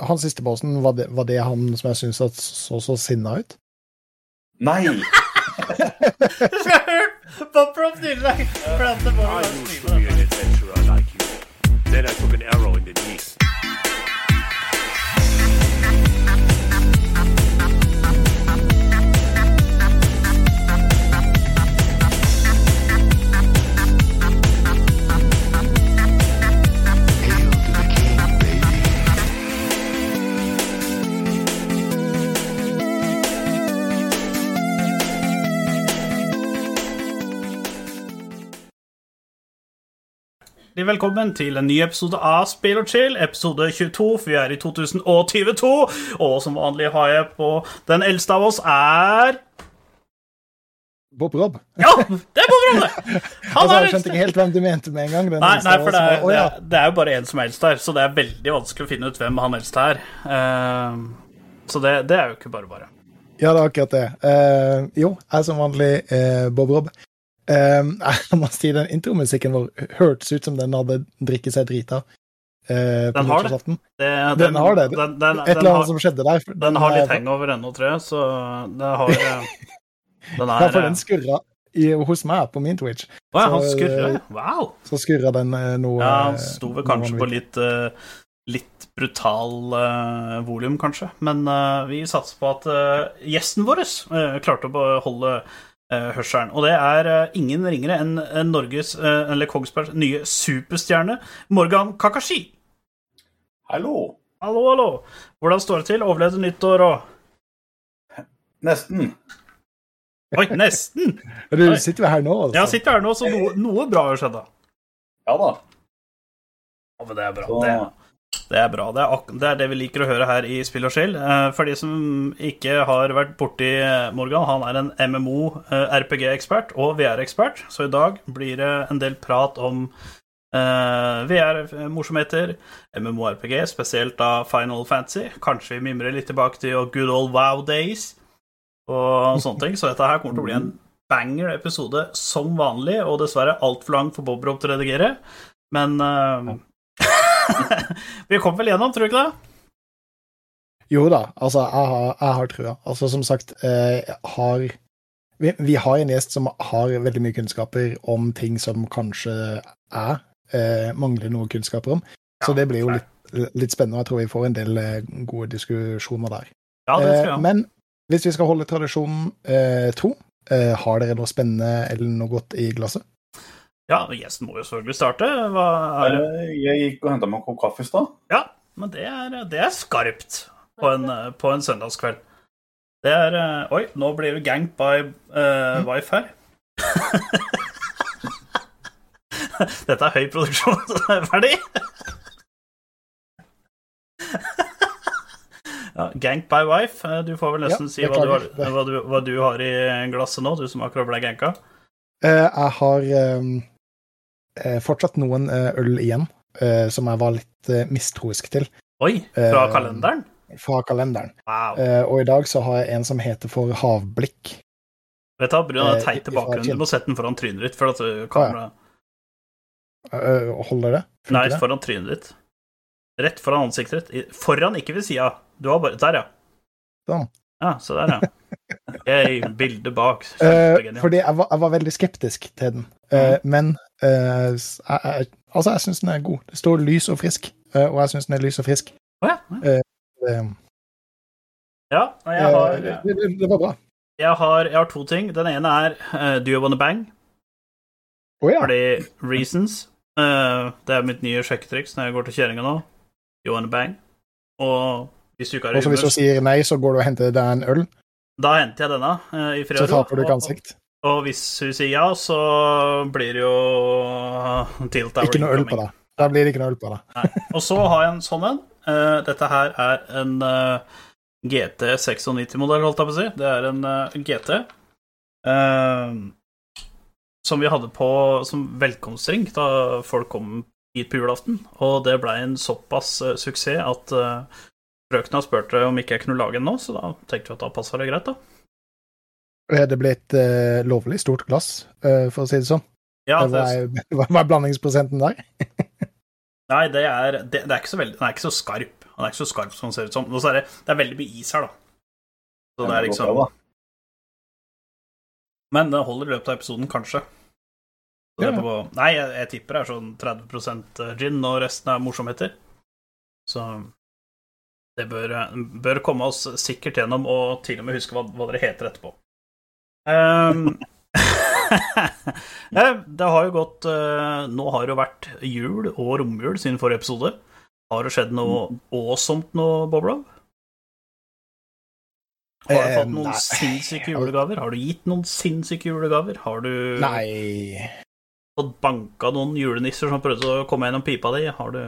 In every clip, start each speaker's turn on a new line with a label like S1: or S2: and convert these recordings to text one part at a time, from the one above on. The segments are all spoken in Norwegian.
S1: Han siste bossen, var det, var det han som jeg syns så så sinna ut?
S2: Nei!
S3: Bob Prop nylig prate på.
S4: Then I took an arrow
S3: Hjertelig velkommen til en ny episode av Spill og chill, episode 22, for vi er i 2022. Og som vanlig har jeg på Den eldste av oss er
S1: Bob Rob.
S3: Ja, det er Bob Ronne! Han
S1: Altså, jeg skjønte ikke helt hvem du mente med en gang. Den
S3: Nei, nei, for det er,
S1: var- ja.
S3: det, er, det er jo bare én som er eldst her, så det er veldig vanskelig å finne ut hvem han eldste er. Uh, så det, det er jo ikke bare bare.
S1: Ja, det er akkurat det. Uh, jo, jeg er som vanlig uh, Bob Rob. Eh, jeg må si den intromusikken vår hørtes ut som den hadde drikket seg drita. Uh,
S3: Den har det. Det,
S1: Den har det.
S3: Den, den,
S1: Et eller annet
S3: har,
S1: som skjedde der.
S3: den har litt
S1: er-
S3: hangover ennå, tror jeg, så det har eh, Den
S1: Ja,
S3: er
S1: for
S3: eh,
S1: den skurra i, hos meg på min Twitch.
S3: Å ja, han
S1: så,
S3: skurrer.
S1: eh,
S3: Wow!
S1: Så skurra den eh, noe
S3: Ja, han sto vel kanskje på litt uh, Litt brutal uh, volum, kanskje. Men uh, vi satser på at uh, gjesten vår eh, klarte å beholde hørselen. Og det er eh, ingen ringere enn enn Norges, eh, eller Kongsbergs, nye superstjerne, Morgan Kakashi.
S2: Hallo.
S3: Hallo, hallo. Hvordan står det til? Overlevde nyttår og
S2: Nesten.
S3: Oi, nesten!
S1: Du sitter jo her nå, altså.
S3: Ja, sitter her nå, så noe, noe bra har skjedd. da.
S2: Ja da.
S3: Ja, men det er bra.
S2: Så-
S3: Det, det er bra. Det er, det er det vi liker å høre her i Spill og Skjell. Eh, for de som ikke har vært borti Morgan, han er en MMO-RPG-ekspert og VR-ekspert, så i dag blir det en del prat om eh, VR-morsomheter, MMO-RPG, spesielt da Final Fantasy. Kanskje vi mimrer litt tilbake til good old wow days og sånne ting. Så dette her kommer til å bli en banger-episode som vanlig, og dessverre altfor lang for Bob Rob til å redigere. Men eh, Vi kom vel gjennom, tror du ikke det?
S1: Jo da, altså, jeg har, jeg har trua. Altså, som sagt, eh, har vi, vi har en gjest som har veldig mye kunnskaper om ting som kanskje jeg eh, mangler noe kunnskaper om. Så det blir jo litt, litt spennende, og jeg tror vi får en del eh, gode diskusjoner der.
S3: Ja, det tror
S1: Eh,
S3: jeg.
S1: men hvis vi skal holde tradisjonen eh, tro, eh, har dere noe spennende eller noe godt i glasset?
S3: Ja, gjesten må jo selvfølgelig starte. Hva er?
S2: Eh, Jeg gikk og henta meg en kopp kaffe i stad.
S3: Ja, men det er, det er skarpt på en, på en søndagskveld. Det er eh, Oi, nå blir du gang by uh, wife her. Dette er høy produksjon, så det er ferdig. Ja, gang by wife. Du får vel nesten
S1: Ja,
S3: si hva du, har, hva, du, hva du har i glasset nå, du som akkurat ble ganka.
S1: Uh, jeg har eh, fortsatt noen eh, øl igjen, eh, som jeg var litt eh, mistroisk til
S3: Oi, fra
S1: Eh,
S3: kalenderen?
S1: fra kalenderen.
S3: Wow.
S1: Eh, og i dag så har jeg en som heter for Havblikk.
S3: Vet du, Brun har
S1: eh,
S3: teit bakgrunn. Du må sette den foran trynet ditt. For at uh, kamera...
S1: Eh, holder det? Funker
S3: Nei,
S1: det?
S3: foran trynet ditt. Rett foran ansiktet ditt. Foran, ikke ved sida. Du har bare Der, ja.
S1: Sånn.
S3: Ja, så der, ja. Ok, bildet bak. Uh,
S1: fordi jeg var, jeg var veldig skeptisk til den, Eh, men eh, s- jeg, jeg, altså, jeg syns den er god. Det står lys og frisk, eh, og jeg syns den er lys og frisk.
S3: Oh, ja.
S1: Eh,
S3: ja, nei, jeg har,
S1: eh, det, det, det var bra.
S3: jeg, har, jeg har to ting. Den ene er uh, Do you wanna bang?
S1: Oh, ja.
S3: Fordi reasons Uh, Det er mitt nye sjekketriks når jeg går til kjerringa nå. You wanna bang? Og hvis du ikke har
S1: Og så hvis
S3: du
S1: sier nei, så går du og henter deg en øl,
S3: da henter jeg denne uh, i fredag.
S1: så taper du ikke
S3: Og-
S1: ansikt.
S3: Og hvis hun sier ja, så blir det jo tilt tower
S1: Ikke noe øl på deg. Da blir det ikke noe øl på.
S3: Nei. Og så har jeg en sånn en. Uh, dette her er en uh, GT 96-modell, holdt jeg på å si. Det er en uh, GT eh, som vi hadde på som velkomstring da folk kom hit på julaften. Og det blei en såpass eh, suksess at frøkna spurte om ikke jeg kunne lage en nå, så da tenkte vi at da passa det greit, da.
S1: Er det blitt uh, lovlig stort glass, uh, for å si det sånn?
S3: Ja,
S1: Hva
S3: det,
S1: er, hva er blandingsprosenten der?
S3: nei, det er, det, det er ikke så veldig Den er ikke så skarp. Den er ikke så skarp som den ser ut som. Er det, det er veldig mye is her, da. Så det er liksom
S2: bra.
S3: Men det holder i løpet av episoden, kanskje. Så det
S1: Ja.
S3: er på, nei, jeg, jeg tipper det er sånn 30% gin, og resten er morsomheter. Så det bør, bør komme oss sikkert gjennom, og til og med huske hva, hva dere heter etterpå. Eh, det har jo gått eh, Nå har det jo vært jul og romjul siden forrige episode. Har det skjedd noe awesome nå, Boblov? Har du
S1: Eh,
S3: fått noen
S1: nei.
S3: sinnssyke julegaver? Har du gitt noen sinnssyke julegaver? Har du
S1: Nei
S3: fått banka noen julenisser som prøvde å komme gjennom pipa di? Har du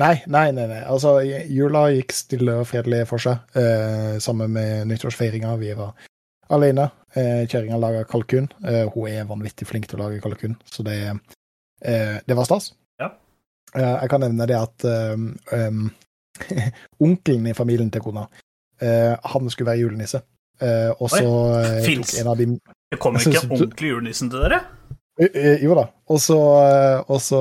S1: Nei, nei, nei. nei. Altså, jula gikk stille og fredelig for seg, eh, sammen med nyttårsfeiringa. Vi var alene. Eh, Kjerringa lager kalkun. Eh, hun er vanvittig flink til å lage kalkun, så det, eh, det var stas.
S3: Ja.
S1: Eh, jeg kan nevne det at um, onkelen i familien til kona, han skulle være julenisse. Og så Fins! En av de
S3: Det kommer ikke ordentlig julenissen til dere?
S1: Jo da. Og så,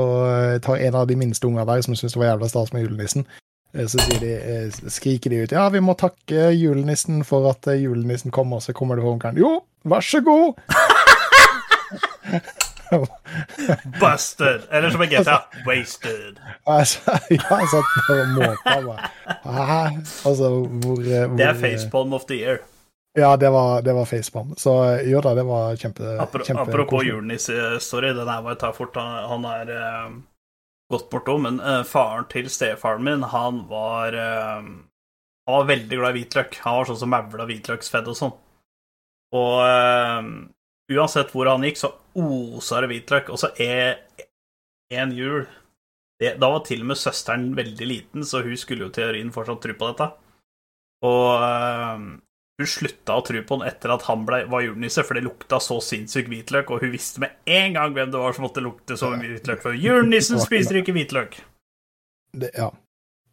S1: tar en av de minste ungene der, som syns det var jævla stas med julenissen, så sier de, eh, skriker de ut ja, vi må takke julenissen for at eh, julenissen kommer, så kommer det onkelen. Jo, vær så god!
S3: Busted! Eller som i GTA, wasted.
S1: Altså, ja, så at bare måpa Altså, hvor, eh, hvor
S3: Det er facepalm of the year.
S1: Ja, det var, det var facepalm. Så eh, jo da, det var kjempe,
S3: Apro
S1: kjempe
S3: apropos julenisse-story, den her var jeg tar fort. Han, han er eh, bort bortom, men uh, faren til stefaren min, han var uh, Han var veldig glad i hvitløk. Han var sånn som mævla hvitløksfedd og sånn. Og uh, uansett hvor han gikk, så osa det hvitløk. Og så en jul det, Da var til og med søsteren veldig liten, så hun skulle jo teorien fortsatt tro på dette. Og hun slutta å tro på han etter at han ble, var julenisse, for det lukta så sinnssykt hvitløk, og hun visste med en gang hvem det var som måtte lukte så hvitløk. For julenissen spiser ikke hvitløk.
S1: Det, ja.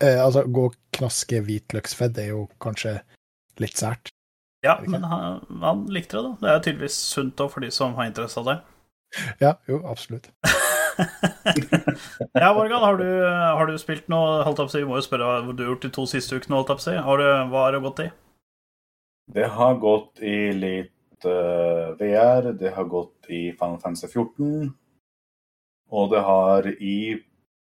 S1: Eh, altså, gå og knaske hvitløksfedd er jo kanskje litt sært.
S3: Ja, men han, han likte det, da. Det er tydeligvis sunt òg for de som har interesse av det.
S1: Ja, jo, absolutt.
S3: Ja, Morgan, har du, har du spilt noe holdt si, Vi må jo spørre hva du har gjort de to siste ukene. holdt opp. Har du, hva har det gått i?
S2: Det har gått i litt uh, VR, det har gått i Final Fantasy 14. Og det har i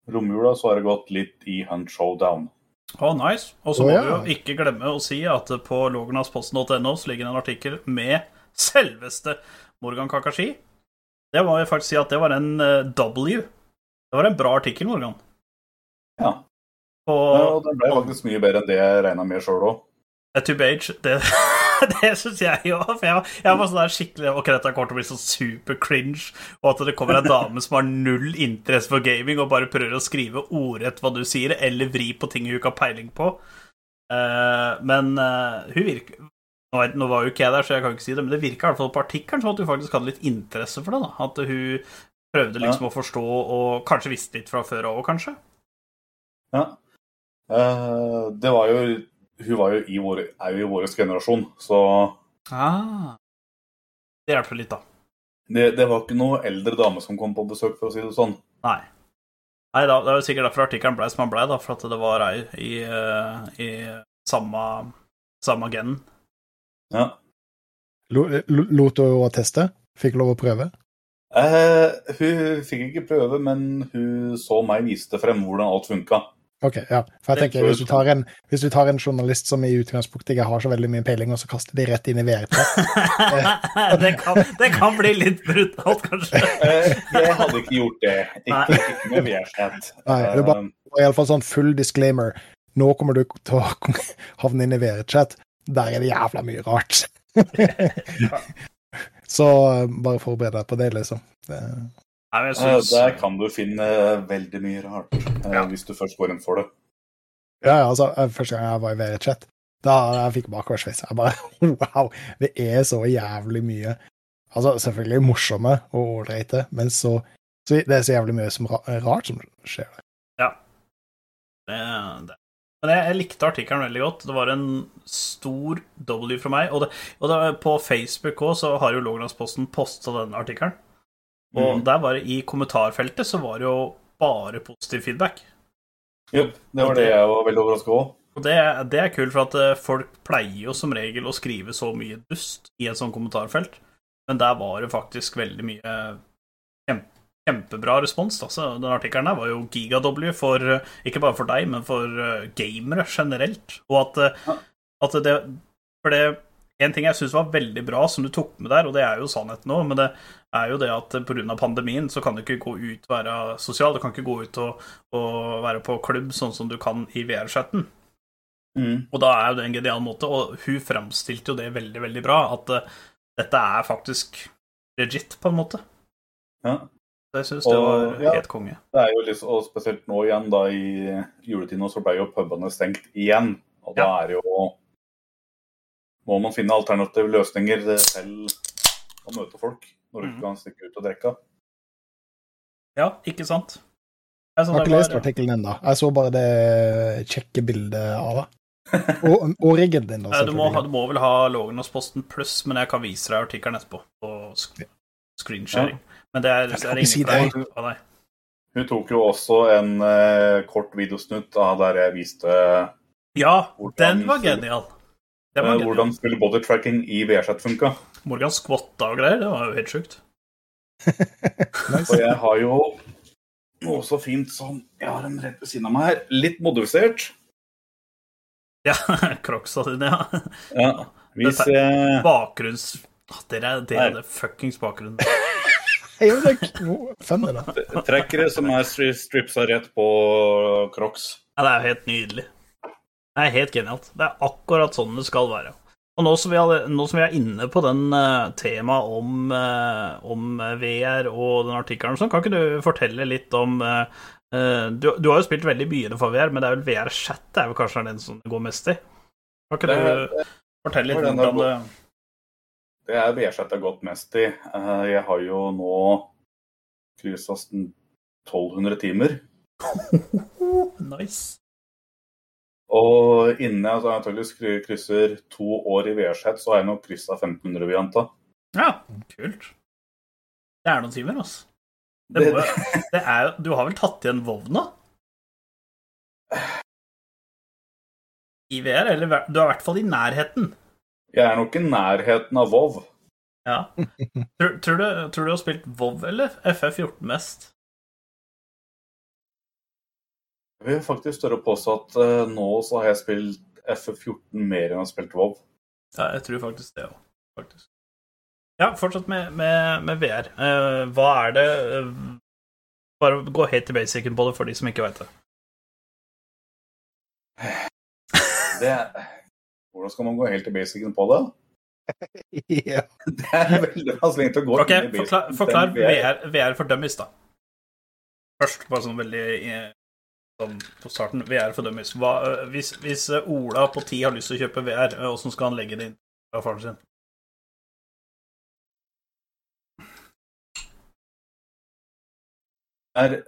S2: romjula så har det gått litt i Hunt Showdown.
S3: Å, nice. Og så
S1: må
S3: må
S1: ja.
S3: du jo ikke glemme å si at på logernasposten.no ligger det en artikkel med selveste Morgan Kakashi. Det må jeg faktisk si at det var en eh, W. Det var en bra artikkel, Morgan.
S2: Ja.
S3: Og
S2: Og den ble faktisk mye bedre enn det jeg regna med sjøl òg.
S3: A to Beige, det, det syns jeg jo. For jeg, jeg var sånn der skikkelig Ok, dette kommer til å bli så super cringe, og at det kommer en dame som har null interesse for gaming og bare prøver å skrive ordrett hva du sier, eller vri på ting hun ikke har peiling på. Uh, men uh, hun virker nå, nå var jo ikke jeg der, så jeg kan ikke si det, men det virka i hvert fall på artikkelen som at hun faktisk hadde litt interesse for det. da At hun prøvde liksom å forstå, og kanskje visste litt fra før òg, kanskje.
S2: Ja. Uh, det var jo Hun var jo i vår, er jo i vår generasjon, så
S3: Ah. Det hjelper litt, da.
S2: det, det var ikke noe eldre dame som kom på besøk, for å si det sånn.
S3: Nei. Nei da, det er jo sikkert derfor artikkelen ble som den ble, da, for at det var ei i, eh, i samme, samme genen.
S2: Ja.
S1: Lo- lo- Lot hun å teste? Fikk lov å prøve?
S2: Eh, hun fikk ikke prøve, men hun så meg viste frem hvordan alt funka.
S1: Ok, ja. For jeg tenker, hvis du, tar en, hvis du tar en journalist som i utgangspunktet ikke har så veldig mye peiling, og så kaster de rett inn i VR-chat
S3: det, kan, det kan bli litt brutalt, kanskje.
S2: Eh, jeg hadde ikke gjort det. Ikke, ikke med VR-chat.
S1: Nei, det er bare- Og iallfall sånn full disclaimer. Nå kommer du til å havne inn i VR-chat. Der er det jævla mye rart. så eh, bare forbered deg på det, liksom. Det,
S3: Nei, jeg
S2: Eh,
S3: synes,
S2: Der kan du finne veldig mye rart, eh,
S3: Ja.
S2: hvis du først går inn for det.
S1: ja, ja, altså, eh, første gang jeg var i VR-chat, da jeg fikk bakoversveis. Jeg bare Wow! Det er så jævlig mye. Altså, selvfølgelig morsomme og ålreite, men så, så Det er så jævlig mye som ra rart som skjer der.
S3: det, det. Men jeg, jeg likte artikkelen veldig godt. Det var en stor W fra meg. Og, det, og det, på Facebook òg så har jo Låglandsposten posta denne artikkelen. Og
S2: mm.
S3: der var det i kommentarfeltet så var det jo bare positiv feedback.
S2: Jo, det var det jeg var veldig overraska over.
S3: Og det, det er kult, for at eh, folk pleier jo som regel å skrive så mye dust i et sånt kommentarfelt, men der var det faktisk veldig mye kjempe, kjempebra respons. Altså, den artikkelen der var jo giga-W for eh, ikke bare for deg, men for eh, gamere generelt. Og at, eh, at det For det en ting jeg syns var veldig bra, som du tok med der, og det er jo sannheten nå, men det er jo det at pga. pandemien så kan du ikke gå ut og være sosial. Du kan ikke gå ut og, og være på klubb sånn som du kan i VR-chatten.
S2: Mm.
S3: Og da er jo det en genial måte, og hun framstilte jo det veldig, veldig bra, at uh, dette er faktisk legit, på en måte.
S2: Ja.
S3: Så jeg syns det var
S2: ja.
S3: helt konge.
S2: Det er jo litt, og spesielt nå igjen, da i juletiden, så ble jo pubene stengt igjen. Og da er det jo Må man finne alternative løsninger selv å møte folk når du
S3: Mhm.
S2: ikke kan stikke ut og drikke.
S3: Ja, ikke sant? Jeg,
S1: Jeg har ikke lest artikkelen ennå. Jeg så bare det kjekke bildet av det. Og, og riggen din, da,
S3: Eh, Du må, du må vel ha Lågenåsposten pluss, men jeg kan vise deg artikkelen etterpå på sk screensharing. Men det er, er
S1: ikke si
S3: ingen
S1: det.
S3: fra av deg.
S2: Hun tok jo også en uh, kort videosnutt av der jeg viste
S3: Ja, den var genial.
S2: Eh, hvordan skulle bodytracking i VR-chat funka.
S3: Morgan skvatta og greier, det var jo helt sjukt.
S1: Nice.
S2: Og jeg har jo noe så fint som Jeg har en rett ved siden av meg her. Litt modifisert.
S3: Ja, crocsa dine, ja.
S2: Ja. Hvis
S3: Dette-
S2: jeg
S3: Bakgrunns... Dere er det er det fuckings bakgrunnen.
S1: Det Fem er det.
S2: trekker det som er stripsa rett på Crocs
S3: Ja, det er jo helt nydelig. Det er helt genialt. Det er akkurat sånn det skal være. Og nå som vi, alle, nå som vi er inne på den uh, temaet om, uh, om VR og den artikkelen, kan ikke du fortelle litt om uh, eh, du, du har jo spilt veldig mye for VR, men det er vel VR-chat det er vel kanskje den som det går mest i? Kan ikke
S2: Det-
S3: du fortelle litt
S2: det der
S3: det
S2: Det er VR-chat jeg har gått mest i. Eh, Jeg har jo nå kryssa 1200 timer.
S3: Nice.
S2: Og innen jeg altså, antakeligvis krysser to år i VR-chat, så har jeg nok kryssa 1500, vil jeg anta.
S3: Ja, kult. Det er noen timer, altså. Det
S2: Det-
S3: må, det er, du har vel tatt igjen nå? I VR, eller du er i hvert fall i nærheten.
S2: Jeg er nok i nærheten av Vov.
S3: Ja. Tror, tror, du, tror du har spilt Vov eller FF14 mest?
S2: Jeg vil faktisk tørre å påstå at uh, nå så har jeg spilt FF14 mer enn jeg har spilt WoW.
S3: Ja, jeg tror faktisk det òg, faktisk. Ja, fortsatt med, med, med VR. Uh, hva er det uh, Bare gå helt til basicen på det for de som ikke veit det.
S2: Det. Hvordan skal man gå helt til basicen på det?
S1: Ja.
S2: Det er veldig vanskelig å gå
S3: Ok,
S2: inn i
S3: forklar,
S2: basicen
S3: forklar
S2: til VR.
S3: VR, for dummies, da. Først, bare sånn veldig eh, på starten. VR fordømmes. Eh, hvis, hvis eh, Ola på 10 har lyst til å kjøpe VR, åssen hvordan skal han legge det inn fra faren sin?
S2: er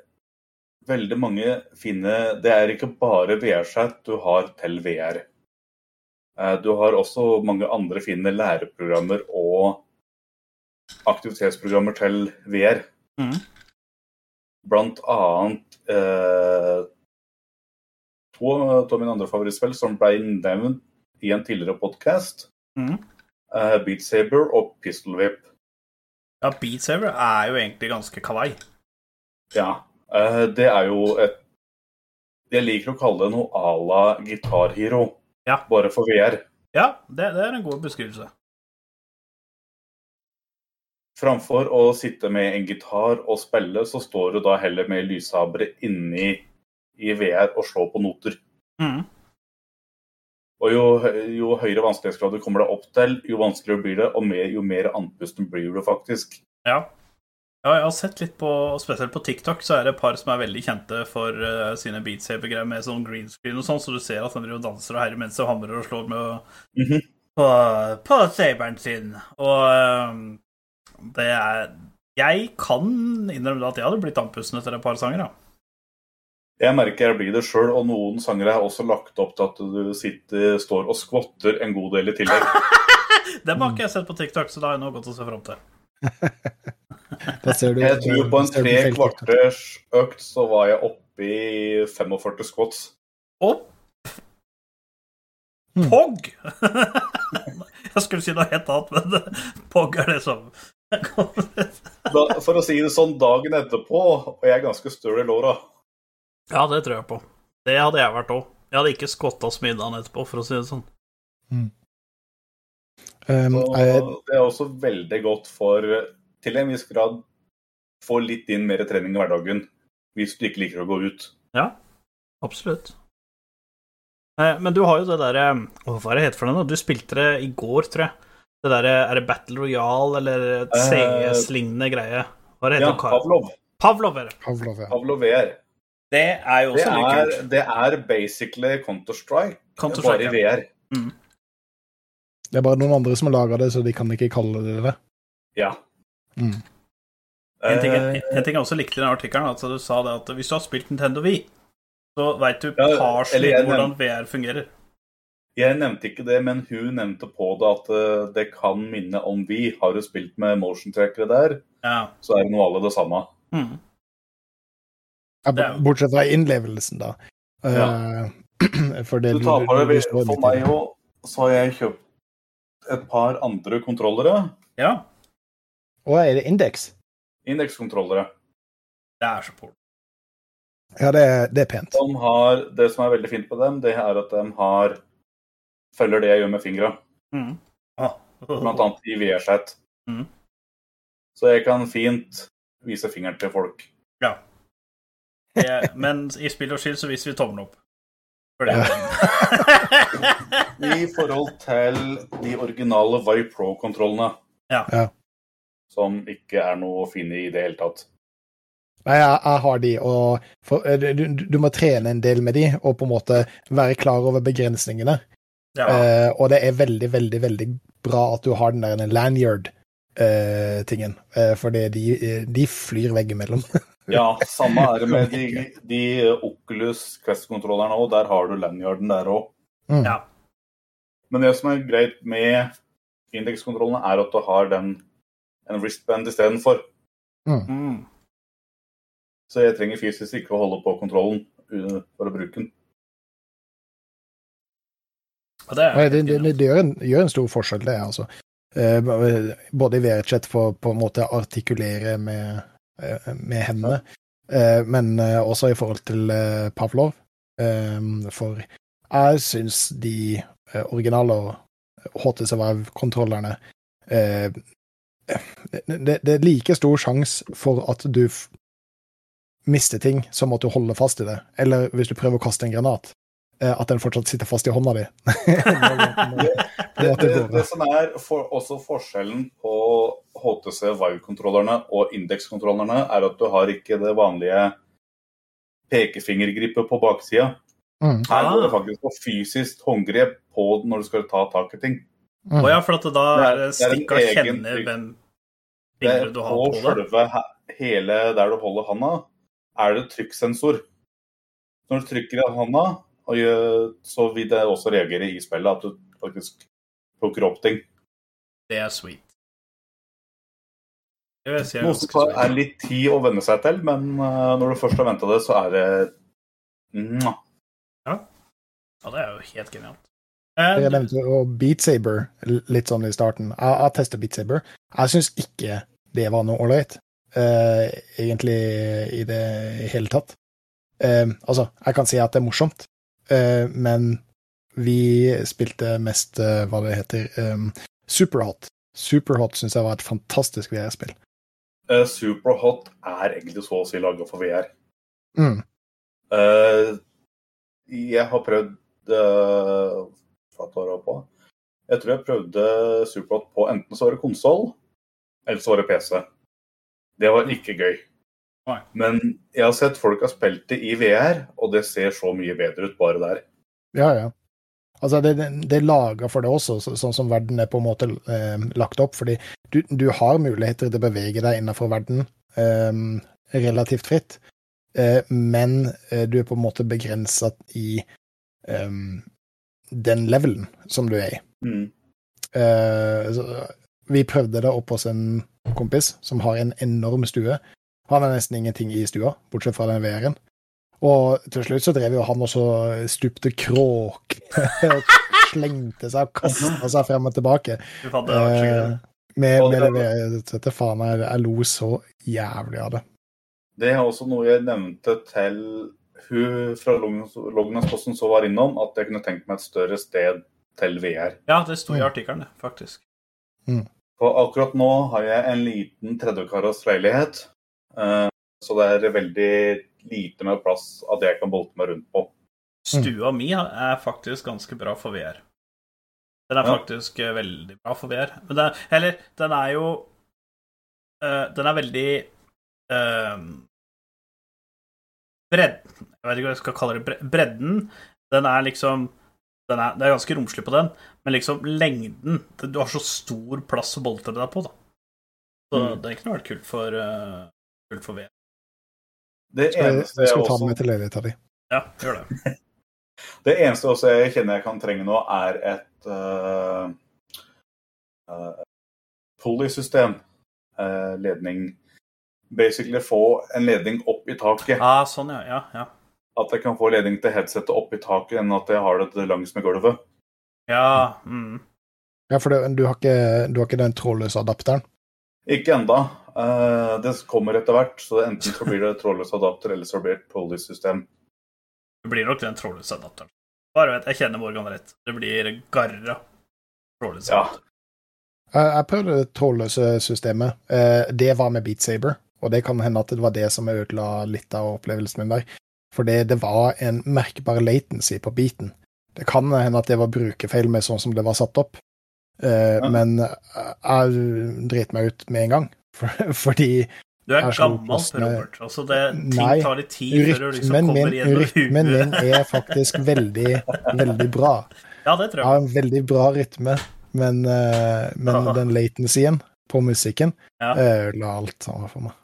S2: veldig mange fine Det er ikke bare VR-chat du har til VR. Eh, Du har også mange andre fine læreprogrammer og aktivitetsprogrammer til VR.
S3: Mm.
S2: Blant annet eh, to av mine andre favorittspill som ble nevnt i en tidligere podkast.
S3: Mm.
S2: Uh, Beat Saber og Pistol Whip.
S3: Ja, Beat Saber er jo egentlig ganske kawaii.
S2: Ja, Uh, det er jo et Jeg liker å kalle det noe à la Guitar Hero,
S3: Ja.
S2: bare for VR.
S3: Ja, det, det er en god beskrivelse.
S2: Framfor å sitte med en gitar og spille, så står du da heller med lyshabere inni i VR og slå på noter.
S3: Mm.
S2: Og jo, jo høyere vanskelighetsgrad du kommer deg opp til, jo vanskeligere blir det, og mer, jo mer andpusten blir du faktisk.
S3: Ja. ja, jeg har sett litt på Spesielt på TikTok så er det et par som er veldig kjente for uh, sine Beat Saber-greier med sånn green screen og sånn, så du ser at de danser og herjer mens de hamrer og slår med
S2: Mhm.
S3: på, på saberen sin. Og eh, det er Jeg kan innrømme at jeg hadde blitt andpusten etter et par sanger, da.
S2: Jeg merker jeg blir det sjøl, og noen sangere har også lagt opp til at du sitter, står og skvotter en god del i tillegg.
S3: det har ikke jeg sett på TikTok, så da har jeg noe godt å se fram til.
S1: Da ser du,
S2: Jeg tror på en tre kvarters økt så var jeg oppe i 45 squats.
S3: Opp!
S1: Hmm.
S3: Pog! Jeg skulle si noe helt annet, men Pog er det som
S2: Da, for å si det sånn, dagen etterpå, og jeg er ganske støl i låra.
S3: Ja, det tror jeg på. Det hadde jeg vært òg. Jeg hadde ikke skotta så etterpå, for å si det sånn.
S1: Um,
S2: Så
S1: jeg,
S2: det er også veldig godt for, til en viss grad, få litt inn mer trening i hverdagen. Hvis du ikke liker å gå ut.
S3: Ja, absolutt. Eh, Men du har jo det derre Hva er det het for noe? nå? Du spilte det i går, tror jeg. Det derre Er det Battle Royale eller et
S2: Eh,
S3: CS-lignende greie? Hva er det
S2: Ja,
S3: heter ja,
S2: Pavlov.
S3: Pavlov er det.
S1: Pavlov, ja.
S2: Pavlov VR.
S3: Det er jo også litt
S2: er,
S3: kult.
S2: det er basically Counter-Strike,
S3: Counter-Strike,
S2: bare i VR.
S1: Det er bare noen andre som har laga det, så de kan ikke kalle det det.
S2: Ja.
S1: Mm.
S3: En ting,
S2: en,
S3: en ting jeg også likte i den artikkelen, at du sa det at hvis du har spilt Nintendo Wii, så veit du
S2: Ja,
S3: partially hvordan VR fungerer.
S2: Jeg nevnte ikke det, men hun nevnte på det at eh, det kan minne om vi. Har du spilt med motion-trackere der,
S3: Ja.
S2: så er det noe alle det samme.
S3: Mm.
S1: Bortsett fra innlevelsen, da.
S2: Ja.
S1: Eh, for det
S2: Du tar på det, For meg òg, så har jeg kjøpt et par andre kontrollere.
S3: ja.
S1: Og er det indeks?
S2: Indekskontrollere.
S3: Det er så port.
S1: Ja, det er, det er pent.
S2: De har, det som er veldig fint på dem, det er at de har følger det jeg gjør med fingra,
S3: Mm. Ah.
S2: blant annet i VR-chat.
S3: Mhm.
S2: Så jeg kan fint vise fingeren til folk.
S3: Ja. Men i spill og skill så viser vi tommelen opp. For det.
S2: I forhold til de originale Vive Pro-kontrollene.
S3: Ja.
S1: Ja.
S2: Som ikke er noe å finne i det hele tatt.
S1: Nei, jeg, jeg har de, og for, eh, du, du- må trene en del med de, og på en måte være klar over begrensningene.
S3: ja.
S1: Eh, og det er veldig, veldig, veldig bra at du har den der lanyard-tingen, eh, for det- de, de flyr veggimellom.
S2: Ja, samme er det med de, de Oculus Quest-kontrollerne òg. Der har du lanyarden der òg.
S1: Mm.
S3: Ja.
S2: Men det som er greit med indekskontrollene, er at du har den en wristband istedenfor.
S3: Mm.
S2: Så jeg trenger fysisk ikke å holde på kontrollen uh, for å bruke den.
S3: Det
S1: Nei, det, det, det, det gjør, en, gjør en stor forskjell, det, altså. Eh, både i VR-chat for på en måte artikulere med, med hendene, eh, men eh, også i forhold til eh, Pavlov. Eh, for jeg syns de eh, originale HTC Vive-kontrollerne eh, det, det, er like stor sjanse for at du mister ting, som at du holder fast i det. Eller hvis du prøver å kaste en granat, eh, at den fortsatt sitter fast i hånda di.
S2: Det, det, det,
S1: det.
S2: det som er for, også forskjellen på HTC Vive-kontrollerne og Index-kontrollerne, er at du har ikke det vanlige pekefingergripet på baksida.
S1: Mm,
S2: Her går det
S3: Ah.
S2: faktisk på fysisk håndgrep på når du skal ta tak i ting.
S1: mm.
S3: oh, ja, for at det da
S2: Det er-
S3: er det
S2: det er en
S3: stikk og
S2: egen
S3: kjenne hvem
S2: Det
S3: fingre du har
S2: på
S3: på det.
S2: selve he- hele der du holder handa, er det trykksensor. Når du trykker i hånda, og gjør- så vil det også reagere i spillet, at du faktisk plukker opp ting.
S3: Det er sweet. Det vil jeg er
S2: Noe som tar- er litt tid å venne seg til, men uh, når du først har venta det, så er det Mwah.
S3: Ja, det er jo helt genialt.
S1: Jeg
S3: Eh,
S1: nevnte jo Beat Saber litt sånn i starten. Jeg har testet Beat Saber. Jeg syns ikke det var noe ålreit, uh, egentlig i det hele tatt. Uh, altså, jeg kan si at det er morsomt, eh, men vi spilte mest eh, hva det heter, Superhot. Superhot syns jeg var et fantastisk VR-spill.
S2: Uh, Superhot er egentlig så å si laga for VR.
S1: Mm.
S2: Uh, jeg har prøvd uh, på? Jeg tror jeg prøvde Superhot på enten så var det konsoll, eller så var det PC. Det var ikke gøy. Men jeg har sett folk har spilt det i VR, og det ser så mye bedre ut bare der.
S1: Ja, ja. Altså, det, det, det er laga for det også, så, sånn som verden er på en måte eh, lagt opp. Fordi du, du har muligheter til å bevege deg innenfor verden eh, relativt fritt, eh, men eh, du er på en måte begrensa i eh, den levelen som du er i.
S2: Mm.
S1: Eh, så, vi prøvde det opp hos en kompis som har en enorm stue. Han har nesten ingenting i stua, bortsett fra den VR-en. Og til slutt så drev jo han også stupte kråk. og Slengte seg og kasta seg frem og tilbake.
S3: Så gøy.
S1: Eh, med, med
S2: det-
S1: det dette faen jeg, jeg lo så jævlig av det.
S2: Det er også noe jeg nevnte til hun fra Lognansposten som var innom, at jeg kunne tenkt meg et større sted til VR.
S3: Ja, det sto i
S1: Mm.
S3: artikkelen, faktisk. faktisk.
S2: For akkurat nå har jeg en liten tredjekaras leilighet, så det er veldig lite med plass at jeg kan bolte meg rundt på.
S3: Stua mi er faktisk ganske bra for VR. Den er
S2: Ja.
S3: faktisk eh, veldig bra for VR. Men den, eller, den er jo eh, Den er veldig uh, Bredden Jeg vet ikke hva jeg skal kalle det. Bredden, den er liksom den er, Det er ganske romslig på den, men liksom lengden Du har så stor plass å boltre deg på, da. Så
S2: Mm.
S3: det kunne vært kult for, eh, kult for VR.
S2: Det eneste
S1: jeg
S2: jeg
S1: skal ta med til leiligheta di.
S3: Ja, gjør det.
S2: Det eneste også jeg kjenner jeg kan trenge nå, er et uh, pulley-system. Uh, ledning Basically få en ledning opp i taket.
S3: Ah, sånn, ja. ja, ja.
S2: At jeg kan få ledning til headsetet opp i taket, enn at jeg har det langs med gulvet.
S3: Ja, mm.
S1: Ja, for det, du, har ikke, du har ikke den trådløse adapteren?
S2: Ikke enda. Eh, det kommer etter hvert, så enten så blir det trådløs adapter, eller så blir det et pulley-system.
S3: Det blir nok den trådløse adapteren. Bare vet, jeg kjenner Morgan rett. Det blir garra trådløs
S2: Ja.
S3: adapter.
S1: Jeg, jeg prøvde det trådløse systemet. Eh, det var med Beat Saber, og det kan hende at det var det som ødela litt av opplevelsen min der. Fordi det var en merkbar latency på beaten. Det kan hende at det var brukerfeil med sånn som det var satt opp, eh,
S2: Ja.
S1: men jeg driter meg ut med en gang. For, fordi
S3: Du er
S1: er
S3: gammel, Robert. Altså, det, ting
S1: Nei,
S3: tar litt tid før du liksom
S1: rytmen min,
S3: kommer gjennom
S1: rytmen min er faktisk veldig, veldig bra.
S3: Ja, det tror
S1: Jeg
S3: Jeg har
S1: en veldig bra rytme, men, uh, men den latencyen på musikken
S3: Ja.
S1: ødela alt sammen for meg.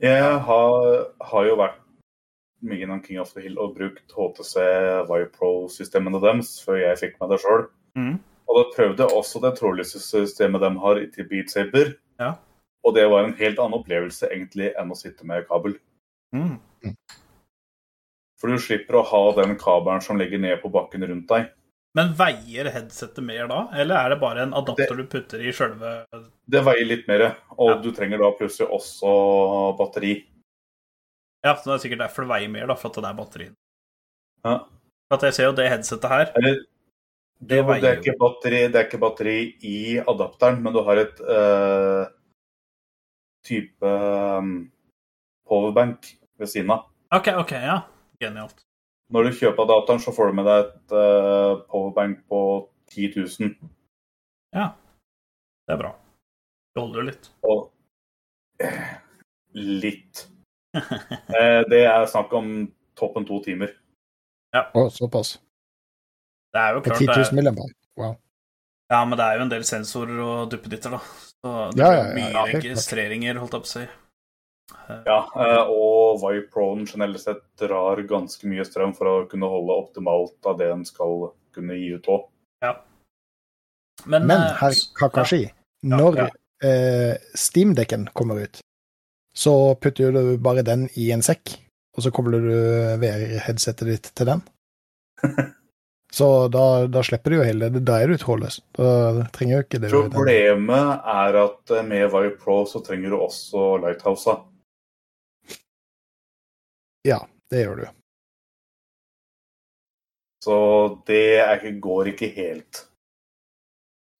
S2: Jeg har, har jo vært mye innom King of the Hill og brukt HTC Vipro-systemene deres før jeg fikk meg det sjøl.
S3: Mm.
S2: Og da prøvde jeg også det trådløse systemet de har til Beat Saber.
S3: Ja.
S2: Og det var en helt annen opplevelse egentlig enn å sitte med kabel.
S3: Mm.
S2: For du slipper å ha den kabelen som ligger ned på bakken rundt deg.
S3: Men veier headsetet mer da, eller er det bare en adapter du putter i sjølve
S2: Det veier litt mer, og
S3: Ja.
S2: du trenger da plutselig også batteri.
S3: Ja, så det er sikkert derfor det veier mer, da, for at det er batterien.
S2: Ja.
S3: For at jeg ser jo det headsetet her
S2: Eller,
S3: Det jo,
S2: det, er ikke batteri, det er ikke batteri i adapteren, men du har et uh, type um, powerbank ved siden av.
S3: OK, OK, ja. Genialt.
S2: Når du kjøper adapteren, så får du med deg et uh, powerbank på 10 000. Ja.
S3: Det er bra. Det holder litt.
S2: Og eh, litt. Eh, det er snakk om toppen to timer.
S1: Å, såpass.
S3: Det er jo klart
S1: 10
S3: det
S1: 000
S3: er,
S1: milliampere. Wow.
S3: Ja, men det er jo en del sensorer og duppeditter, da. Så det
S1: Ja, ja, ja,
S3: mye
S1: ja, helt
S3: registreringer, holdt jeg på å si.
S2: Ja, eh, og Viproen generelt sett drar ganske mye strøm for å kunne holde optimalt av det en skal kunne gi ut òg.
S3: Men,
S1: Men
S3: eh,
S1: herr Kakashi, når
S2: ja.
S1: eh, Steam-dekken kommer ut, så putter du bare den i en sekk, og så kobler du VR-headsetet ditt til den. Så da, da slipper du jo hele det. Da er du trådløs. Da trenger du ikke det.
S2: Problemet er at med Vive Pro så trenger du også Lighthouse.
S1: Ja, det gjør du.
S2: Så det er, går ikke helt.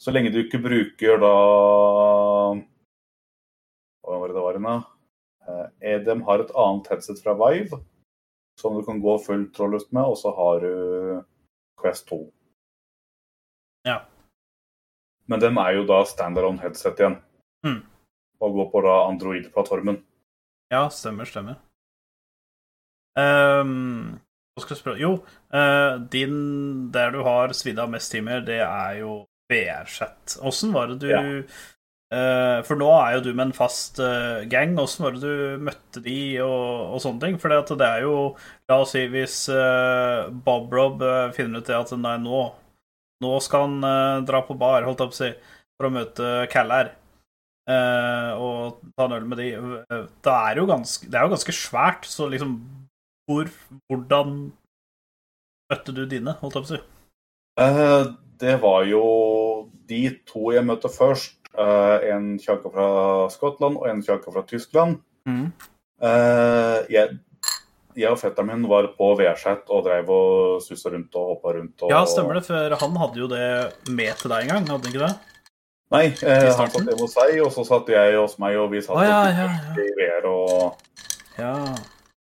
S2: Så lenge du ikke bruker da Hva var det det var igjen, da? Eh, Edem har et annet headset fra Vive som du kan gå fullt trådløst med, og så har du Quest 2.
S3: Ja.
S2: Men dem er jo da standalone headset igjen.
S3: Mm.
S2: Og går på da Android-plattformen.
S3: Ja, stemmer, stemmer. Um, Jo, uh, din Der du har svidd av mest timer, det er jo VR-chat. Åssen var det du
S2: Ja.
S3: Eh, For nå er jo du med en fast eh, gang. Åssen var det du møtte de og, og sånne ting? For det er jo La oss si hvis eh, Bob Rob finner ut det at nei, nå Nå skal han dra på bar, holdt jeg på å si, for å møte Callair eh, og ta en øl med de. Da er det jo ganske Det er jo ganske svært, så liksom hvor, hvordan møtte du dine, holdt jeg på å si?
S2: Det var jo de to jeg møtte først. Eh, en kjaka fra Skottland og en kjaka fra Tyskland.
S3: Mm.
S2: Uh, jeg, jeg og fetteren min var på VR-chat og drev og sussa rundt og hoppa rundt. Og,
S3: Ja, stemmer det, for han hadde jo det med til deg en gang, hadde han ikke det?
S2: Nei, uh, han satt hjemme hos seg, og så satt jeg hos meg, og vi satt
S3: oh, ja,
S2: ja,
S3: ja,
S2: i VR og
S3: Ja.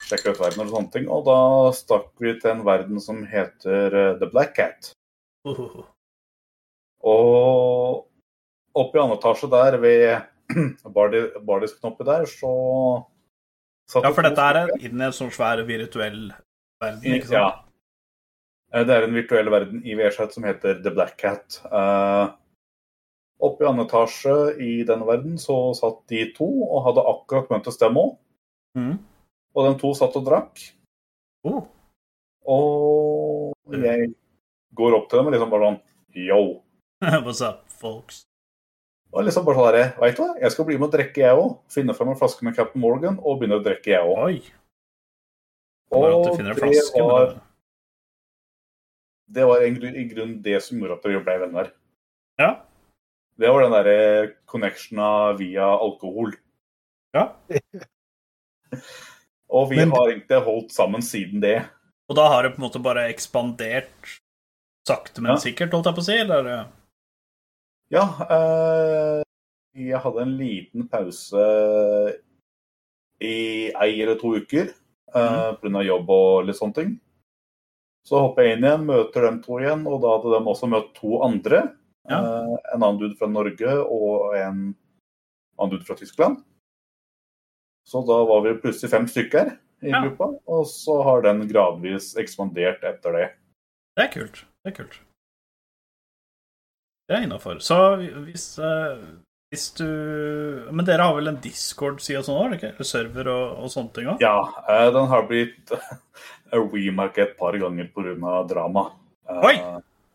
S2: sjekka ut verden og sånne ting. Og da stakk vi til en verden som heter The Black Cat.
S3: Uh,
S2: Og oppe i andre etasje der, ved Bardis Bardis-knoppet der, så
S3: ja, for dette er inn i en sånn svær virtuell verden, ikke sant?
S2: Ja. Det er en virtuell verden i VR-chat som heter The Black Cat. Uh, oppe i andre etasje i den verden så satt de to og hadde akkurat møttes dem òg.
S3: Mm.
S2: Og de to satt og drakk.
S3: Oh.
S2: Og jeg går opp til dem og liksom bare sånn Yo.
S3: What's up, folks?
S2: Og liksom bare sånn der, Veit du hva, jeg skal bli med og drikke, jeg òg. Finne fram en flaske med Captain Morgan og begynne å drikke, jeg òg.
S3: Bare at du finner en flaske.
S2: var,
S3: men-
S2: det var i grunnen det som gjorde at vi ble venner.
S3: Ja.
S2: Det var den derre connectiona via alkohol.
S3: Ja.
S2: Og vi
S1: Men-
S2: har egentlig holdt sammen siden det.
S3: Og da har det på en måte bare ekspandert sakte, men
S2: Ja.
S3: sikkert, holdt jeg på å si? Eller?
S2: Ja, eh, jeg hadde en liten pause i ei eller to uker eh,
S3: Mhm.
S2: pga. jobb og litt sånne ting. Så hopper jeg inn igjen, møter dem to igjen, og da hadde de også møtt to andre.
S3: Ja.
S2: Eh, en annen dude fra Norge og en annen dude fra Tyskland. Så da var vi plutselig fem stykker i
S3: Ja.
S2: gruppa, og så har den gradvis ekspandert etter det.
S3: Det er kult. Det er kult. Det er innafor. Så hvis, eh, hvis du Men dere har vel en Discord-side og sånn, òg? Eller Server og, og sånne ting òg?
S2: Ja, eh, den har blitt remarket et par ganger pga. drama. Eh,
S3: Oi!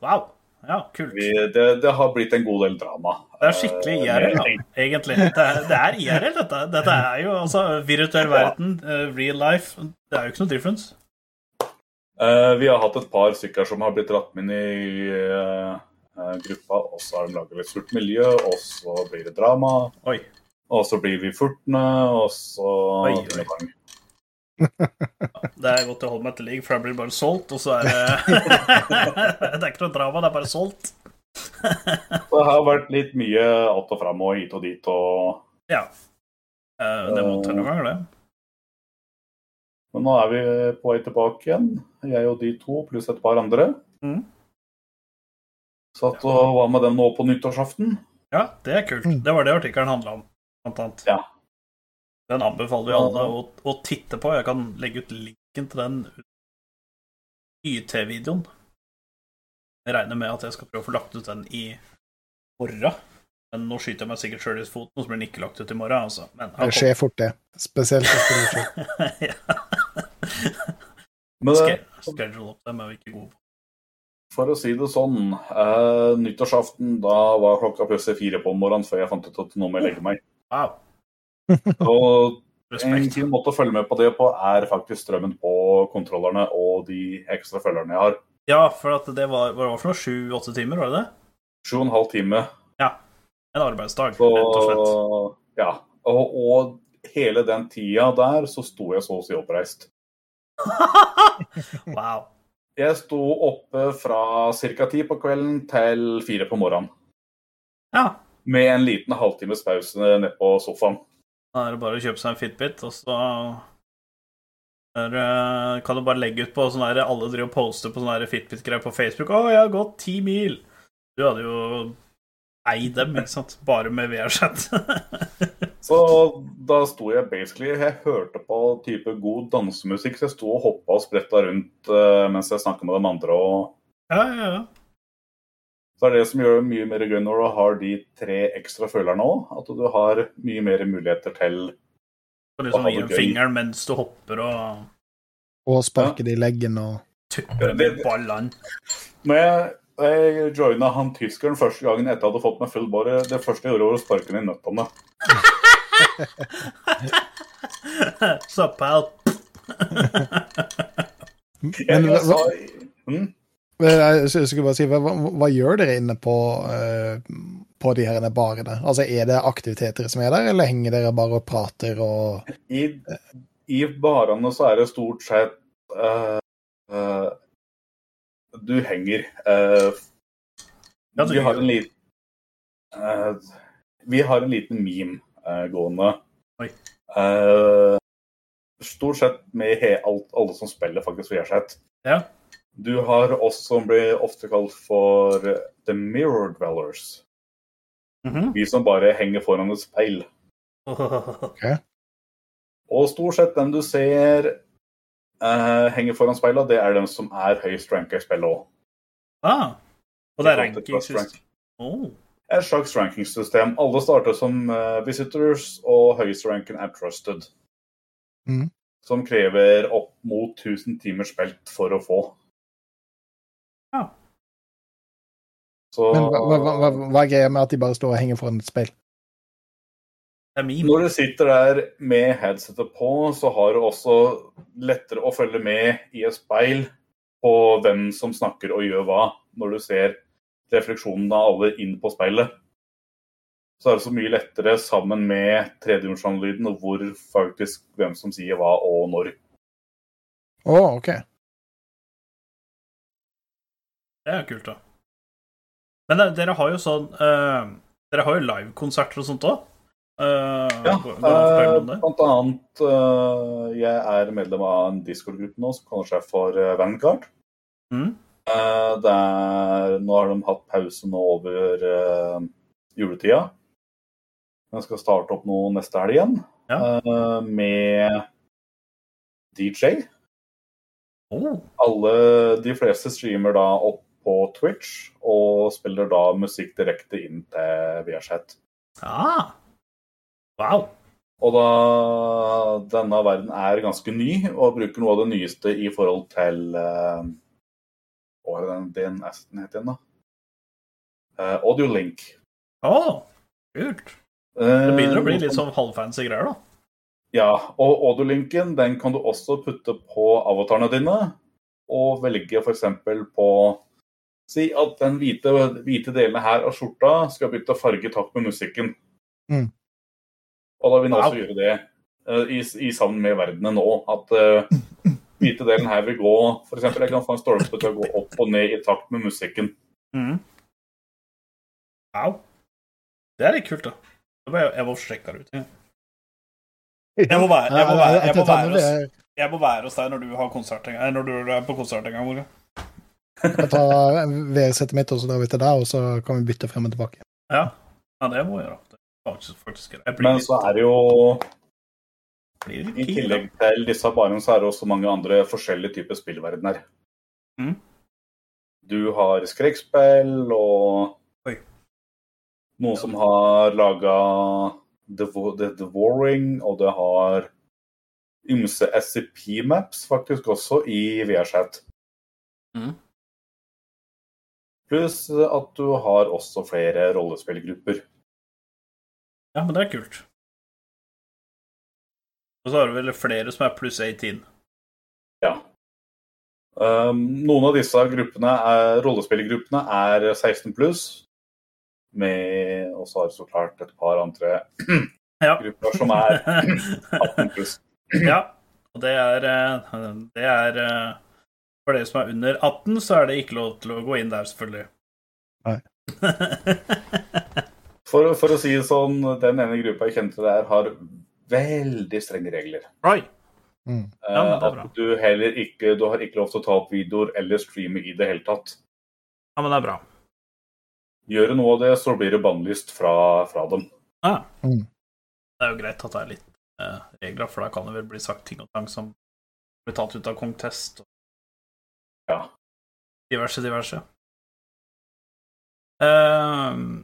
S3: Wow. Ja, kult.
S2: Vi, det, det har blitt en god del drama.
S3: Det er skikkelig IRL, da, egentlig. Det er, det er IRL, dette. Dette er jo altså virtuell verden, real life. Det er jo ikke noe difference.
S2: Vi har hatt et par stykker som har blitt dratt med inn i gruppa, og så har de laget litt surt miljø, og så blir det drama,
S3: Oi.
S2: og så blir vi furtne, og så
S3: Oi, oi. Det er godt jeg holder meg til ligg, for da blir det bare solgt, og så er det Det er ikke noe drama, det er bare solgt.
S2: Det har vært litt mye att og fram og hit og dit og
S3: Ja. Eh, Det må til noen ganger, det.
S2: Men nå er vi på vei tilbake igjen, jeg og de to pluss et par andre.
S3: Mhm.
S2: Satt og var med dem nå på nyttårsaften.
S3: Ja, det er kult. Det var det artikkelen handla om, blant annet.
S2: Ja.
S3: Den anbefaler vi alle å, å titte på. Jeg kan legge ut linken til den YT-videoen. Jeg regner med at jeg skal prøve å få lagt ut den i morgen. Men nå skyter jeg meg sikkert sjøl i foten, og så blir den ikke lagt ut i morgen. Altså. Men
S1: Det skjer fort, det. Spesielt
S3: etter ja.
S2: Men
S3: Skal
S2: eh,
S3: schedule opp det, men vi er ikke gode på
S2: for å si det sånn, eh, nyttårsaften da var klokka plutselig fire på morgenen før jeg fant ut at nå må jeg legge meg.
S3: Wow.
S2: Og en fin måte å følge med på det på er faktisk strømmen på kontrollerne og de ekstra følgerne jeg har.
S3: Ja, for at det var, var det for noe? Sju-åtte timer, var det det?
S2: Sju og en halv time.
S3: En arbeidsdag,
S2: Så,
S3: rett og slett.
S2: ja. Og, og hele den tida der så sto jeg så å si oppreist.
S3: wow.
S2: Jeg sto oppe fra ca. ti på kvelden til fire på morgenen.
S3: Ja.
S2: Med en liten halvtimes pause nede på sofaen.
S3: Da er det bare å kjøpe seg en Fitbit, og så der, kan du bare legge ut på sånn der Alle driver og poster på sånne Fitbit-greier på Facebook. 'Å, jeg har gått ti mil!' Du hadde jo eid dem, ikke sant? Bare med VR-chat.
S2: Så da sto jeg basically Jeg hørte på type god dansemusikk, så jeg sto og hoppa og spretta rundt uh, mens jeg snakka med de andre. og
S3: ja, ja, ja.
S2: Så er det som gjør det mye mer gøy når du har de tre ekstra følerne òg, at du har mye mer muligheter til
S3: liksom
S2: gøy
S3: gi
S2: det
S3: en
S2: gøy.
S3: fingeren mens du hopper og
S1: Og sparke det i leggen og
S3: tupper
S2: Det-
S3: med ballene.
S2: Når jeg, jeg joina han tyskeren første gangen etter jeg hadde fått meg full bore, det første jeg gjorde, var å sparke ham i nøttene.
S3: Så pal.
S1: Men hva,
S2: hva, mm?
S1: jeg skulle bare si, hva, hva, gjør dere inne på, uh, på de her barene? Altså, Er det aktiviteter som er der, eller henger dere bare og prater og
S2: I, I barene så er det stort sett uh, uh, Du henger. Eh, vi, har en liten vi har en liten meme gående.
S3: Oi.
S2: Eh, stort sett med he, alt, alle som spiller faktisk VR-sett.
S3: Ja.
S2: Du har oss som blir ofte kalt for the mirror dwellers.
S3: Mhm.
S2: Vi som bare henger foran et speil. Og stort sett den du ser eh, henger foran speila, det er den som er høyest ranka i spillet òg.
S3: ah, og det er
S2: ranking
S3: synes. Oh.
S2: Et slags rankingsystem. Alle starter som eh, visitors, og høyeste ranken er trusted.
S1: Mm.
S2: Som krever opp mot 1000 timer spilt for å få.
S3: Ja.
S2: Så
S1: Men hva, hva, hva, hva er greia med at de bare står og henger foran et speil?
S2: Når du sitter der med headsetet på, så har du også lettere å følge med i et speil på hvem som snakker og gjør hva, når du ser refleksjonen av alle inn på speilet. Så er det så mye lettere sammen med tredimensjonallyden og hvor faktisk hvem som sier hva og når.
S1: Å, OK.
S3: Det er kult, da. Men det, dere har jo sånn uh, Dere har jo livekonserter og sånt òg.
S2: Ja,
S3: fortelle
S2: eh,
S3: om det?
S2: blant annet eh, Jeg er medlem av en Discord-gruppe nå som kaller seg for eh, Vanguard.
S3: Mhm.
S2: Eh, er, nå har de hatt pause nå over uh, juletida. Den skal starte opp nå neste helg igjen
S3: Ja.
S2: uh, med DJ.
S3: Oh,
S2: Alle, de fleste streamer da opp på Twitch og spiller da musikk direkte inn til VRZ.
S3: ah. Wow.
S2: Og da denne verden er ganske ny og bruker noe av det nyeste i forhold til eh, Hva er den DNS-en het igjen, da? Audio Audiolink.
S3: Å, kult.
S2: Eh,
S3: Det begynner å bli litt sånn halvfancy greier, da.
S2: Ja, og audiolinken den kan du også putte på avatarene dine. Og velge f.eks. på Si at den hvite, hvite delen her av skjorta skal bytte farge i takt med musikken.
S1: Mm.
S2: Og da vil den også
S3: Wow.
S2: gjøre det uh, i, i sammen med verdenen nå. At uh, hvite delen her vil gå F.eks. jeg kan få en stolpe til å gå opp og ned i takt med musikken.
S3: Mm. Wow. Det er litt kult, da. Jeg må, jeg må sjekke det ut. ja. Jeg må være, jeg må være, jeg må være, hos, jeg må være hos deg når du, har konsert en gang, når du er på konsert en gang. Morgan.
S1: Jeg tar VR-settet mitt, og så drar vi til deg, og så kan vi bytte frem og tilbake.
S3: Ja. ja, det må jeg gjøre. Det er faktisk, faktisk jeg blir
S2: Men så er det jo I tillegg til disse barene, så er det også mange andre forskjellige typer spillverdener.
S3: Mm.
S2: Du har skrekkspill og
S3: Oi.
S2: noen som har laga The, The, The Warring, og det har ymse SCP-maps faktisk også i VR-chat.
S3: Mhm.
S2: Pluss at du har også flere rollespillgrupper.
S3: Ja, men det er kult. Og så har du vel flere som er pluss 18.
S2: Ja. Um, noen av disse gruppene er, rollespillgruppene er 16 pluss. Med Og så har vi så klart et par andre
S3: Ja.
S2: grupper som er 18 pluss.
S3: ja. Og det er, eh, det er eh, For dere som er under 18, så er det ikke lov til å gå inn der, selvfølgelig.
S1: Nei.
S2: For, for å si det sånn, den ene gruppa jeg kjente der, har veldig strenge regler.
S3: Oi.
S1: Mm.
S3: Ja, er bra.
S2: At du heller ikke Du har ikke lov til å ta opp videoer eller streame i det hele tatt.
S3: Ja, men det er bra.
S2: Gjør du noe av det, så blir det bannlyst fra, fra dem.
S3: Ja.
S1: Mm.
S3: Det er jo greit at det er litt eh, regler, for da kan det vel bli sagt ting og tang som blir tatt ut av Kongtest og
S2: Ja.
S3: diverse, diverse. Uh,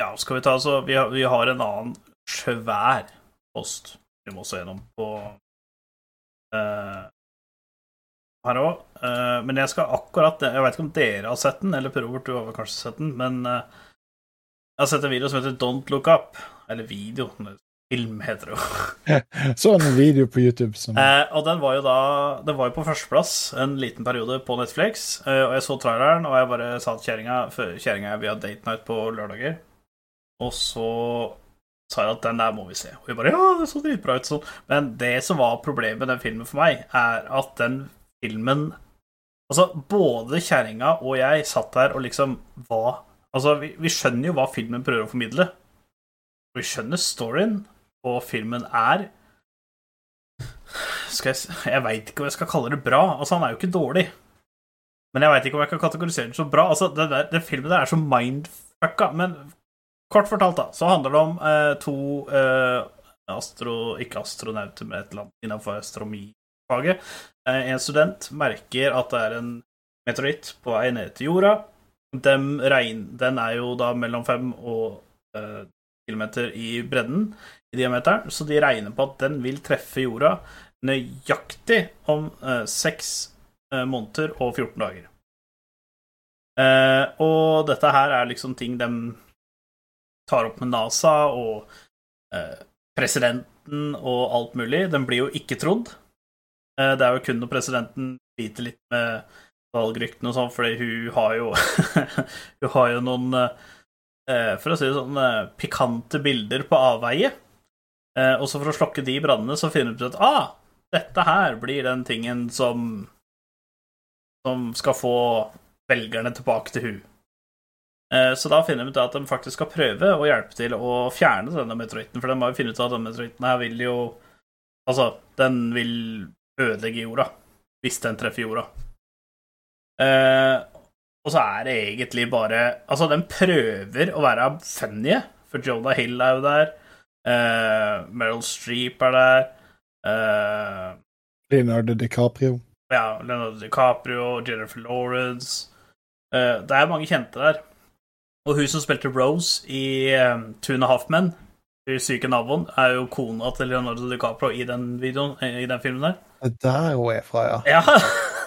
S3: ja, skal vi ta altså vi har, vi har en annen svær post vi må se gjennom på uh, her òg. men jeg skal akkurat Jeg vet ikke om dere har sett den, eller Per Robert, du har kanskje sett den, men uh, jeg har sett en video som heter Don't Look Up. Eller video. film, heter det jo.
S1: Så en video på YouTube som
S3: Eh, og den var jo da Den var jo på førsteplass en liten periode på Netflix. Eh, og jeg så traileren, og jeg bare sa til kjerringa kjerringa er via date night på lørdager. Og så sa jeg at den der må vi se. Og vi bare ja, det så dritbra ut. Sånn. Men det som var problemet med den filmen for meg, er at den filmen Altså, både kjerringa og jeg satt der og liksom hva Altså, vi, vi skjønner jo hva filmen prøver å formidle. Vi skjønner storyen, og filmen er skal jeg, jeg veit ikke om jeg skal kalle det bra. Altså, han er jo ikke dårlig. Men jeg veit ikke om jeg kan kategorisere den som bra. Altså, den, der, den filmen der er så mindfucka. Men kort fortalt, da, så handler det om eh, to eh, astro... Ikke astronauter, men et eller annet innenfor astronomifaget. Eh, en student merker at det er en meteoritt på vei ned til jorda. Regn, den er jo da mellom fem og eh, kilometer i bredden i diameteren, så de regner på at den vil treffe jorda nøyaktig om eh, seks eh, måneder og 14 dager. Eh, og dette her er liksom ting de tar opp med NASA og eh, presidenten og alt mulig. Den blir jo ikke trodd. Eh, det er jo kun når presidenten biter litt med valgryktene og sånn, fordi hun har jo Hun har jo noen eh, For å si det sånn eh, pikante bilder på avveie. Eh, og så for å slokke de brannene, så finner du ut at ah, dette her blir den tingen som Som skal få velgerne tilbake til hun. Eh, så da finner de ut at de faktisk skal prøve å hjelpe til å fjerne denne meteoritten, for de må jo finne ut at denne meteoritten her vil jo Altså, den vil ødelegge jorda hvis den treffer jorda. Eh, og så er det egentlig bare Altså, den prøver å være funny, for Jonah Hill er jo der. Eh, Meryl Streep er der. eh,
S1: Leonardo DiCaprio.
S3: ja, Leonardo DiCaprio, Jennifer Lawrence Eh, Det er mange kjente der. Og hun som spilte Rose i um, Two and a Half Men, hun syke naboen, er jo kona til Leonardo DiCaprio i den videoen, eh, i den filmen der.
S1: Det er hun er fra, ja.
S3: Ja.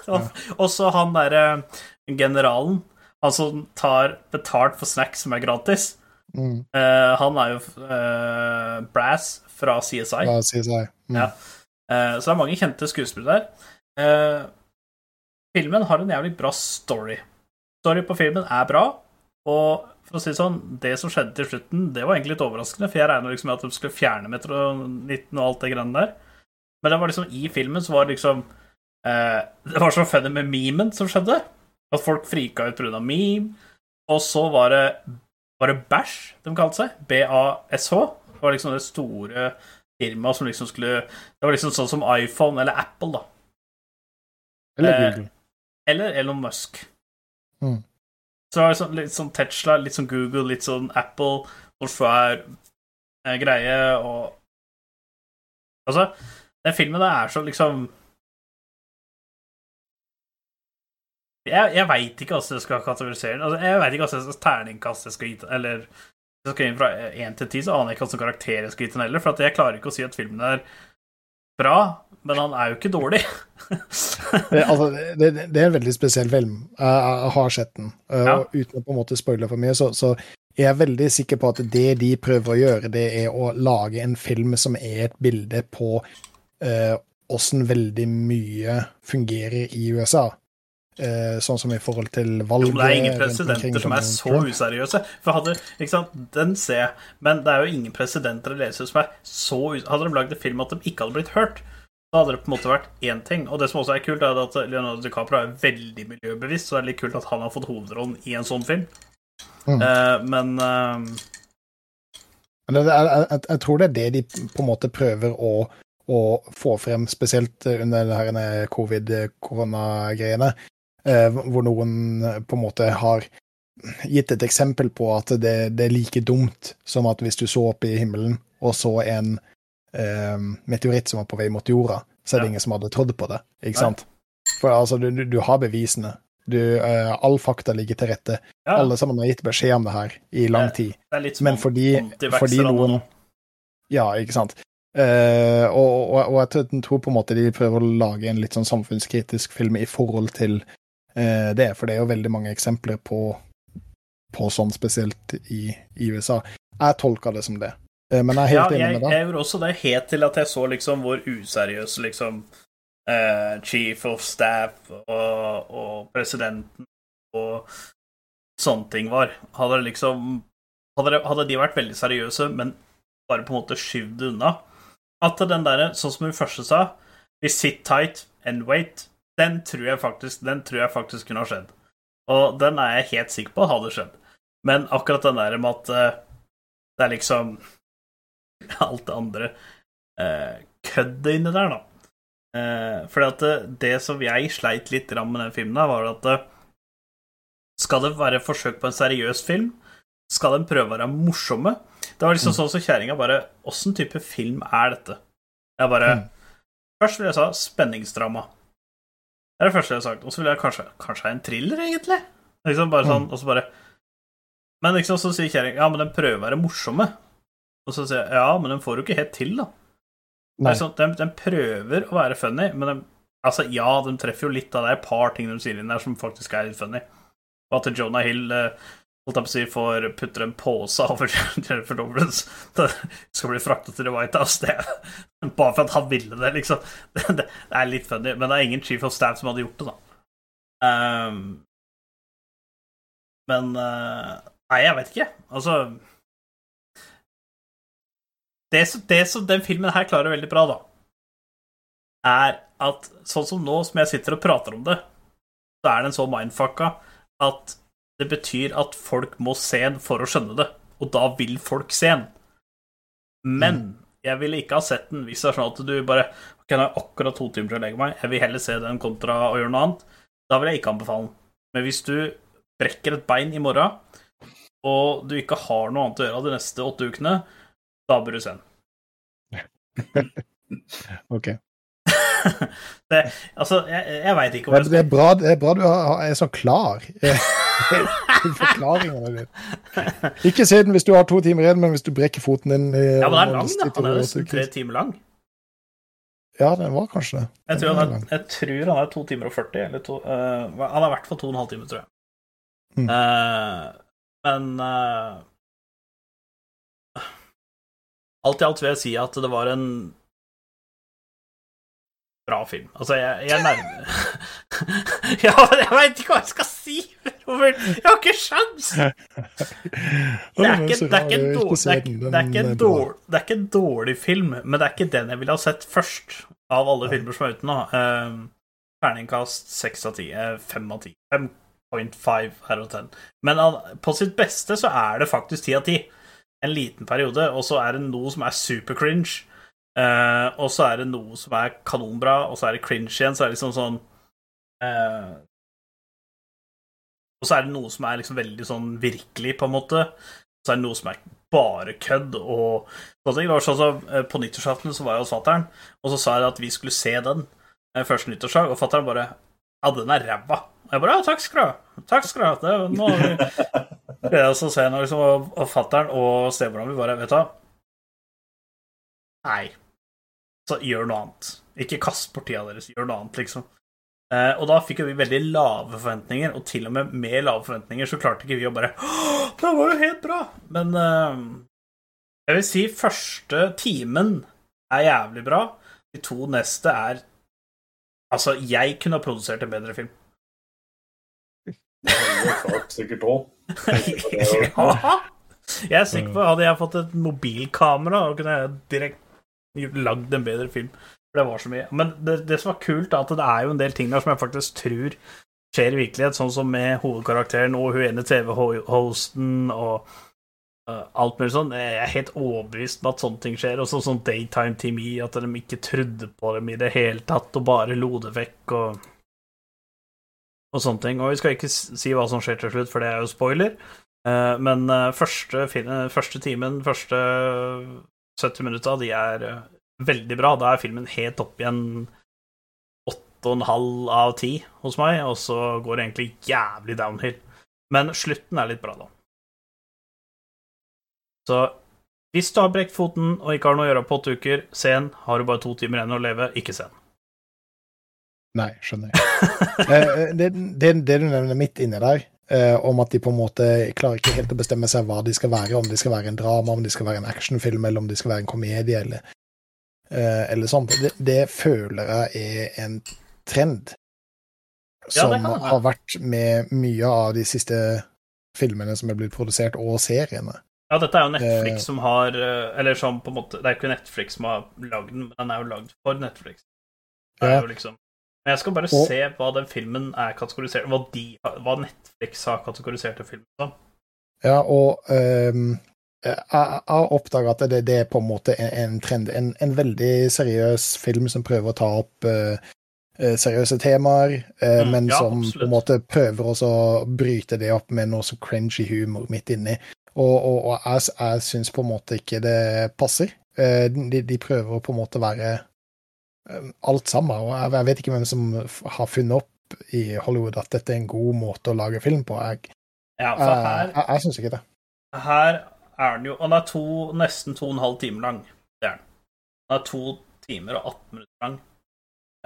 S3: og, så han derre generalen, han som tar betalt for snacks som er gratis.
S1: Mm.
S3: Uh, han er jo uh, Brass fra CSI.
S1: La CSI. Mm.
S3: Ja. Uh, så det er mange kjente skuespillere der. Eh, filmen har en jævlig bra story. Story på filmen er bra, og for å si det sånn, det som skjedde til slutten, det var egentlig litt overraskende, for jeg regna liksom med at de skulle fjerne Metro-19 og alt det greiene der. Men det var liksom i filmen så var det liksom eh, Det var så funny med memen som skjedde. At folk frika ut pga. meme. Og så var det Var det Bæsj de kalte seg? B-A-S-H. Det var liksom det store firma som liksom skulle Det var liksom sånn som iPhone eller Apple, da.
S1: Eller
S3: Eh,
S1: Google.
S3: Eller Elon Musk.
S1: Mm.
S3: Så det var sånn, litt sånn Tesla, litt sånn Google, litt sånn Apple, noe svær eh, greie, og Altså, den filmen der er så liksom Jeg, jeg veit ikke hvordan jeg skal kategorisere den. Altså, jeg veit ikke hva slags terningkast jeg skal gi eller jeg skal gi den fra én til ti, så aner jeg ikke hvilken karakter jeg skal gi den heller, for jeg klarer ikke å si at filmen er bra, men han er jo ikke dårlig.
S1: Det, altså, det, det er en veldig spesiell film. Jeg, jeg har sett den. Uh,
S3: Ja.
S1: og Uten å på en måte spoile for mye, så, så er veldig sikker på at det de prøver å gjøre, det er å lage en film som er et bilde på åssen veldig mye fungerer i USA. Eh, sånn som i forhold til valget
S3: Jo, det er ingen presidenter som er så useriøse. For hadde, ikke sant, Den ser jeg, men det er jo ingen presidenter eller ledere som er så useriøse. Hadde de lagd en film at de ikke hadde blitt hørt, da hadde det på en måte vært én ting. Og det som også er kult, er at Leonardo DiCaprio er veldig miljøbevisst, så det er litt kult at han har fått hovedrollen i en sånn film.
S1: Mm.
S3: Eh, men
S1: det, jeg, jeg, jeg tror det er det de på en måte prøver å, å få frem, spesielt under denne covid-koronagreiene, eh, hvor noen eh, på en måte har gitt et eksempel på at det, det er like dumt som at hvis du så opp i himmelen og så en eh, meteoritt som var på vei mot jorda, så er det
S3: Ja.
S1: ingen som hadde trodd på det, ikke
S3: Nei.
S1: sant? For altså, du, du, har bevisene. Du, eh, all fakta ligger til rette.
S3: ja,
S1: Alle sammen har gitt beskjed om det her i lang tid.
S3: det som
S1: Men fordi,
S3: antivaxere
S1: fordi noen Ja, ikke sant. Eh, og, og, og jeg tror- på en måte de prøver å lage en litt sånn samfunnskritisk film i forhold til eh, det, for det er jo veldig mange eksempler på, på sånn spesielt i, i USA. Jeg tolker det som det. Eh, Men jeg er
S3: Ja,
S1: helt enig med deg.
S3: jeg gjorde også det helt til at jeg så liksom hvor useriøs liksom uh, Chief of Staff og, og presidenten og sånne ting var. Hadde det liksom hadde, det, hadde de vært veldig seriøse, men bare på en måte skyvd unna At den derre, sånn som hun første sa, we sit tight and wait, den tror jeg faktisk, den tror jeg faktisk kunne ha skjedd. Og den er jeg helt sikker på hadde skjedd. Men akkurat den der med at uh, det er liksom alt det andre uh, køddet inni der, da. Uh, fordi at det, det som jeg sleit litt med den filmen, her, var at uh, skal det være forsøk på en seriøs film? Skal den prøve å være morsomme? Det var liksom sånn som kjerringa bare Åssen type film er dette? Jeg bare
S1: Mm.
S3: Først vil jeg sa spenningsdrama. Det er det første jeg har sagt. Og så vil jeg kanskje Kanskje en thriller, egentlig? Liksom bare sånn, og så bare Men liksom, så sier kjerringa ja, men den prøver å være morsomme. Og så sier jeg ja, men den får jo ikke helt til, da. Sånn, den, den prøver å være funny, men den, altså, ja, den treffer jo litt av det. et par ting de sier inn der som faktisk er litt funny. Og at Jonah Hill eh, holdt jeg på å si, får putter en pose over Jennifer det skal bli fraktet til The White House, det bare for at han ville det, liksom. Det, det, det er litt funny, men det er ingen chief of staff som hadde gjort det, da. Um, men uh, Nei, jeg vet ikke. Altså det, som- det som den filmen her klarer veldig bra, da, er at sånn som nå som jeg sitter og prater om det, så er den så mindfucka at det betyr at folk må se den for å skjønne det, og da vil folk se den. Men jeg ville ikke ha sett den hvis det er sånn at du bare Ok, nå har jeg akkurat to timer til å legge meg, jeg vil heller se den kontra å gjøre noe annet. Da vil jeg ikke anbefale den. Men hvis du brekker et bein i morgen, og du ikke har noe annet å gjøre de neste åtte ukene, da bør du se den.
S1: Ok.
S3: Det, altså, jeg, jeg veit ikke
S1: Det er, det er, bra, det er bra du er så klar i forklaringene dine. Ikke se den hvis du har to timer igjen, men hvis du brekker foten din eh,
S3: Ja, men den er lang, da. Han er nesten tre timer lang.
S1: Ja, den var kanskje det.
S3: Jeg tror han er, jeg tror han er to timer og 40, eller to uh, Han er i hvert fall to og en halv time, tror jeg.
S1: Mm.
S3: Uh, men uh, Alt i alt vil jeg si at det var en bra film. Altså, jeg, jeg nærmer Ja, jeg veit ikke hva jeg skal si, Robert! Jeg har ikke sjans! Det er ikke, det er ikke, en, dårlig, det er, det er ikke en dårlig, det er ikke en dårlig film, men det er ikke den jeg ville ha sett først av alle filmer som er ute nå. Uh, Terningkast seks av ti. eh, Fem av ti. 5.5 her og 10. Men på sitt beste så er det faktisk ti av ti. En liten periode, og så er det noe som er super cringe. Eh, og så er det noe som er kanonbra, og så er det cringe igjen. Så er det liksom sånn uh, Og så er det noe som er liksom veldig sånn virkelig, på en måte. Så er det noe som er bare kødd og sånne ting. Sånn som eh, På nyttårsaften så var jeg hos fatter'n, og så sa jeg at vi skulle se den første nyttårsdag, og fatter'n bare Ja, den er ræva. Og jeg bare Ja, takk skal du ha. Takk skal du ha. Det, nå Og så ser jeg nå liksom, og, og fatter'n og stemoren min bare Vet du hva? Nei. Så gjør noe annet. Ikke kast bort tida deres. Gjør noe annet, liksom. Eh, og da fikk jo vi veldig lave forventninger, og til og med med lave forventninger så klarte ikke vi å bare «Åh, Det var jo helt bra! Men eh, jeg vil si første timen er jævlig bra. De to neste er Altså, jeg kunne ha produsert en bedre film.
S2: Klart sikkert òg.
S3: ja. Jeg er sikker på Hadde jeg fått et mobilkamera, og kunne jeg direkte lagd en bedre film. For det var så mye. Men det, det som var kult, er at det er jo en del ting der som jeg faktisk tror skjer i virkelighet, sånn som med hovedkarakteren og hun ene TV-hosten og uh, alt mulig sånn. Jeg er helt overbevist om at sånne ting skjer. Og sånn Daytime TV, at de ikke trodde på dem i det hele tatt og bare lo det vekk og og sånne ting. Og vi skal ikke si hva som skjer til slutt, for det er jo spoiler. Eh, men eh, første, første timen, første 70 minutter, de er eh, veldig bra. Da er filmen helt opp igjen 8,5 av 10 hos meg, og så går det egentlig jævlig downhill. Men slutten er litt bra, da. Så hvis du har brekt foten og ikke har noe å gjøre på åtte uker, se den. Har du bare to timer igjen å leve, ikke se den.
S1: Nei, skjønner jeg. Eh, det, det, det du nevner midt inni der, eh, om at de på en måte klarer ikke helt å bestemme seg hva de skal være, om de skal være en drama, om de skal være en actionfilm, eller om de skal være en komedie, eller, eh, eller sånt. Det, det føler jeg er en trend som
S3: være.
S1: har vært med mye av de siste filmene som er blitt produsert, og seriene.
S3: Ja, dette er jo Netflix
S1: Eh.
S3: som har eh, Eller som på en måte Det er ikke Netflix som har lagd den, men den er jo lagd for Netflix. Det er jo liksom Men jeg skal bare
S1: Og-
S3: se hva den filmen er kategorisert Hva, de, hva Netflix har kategorisert den filmen som.
S1: Ja, og um, jeg har oppdaga at det, det er på en måte en, en trend. En, en veldig seriøs film som prøver å ta opp eh, seriøse temaer, uh,
S3: Mm,
S1: men
S3: ja,
S1: som
S3: absolutt.
S1: på en måte prøver også å bryte det opp med noe så cringy humor midt inni. Og, og, og jeg, jeg syns på en måte ikke det passer. Uh, de, de prøver å på en måte være eh, alt sammen, og jeg, vet ikke hvem som har funnet opp i Hollywood at dette er en god måte å lage film på. Jeg,
S3: Ja, her,
S1: jeg, jeg syns ikke det.
S3: her er den jo den er to, nesten to og en halv time lang. Det er den. Den er to timer og 18 minutter lang.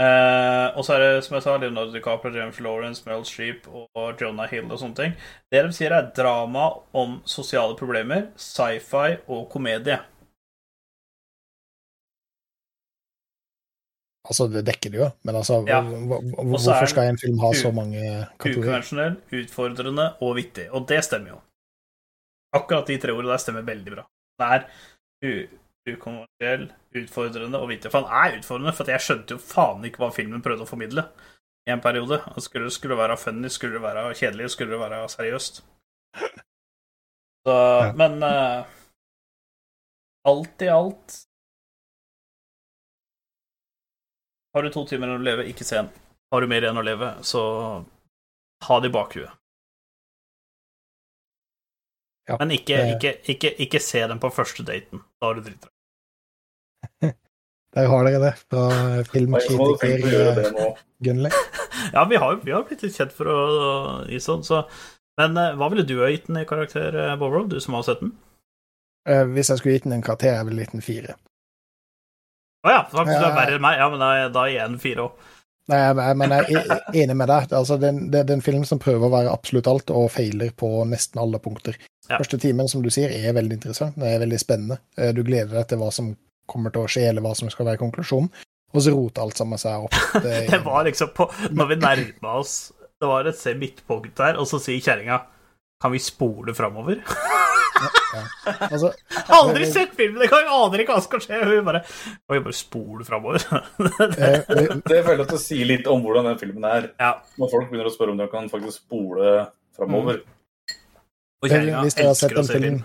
S3: Eh, og så er det, som jeg sa, Leonardo DiCaprio, James Lawrence, Meryl Streep og Jonah Hill og sånne ting. Det de sier, er drama om sosiale problemer, sci-fi og komedie.
S1: Altså, det dekker det jo, men altså,
S3: Ja.
S1: hvorfor skal en film ha så mange kategorier?
S3: Ukonvensjonell, utfordrende og vittig. Og det stemmer jo. Akkurat de tre ordene der stemmer veldig bra. Det er ukonvensjonell, utfordrende og vittig. For han er utfordrende, for jeg skjønte jo faen ikke hva filmen prøvde å formidle i en periode. Og Skulle det være funny, skulle det være kjedelig, skulle det være seriøst. Så,
S1: Ja.
S3: Men uh, alt i alt Har du to timer igjen å leve, ikke se den. Har du mer igjen å leve, så ha det i bakhuet.
S1: Ja,
S3: Men ikke,
S1: det-
S3: ikke, ikke, ikke se den på første daten. Da har du dritt deg.
S1: Der har dere det, fra filmkritiker
S2: det.
S1: Gunnli.
S3: Ja, vi har, vi har blitt litt kjent for å gi sånn, så Men eh, hva ville du ha gitt den i karakter, Bovro, du som har sett den?
S1: Eh, hvis jeg skulle gitt den en karakter, jeg ville gitt den fire.
S3: Å ja, så du er verre enn meg. Ja, men da, da er jeg en fire òg.
S1: Nei, men jeg er enig med deg. Altså, det, er en- det, det er en film som prøver å være absolutt alt, og feiler på nesten alle punkter.
S3: Ja.
S1: Første timen, som du sier, er veldig interessant. Det er veldig spennende. Eh, Du gleder deg til hva som kommer til å skje, eller hva som skal være konklusjonen. Og så roter alt sammen seg opp. Det,
S3: Det var liksom på Når vi nærma oss Det var et se midtpunkt der, og så sier kjerringa Kan vi spole framover?
S1: Altså,
S3: Aldri sett filmen engang! Aner ikke hva som skal skje. Og vi bare og vi bare spoler framover?
S1: eh, eh,
S2: Det føler jeg at det sier litt om hvordan den filmen er.
S3: ja.
S2: Når folk begynner å spørre om de kan faktisk spole framover.
S3: Mm.
S1: Hvis dere har sett en
S3: se
S1: film
S3: film.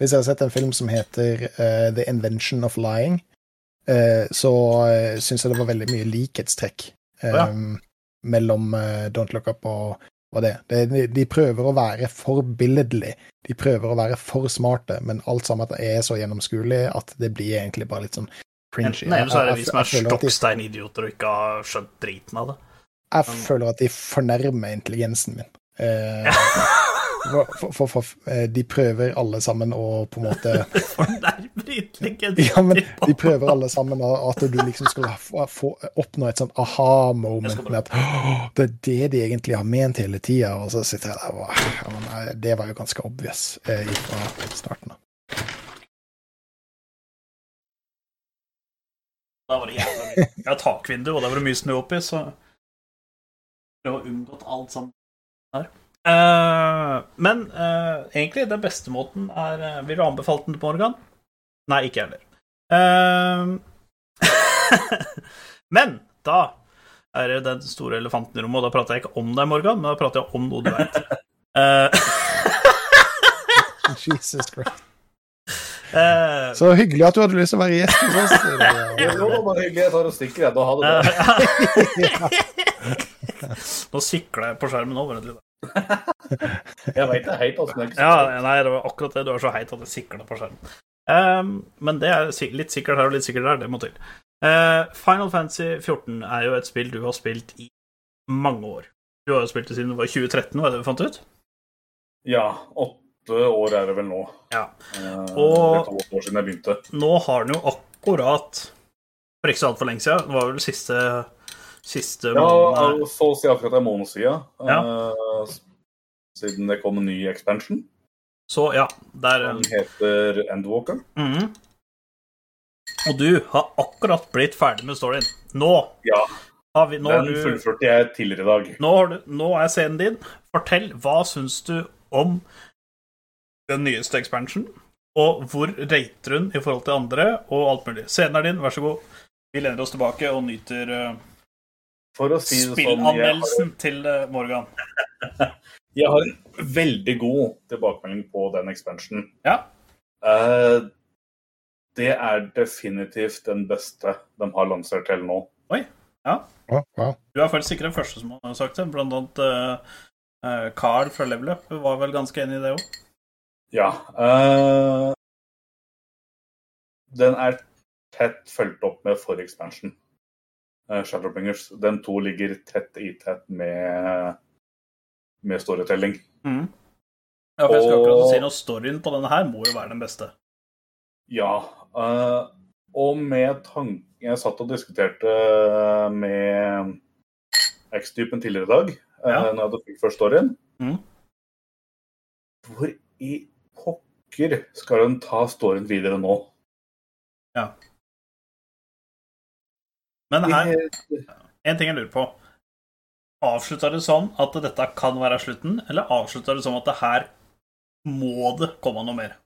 S1: Hvis jeg har sett en film som heter uh, The Invention of Lying, uh, så uh, syns jeg det var veldig mye likhetstrekk eh,
S3: Ja.
S1: mellom Don't Look Up og, og det. de, de prøver å være forbilledlig. De prøver å være for smarte, men alt sammen er så gjennomskuelig at det blir egentlig bare litt sånn cringy.
S3: Enten så er det vi som er
S1: jeg- jeg føler at de-
S3: stokkstein idioter og ikke har skjønt driten av det.
S1: Jeg føler at de fornærmer intelligensen min. Eh, for, for, for, eh, de prøver alle sammen å på en måte
S3: Fornærmer
S1: Ja, men de prøver alle sammen at du liksom skal få, få, oppnå et sånt aha-moment med at «Åh, det er det de egentlig har ment hele tida, og så sitter jeg der og ja, men, Det var jo ganske obvious eh, fra starten av.
S3: Da var det jævla mye. Har takvindu, og der var det mye snø oppi, så Prøve å unngått alt sammen her. Uh, men uh, egentlig, den beste måten er uh, Vil du anbefale den til Morgan? Nei, ikke jeg heller. Eh, men da er det den store elefanten i rommet, og da prater jeg ikke om deg, Morgan, men da prater jeg om noe du vet. Uh,
S1: Jesus Christ.
S3: Uh,
S1: Så hyggelig at du hadde lyst til å være gjest hos oss.
S2: Det var bare hyggelig. Jeg tar og stikker, jeg. Da ha det bra.
S3: Nå sikler jeg på skjermen over Vent litt.
S2: Jeg veit det er heit, altså.
S3: Ja, nei, det var akkurat det. Du er så heit at det sikler på skjermen. Ehm, men det er litt sikkert her og litt sikkert der. Det må til. Uh, Final Fantasy 14 er jo et spill du har spilt i mange år. Du har jo spilt det siden det var 2013, var det det vi fant ut?
S2: Ja, åtte år er det vel nå.
S3: Ja.
S2: Eh,
S3: Og-
S2: to år siden jeg begynte.
S3: Nå har den jo akkurat For ikke så altfor lenge siden. Det var vel siste, siste
S2: Ja,
S3: måneden
S2: så å si akkurat en måned siden.
S3: Ja.
S2: Uh, siden det kom en ny expansion.
S3: Så ja, der
S2: Han heter Endwalker.
S3: Mhm. Og du har akkurat blitt ferdig med storyen. Nå
S2: Ja,
S3: har vi nå
S2: den fullførte jeg tidligere i dag.
S3: nå, har du, nå er scenen din. Fortell, hva syns du om den nyeste expansion? Og hvor rater hun i forhold til andre, og alt mulig. Scenen er din, vær så god. Vi lener oss tilbake og nyter uh,
S2: si spillanmeldelsen sånn, har,
S3: til uh, Morgan.
S2: jeg har en veldig god tilbakemelding på den expansionen.
S3: Ja.
S2: Uh, det er definitivt den beste de har lansert til nå.
S3: Oi. Ja.
S1: Wow.
S3: Du er faktisk ikke den første som har sagt det. Blant annet eh, eh, Carl fra Level Up var vel ganske enig i det òg.
S2: Ja. Uh, den er tett fulgt opp med for expansion. Uh, Shadowbringers. De to ligger tett i tett med, med storytelling.
S3: Mm. Ja, for jeg skal akkurat si noe. Storyen på denne her må jo være den beste.
S2: Ja. Uh, og med tanke Jeg satt og diskuterte med X-typen tidligere i dag, uh, når jeg fikk først storyen.
S3: Mm.
S2: Hvor i pokker skal hun ta storyen videre nå? Ja.
S3: Men her, en ting jeg lurer på. Avslutta det sånn at dette kan være slutten, eller avslutta det sånn at det her må det komme noe mer?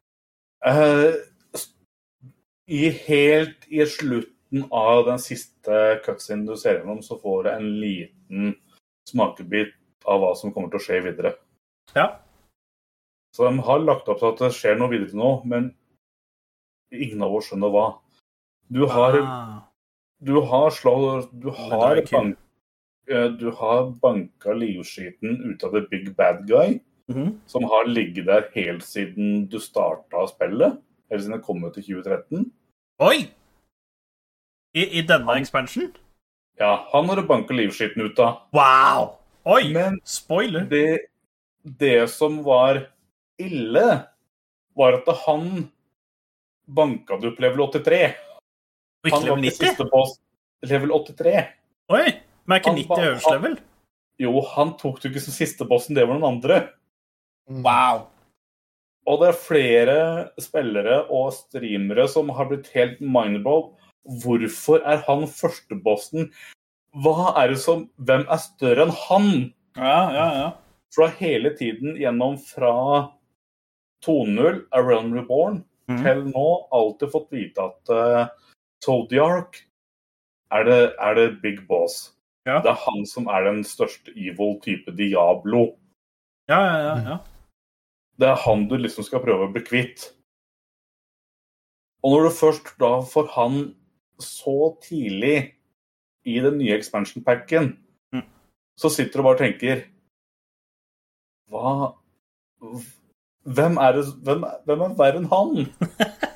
S2: Uh, I helt i slutten av den siste cutscenen du ser gjennom, så får du en liten smakebit av hva som kommer til å skje videre.
S3: Ja.
S2: Så de har lagt opp til at det skjer noe videre nå, men ingen av oss skjønner hva. Du har,
S3: Ah.
S2: du har slå, du har, bank, du har banka livskiten ut av the big bad guy,
S3: Mhm.
S2: som har ligget der helt siden du starta spillet, Helt siden det kom ut i 2013.
S3: Oi! I, I denne expansion?
S2: Ja, han har du banka livskiten ut av.
S3: Wow! Oi!
S2: Men
S3: Spoiler.
S2: det, det som var ille, var at han banka du opp level 83.
S3: Og
S2: Han var ikke siste boss level 83.
S3: Oi! Men er ikke 90
S2: ba-
S3: øverste level?
S2: Jo, han tok du ikke som siste bossen, det var noen andre.
S1: Mm.
S3: Wow!
S2: Og det er flere spillere og streamere som har blitt helt mindable. Hvorfor er han førstebossen? Hva er det som Hvem er større enn han?
S3: Ja, ja, ja.
S2: Fra hele tiden gjennom fra 2.0, A Realm Reborn,
S3: mm.
S2: til nå alltid fått vite at uh, Zodiark er det, er det big boss.
S3: Ja.
S2: Det er han som er den største evil type Diablo.
S3: Ja, ja, ja, ja.
S2: Det er han du liksom skal prøve å bli kvitt. Og når du først da får han så tidlig i den nye expansion packen,
S3: Mm.
S2: så sitter du bare og tenker Hva Hvem er, det, hvem, hvem er verre enn han?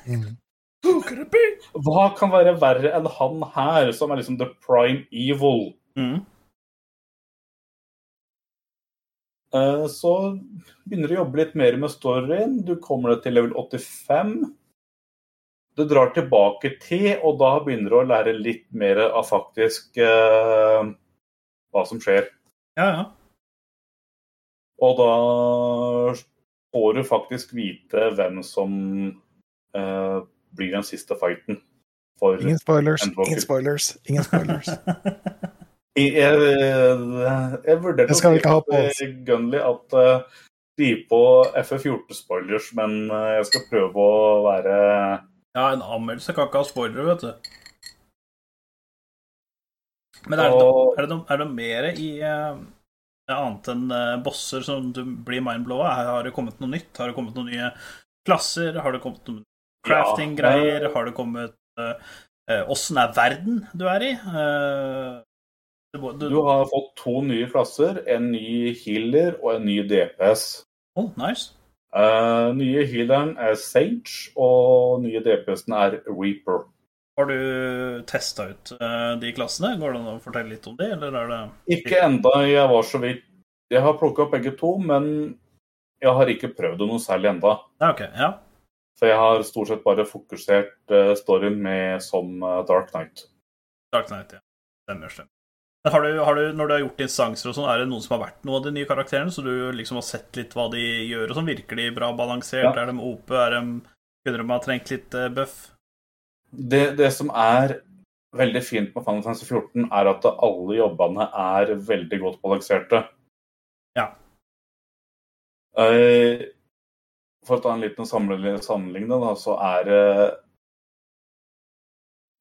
S1: Mm.
S3: Who could it be?
S2: Hva kan være verre enn han her, som er liksom the prime evil?
S3: Mhm.
S2: Eh, Så begynner du å jobbe litt mer med storyen. Du kommer deg til level 85. Du drar tilbake til, og da begynner du å lære litt mer av faktisk eh, hva som skjer.
S3: Ja, ja.
S2: Og da får du faktisk vite hvem som eh, blir den siste fighten. For
S1: Ingen spoilers, ingen spoilers, ingen spoilers.
S2: jeg, jeg, jeg vurderte
S1: ha på oss.
S2: Gunley at uh, skriv på FF14-spoilers, men eh, jeg skal prøve å være
S3: Ja, en anmeldelse kan ikke ha spoilere, vet du. Men er det, noe, er det, noe, er det noe mer i uh, annet enn uh, bosser som du blir mindblowa? Har det kommet noe nytt? Har det kommet noen nye klasser? Har det kommet noen crafting-greier?
S2: Ja,
S3: Har det kommet Åssen er verden du er i? Du,
S2: har fått to nye klasser, en ny healer og en ny DPS.
S3: oh, nice.
S2: Uh, nye healeren er Sage, og nye DPS-en er Reaper.
S3: Har du testa ut uh, de klassene? Går det an å fortelle litt om de, eller er det
S2: Ikke enda, jeg var så vidt Jeg har plukka opp begge to, men jeg har ikke prøvd det noe særlig enda.
S3: Okay, ok. Ja.
S2: For jeg har stort sett bare fokusert uh, storyen med som Dark Knight.
S3: Dark Knight, ja. Stemmer, stemmer. Har du, har du, når du har gjort instanser og sånn, er det noen som har vært noen av de nye karakterene, så du liksom har sett litt hva de gjør og sånn? Virker de bra balansert?
S2: Ja.
S3: Er de OP? Er de, kunne de ha trengt litt eh, buff?
S2: Det, det som er veldig fint med Final Fantasy 14, er at alle jobbene er veldig godt balanserte.
S3: Ja.
S2: Eh, For å ta en liten sammenligning, så er det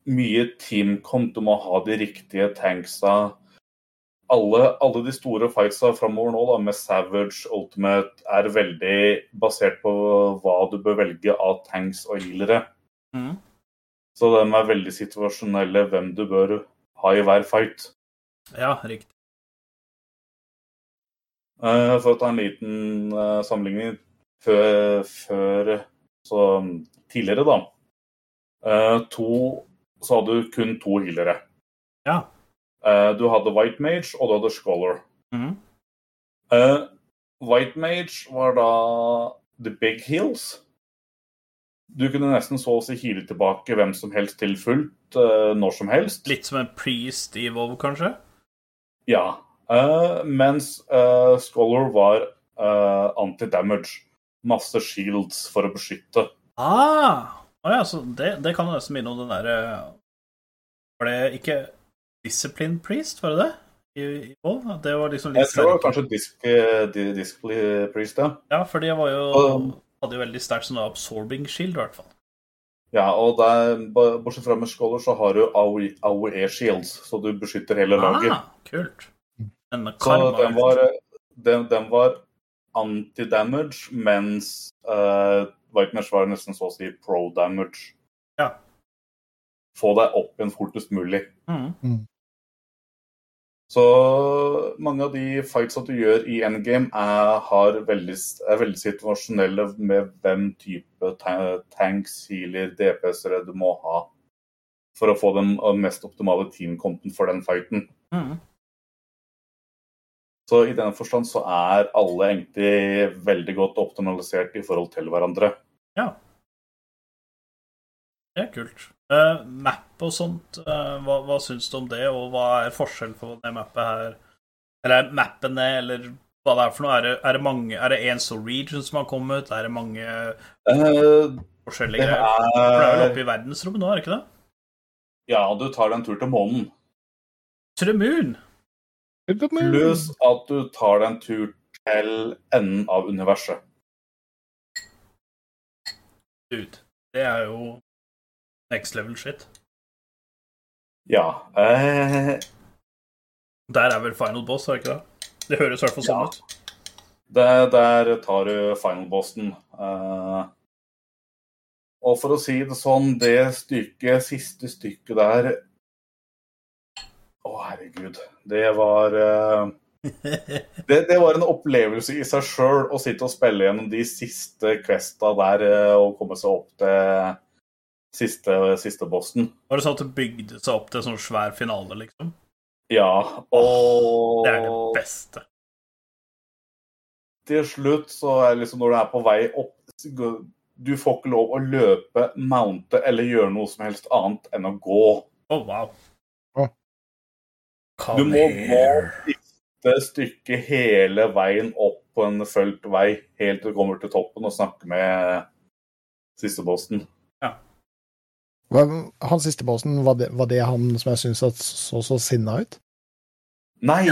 S2: mye team kom til å ha de riktige tanksa. Alle, alle de store fightsa framover nå, da, med Savage Ultimate, er veldig basert på hva du bør velge av tanks og healere.
S3: Mm.
S2: Så de er veldig situasjonelle hvem du bør ha i hver fight.
S3: Ja, riktig.
S2: Eh, For å ta en liten eh, sammenligning før, før så tidligere, da. eh, To, så hadde du kun to healere.
S3: Ja.
S2: Uh, Du hadde White Mage, og du hadde Scholar.
S3: Mm.
S2: Uh, White Mage var da the big heals. Du kunne nesten så å si hile tilbake hvem som helst til fullt uh, når som helst.
S3: Litt som en priest i Volvo, kanskje?
S2: Ja. Eh, mens Scholar var eh, anti-damage. Masse shields for å beskytte.
S3: Ah! Å ja, så det, det kan jo nesten minne om den derre Var det ikke Discipline Priest, var det det? I, i? Det var liksom litt
S2: Jeg tror kanskje disk, eh, Priest, ja.
S3: Ja, for de var jo hadde jo veldig sterkt sånn absorbing shield, i hvert fall.
S2: Ja, og der, bortsett fra med Scholar, så har du AOE, shields, så du beskytter hele laget.
S3: Ah, kult.
S2: Så den var, den, den var anti-damage, mens uh, White Mesh var nesten så å si pro-damage.
S3: Ja.
S2: Få deg opp igjen fortest mulig.
S3: Mm.
S2: Så mange av de fightsa du gjør i endgame, er, har veldig, er veldig situasjonelle med hvem type tanks, healer, DPS-ere du må ha for å få den mest optimale teamkonten for den fighten.
S3: Mhm.
S2: Så i denne forstand så er alle egentlig veldig godt optimalisert i forhold til hverandre.
S3: Ja. Det er kult. Uh, map og sånt, uh, hva, hva syns du om det, og hva er forskjellen på det mappet her Eller mappene, eller hva det er for noe? Er det, er det mange Er det én stor region som har kommet? Er det mange
S2: uh,
S3: forskjellige
S2: det
S3: greier? For det er vel oppe i verdensrommet nå, er det ikke det?
S2: Ja, du tar deg en tur til månen.
S3: Moon!
S2: Pluss at du tar deg en tur til enden av universet.
S3: Dude. Det er jo next level shit.
S2: Ja. Eh,
S3: Der er vel final boss, er det ikke det? Det høres i hvert fall sånn
S2: Ja.
S3: ut.
S2: der, der tar du final bossen. Eh, og for å si det sånn, det stykket, siste stykket der Å, herregud. Det var eh, det, det var en opplevelse i seg sjøl å sitte og spille gjennom de siste questa der eh, og komme seg opp til siste, siste bossen.
S3: Var det sånn at det bygde seg opp til en sånn svær finale, liksom?
S2: Ja, og
S3: Det er det beste.
S2: til slutt så er liksom når du er på vei opp Du får ikke lov å løpe, mounte eller gjøre noe som helst annet enn å gå.
S3: Å, wow. Come
S2: Du må gå
S3: here.
S2: siste stykket hele veien opp på en fulgt vei, helt til du kommer til toppen og snakker med sistebossen.
S1: Ja. Han sistebossen, var det, var det han som jeg syns så så sinna ut?
S2: Nei!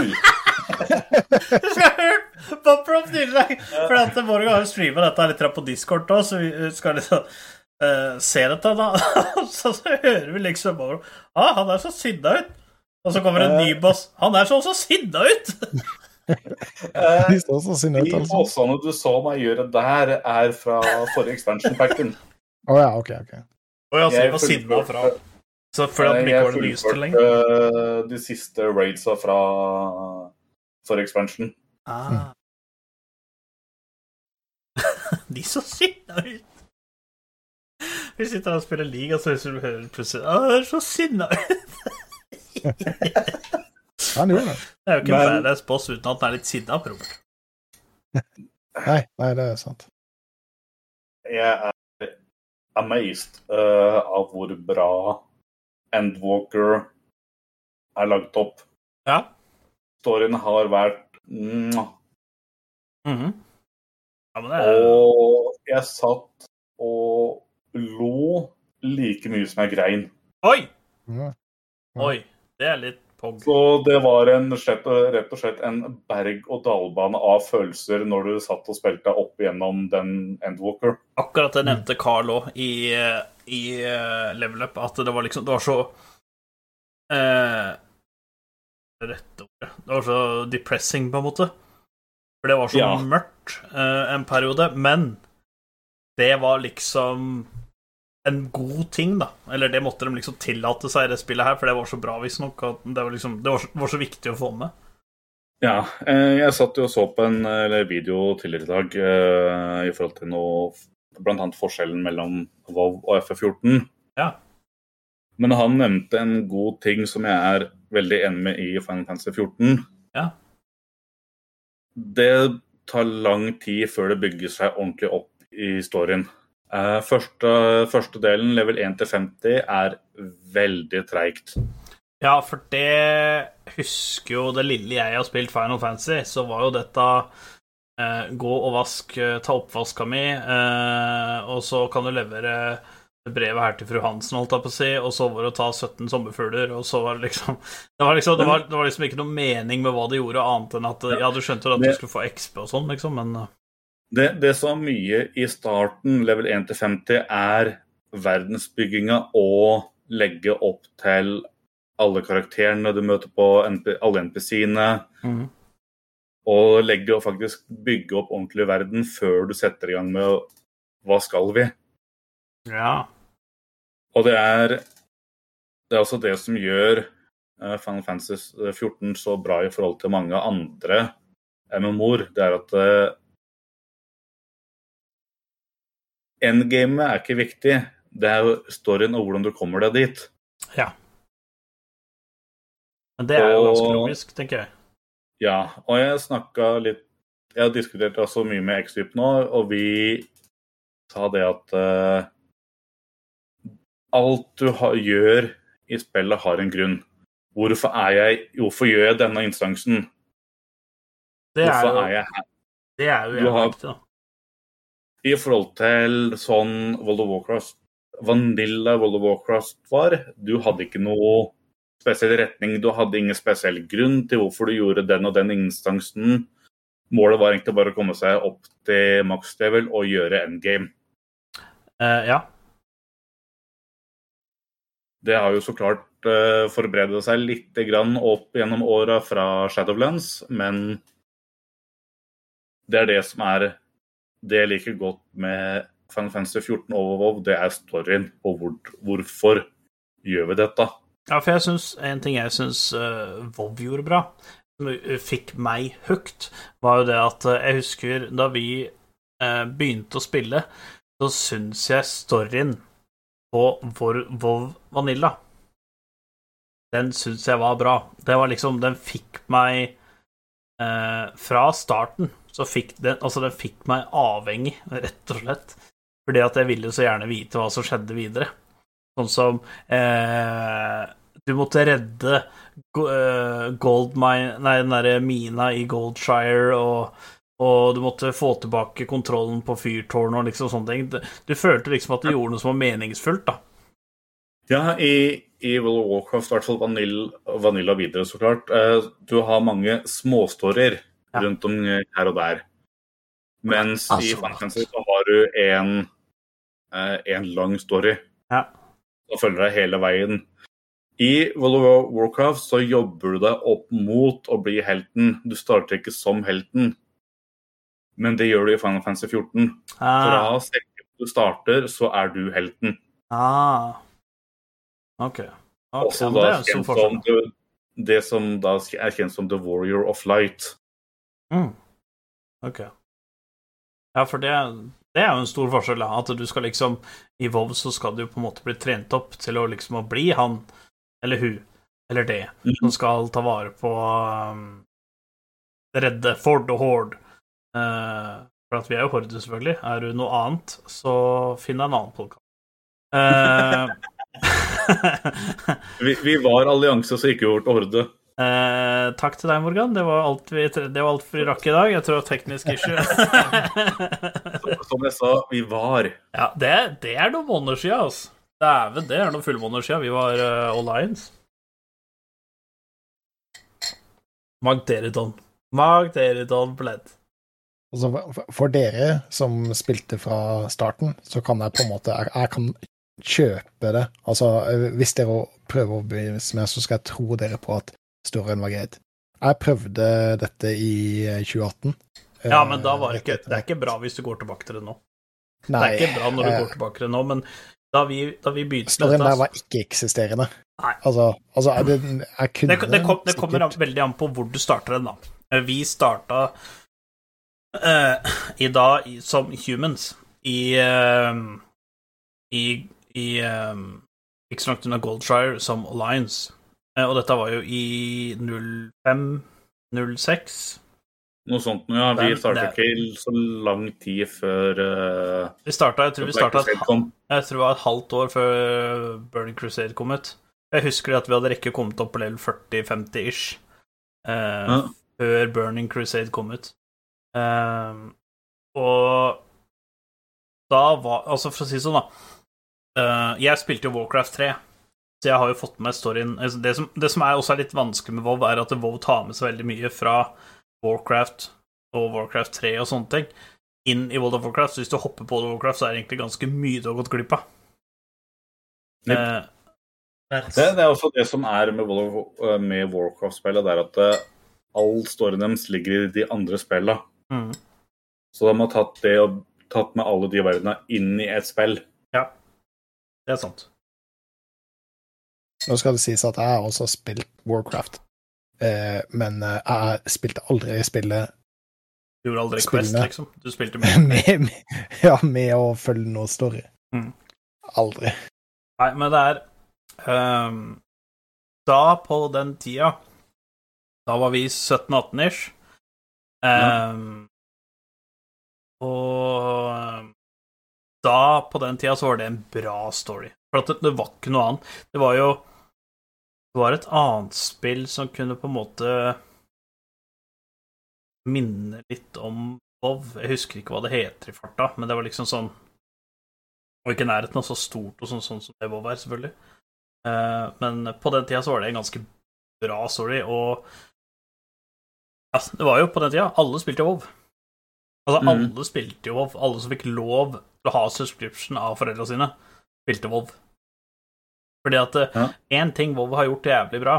S3: På Prop Nydelig! For at Borg har streama dette litt på Discord òg, så vi skal liksom uh, se dette, da. så, så hører vi liksom bare ah, han er så sinna ut. Og så kommer en ny boss. Han er så også sinna ut!
S2: Eh,
S1: De så så sinna ut, altså.
S2: de bossene du så meg gjøre der, er fra forrige expansion packen.
S1: Å ja, OK, OK.
S3: Og jeg
S2: Jeg
S3: ser var sinna fra. Så fordi at
S2: Eh,
S3: ikke var det nyeste lenger.
S2: fullførte eh, de siste raidsa fra forrige expansion.
S3: Ah. De så sinna ut. Vi sitter og spiller liga, så hører du plutselig Å, det er så sinna ut.
S1: Han gjorde det.
S3: Det er jo ikke en
S2: Men-
S3: badass boss uten at han er litt sinna, Robert.
S1: Nei, nei, det er sant.
S2: Jeg er amazed uh, av hvor bra Endwalker er lagt opp.
S3: Ja.
S2: Storyen har vært mm.
S3: Mm -hmm. ja, men det er
S2: Og jeg satt og lo like mye som jeg grein.
S3: Oi!
S1: Mm.
S3: Oi. Det er litt pog.
S2: Så det var en, rett og slett en berg-og-dal-bane av følelser når du satt og spilte opp igjennom den Endwalker.
S3: Akkurat det nevnte Carl òg i, i eh, Level Up, at det var liksom Det var så eh, rette ordet Det var så depressing, på en måte. For det var så
S2: Ja.
S3: mørkt eh, en periode. Men det var liksom en god ting, da. Eller det måtte de liksom tillate seg i det spillet her, for det var så bra, visstnok. Det, var liksom, det var, så, var så viktig å få med.
S2: Ja, eh, jeg satt jo og så på en eller video tidligere i dag eh, i forhold til noe Blant annet forskjellen mellom WoW og FF14.
S3: Ja.
S2: Men han nevnte en god ting som jeg er veldig enig med i Final Fantasy 14.
S3: Ja.
S2: Det tar lang tid før det bygger seg ordentlig opp i storyen. Eh, Første, første delen, level 1 til 50, er veldig treigt.
S3: Ja, for det husker jo det lille jeg har spilt Final Fantasy, så var jo dette eh, gå og vask, eh, ta oppvaska mi, eh, og så kan du levere brevet her til fru Hansen, holdt jeg på å si, og så var det å ta 17 sommerfugler, og så var det liksom Det var liksom, det var, det var liksom ikke noe mening med hva de gjorde, annet enn at Ja, du skjønte jo at du skulle få XP og sånn, liksom, men eh,
S2: Det, det som mye i starten, level 1 til 50, er verdensbygginga og legge opp til alle karakterene du møter på, alle NPC-ene.
S3: Mm.
S2: Og legge og faktisk bygge opp ordentlig verden før du setter i gang med hva skal vi?
S3: Ja.
S2: Og det er, det er også det som gjør eh, Final Fantasy 14 så bra i forhold til mange andre MMO-er. Det er at eh, endgamet er ikke viktig. Det er jo storyen og hvordan du kommer deg dit.
S3: ja. Men det er jo ganske logisk, tenker jeg.
S2: Ja, og jeg snakka litt Jeg har diskutert også mye med X-Typ nå, og vi sa det at uh, alt du har, gjør i spillet, har en grunn. Hvorfor er jeg Hvorfor gjør jeg denne instansen?
S3: Det er
S2: Hvorfor
S3: jo,
S2: er jeg her?
S3: det er jo jeg
S2: har-
S3: viktig, da.
S2: I forhold til sånn World of Warcraft Vanilla World of Warcraft var, du hadde ikke noe spesiell retning. Du hadde ingen spesiell grunn til hvorfor du gjorde den og den instansen. Målet var egentlig bare å komme seg opp til max level og gjøre endgame.
S3: Uh, ja.
S2: Det har jo så klart uh, forberedet seg litt grann opp gjennom åra fra Shadowlands, men det er det som er det jeg liker godt med Final Fantasy 14 og WoW, det er storyen og hvor, hvorfor gjør vi dette.
S3: Ja, for jeg synes, En ting jeg syns uh, Vov gjorde bra, som fikk meg høyt, var jo det at uh, jeg husker da vi uh, begynte å spille, så syns jeg storyen på Vov Vanilla Den syns jeg var bra. Det var liksom Den fikk meg uh, Fra starten så fikk den Altså, den fikk meg avhengig, rett og slett. Fordi at jeg ville så gjerne vite hva som skjedde videre. Sånn som eh, Du måtte redde eh, Goldmine Nei, den derre mina i Goldshire, og, og du måtte få tilbake kontrollen på fyrtårnet og liksom sånne ting. Du, du følte liksom at du gjorde noe som var meningsfullt, da.
S2: Ja, i, i World of Warcraft, i hvert fall Vanilla, Vanilla videre, så klart. eh, du har mange småstorier
S3: Ja.
S2: rundt om eh, her og der. Mens
S1: Ja,
S2: i Final. Fantasy så har du en, eh, en lang story.
S3: Ja.
S2: Og følger deg hele veien. I World of Warcraft så jobber du deg opp mot å bli helten. Du starter ikke som helten, men det gjør du i Final Fantasy 14. Fra sekken du starter, så er du helten.
S3: ah. OK. okay.
S2: Også da
S3: det
S2: kjent som the, det som da er kjent som The Warrior of Light.
S3: Mm. Ok. Ja, for det, det er jo en stor forskjell. At du skal liksom I WoW så skal du på en måte bli trent opp til å liksom å bli han eller hun eller det
S2: mm.
S3: som skal ta vare på um, Redde Ford og Horde. Uh, for at vi er jo Horde, selvfølgelig. Er du noe annet, så finn deg en annen podkast.
S2: Vi, vi var allianse som ikke til Horde.
S3: Eh, takk til deg, Morgan. Det var alt vi, det var alt vi rakk i dag. Jeg tror det var teknisk issue.
S2: Som jeg sa, vi var
S3: ja, det, det er noen måneder siden, altså. Dæven, det er noen fullmåneder siden vi var uh, Alliance. Magderidon. Magderidon Bled.
S1: Altså, for- dere som spilte fra starten, så kan jeg på en måte Jeg, jeg kan kjøpe det. Altså, eh, hvis dere prøver å bevise meg, så skal jeg tro dere på at storyen var greit. Jeg prøvde dette i eh, 2018.
S3: Ja, men da var
S1: Eh,
S3: det ikke Det er ikke bra hvis du går tilbake til det nå.
S1: Nei,
S3: Det er ikke bra når du
S1: eh,
S3: går tilbake til det nå, men da vi, da vi begynte
S1: Storyen
S3: med
S1: der var ikke-eksisterende. Altså, altså det, jeg kunne
S3: det, det, kom, det kommer
S1: sikkert-
S3: veldig an på hvor du starter den, da. Eh, Vi starta uh, i dag som humans i uh, I, i uh, Ikke så langt unna Goldshire som Alliance. Eh, og dette var jo i 05-06.
S2: noe sånt. Ja, vi starta ikke så lang tid før uh,
S3: Vi starta, jeg tror vi starta et. Det var et halvt år før Burning Crusade kom ut. Jeg husker at vi hadde rekke kommet opp på level 40-50-ish uh,
S2: Ja.
S3: før Burning Crusade kom ut. Uh, og da var Altså, for å si det sånn, da. eh, jeg spilte jo Warcraft 3, så jeg har jo fått med storyen altså, det, som, det som er også er litt vanskelig med WoW, er at WoW tar med seg veldig mye fra Warcraft og Warcraft 3 og sånne ting inn i World of Warcraft. Så hvis du hopper på World of Warcraft, så er det egentlig ganske mye du har gått glipp av.
S2: Yep.
S3: Eh,
S2: Det, det er også det som er med, World of- eh, med Warcraft-spillet, det er at eh, all storyen deres ligger i de andre spillene.
S3: mm,
S2: Så de har tatt det og tatt med alle de verdenene inn i et spill.
S3: Ja, det er sant.
S1: Nå skal det sies at jeg har også spilt Warcraft, eh, men eh, jeg spilte aldri spillet
S3: Du gjorde aldri Quest, liksom. Du spilte med
S1: med, med, ja, med å følge noe story.
S3: Mm.
S1: Aldri.
S3: Nei, men det er um, Da, på den tida Da var vi 17-18-ish. Ehm, Og ehm, da, på den tida, så var det en bra story. For at det, det var ikke noe annet. Det var jo Det var et annet spill som kunne på en måte minne litt om WoW. Jeg husker ikke hva det heter i farta, men det var liksom sånn Og ikke nærheten av så stort og sånn, sånn som det WoW er, selvfølgelig. Eh, men på den tida så var det en ganske bra story, og ja, det var jo på den tida alle spilte WoW. Altså,
S2: Mhm.
S3: alle spilte jo WoW. Alle som fikk lov til å ha subscription av foreldra sine, spilte WoW. Fordi at
S2: Ja.
S3: ting WoW har gjort jævlig bra,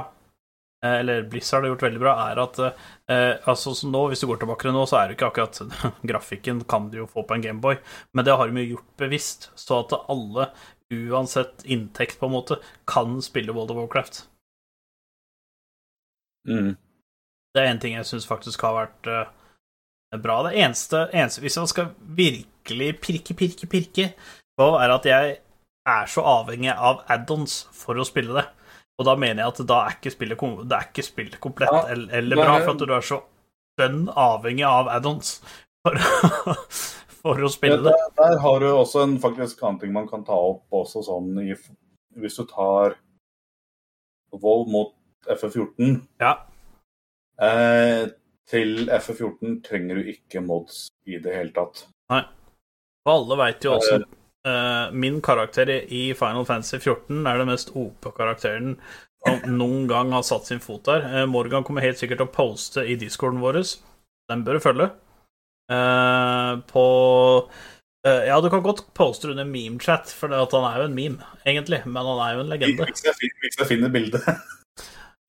S3: eh, eller Blizzard har gjort veldig bra, er at eh, altså så nå, hvis du går tilbake til nå, så er det ikke akkurat Grafikken kan du jo få på en Gameboy, men det har de jo gjort bevisst, så at alle, uansett inntekt, på en måte, kan spille World of Warcraft.
S2: Mm.
S3: Det er en ting jeg syns faktisk har vært eh, bra. Det eneste, eneste Hvis man skal virkelig pirke, pirke, pirke på, er at jeg er så avhengig av add-ons for å spille det. Og da mener jeg at da er ikke spillet, kom- det er ikke spillet komplett
S2: Ja,
S3: eller, eller bra, for at du er så dønn avhengig av add-ons for, for å spille det.
S2: der, der har du også en faktisk annen ting man kan ta opp også sånn i, Hvis du tar vold mot FF14
S3: Ja.
S2: eh, Til FF14 trenger du ikke mods i det hele tatt. Nei.
S3: Og alle veit jo også Min karakter i Final Fantasy 14 er den mest OP-karakteren som noen gang har satt sin fot der. Eh, Morgan kommer helt sikkert til å poste i discorden vår. Den bør du følge. Eh, på eh, Ja, du kan godt poste under memechat, for han er jo en meme, egentlig. Men han er jo en legende.
S2: Hvis jeg, finner, hvis jeg finner bildet.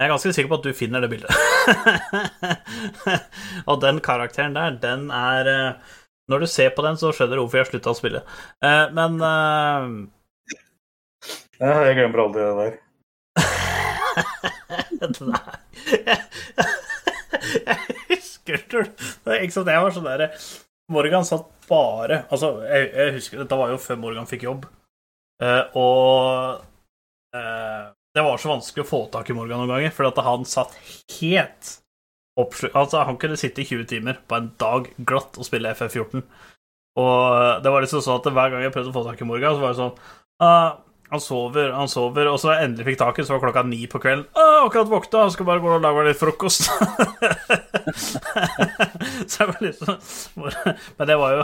S3: Jeg er ganske sikker på at du finner det bildet. og den karakteren der, den er eh, Når du ser på den, så skjønner du hvorfor jeg slutta å spille. Uh, men uh...
S2: Ja, jeg glemmer aldri det der.
S3: Nei Jeg husker det ikke sant, jeg var sånn derre Morgan satt bare Altså, jeg, jeg husker Dette var jo før Morgan fikk jobb. Uh, og det var så vanskelig å få tak i Morgan noen ganger, fordi at han satt helt Altså, han kunne sitte i 20 timer på en dag glatt og spille FF14. Og det var liksom sånn at hver gang jeg prøvde å få tak i Morgan, så var det sånn ah, Han sover, han sover, og så jeg endelig fikk taket, så var klokka ni på kvelden. Å, akkurat våkna, han skal bare gå og lage litt frokost. så jeg var liksom Men det var jo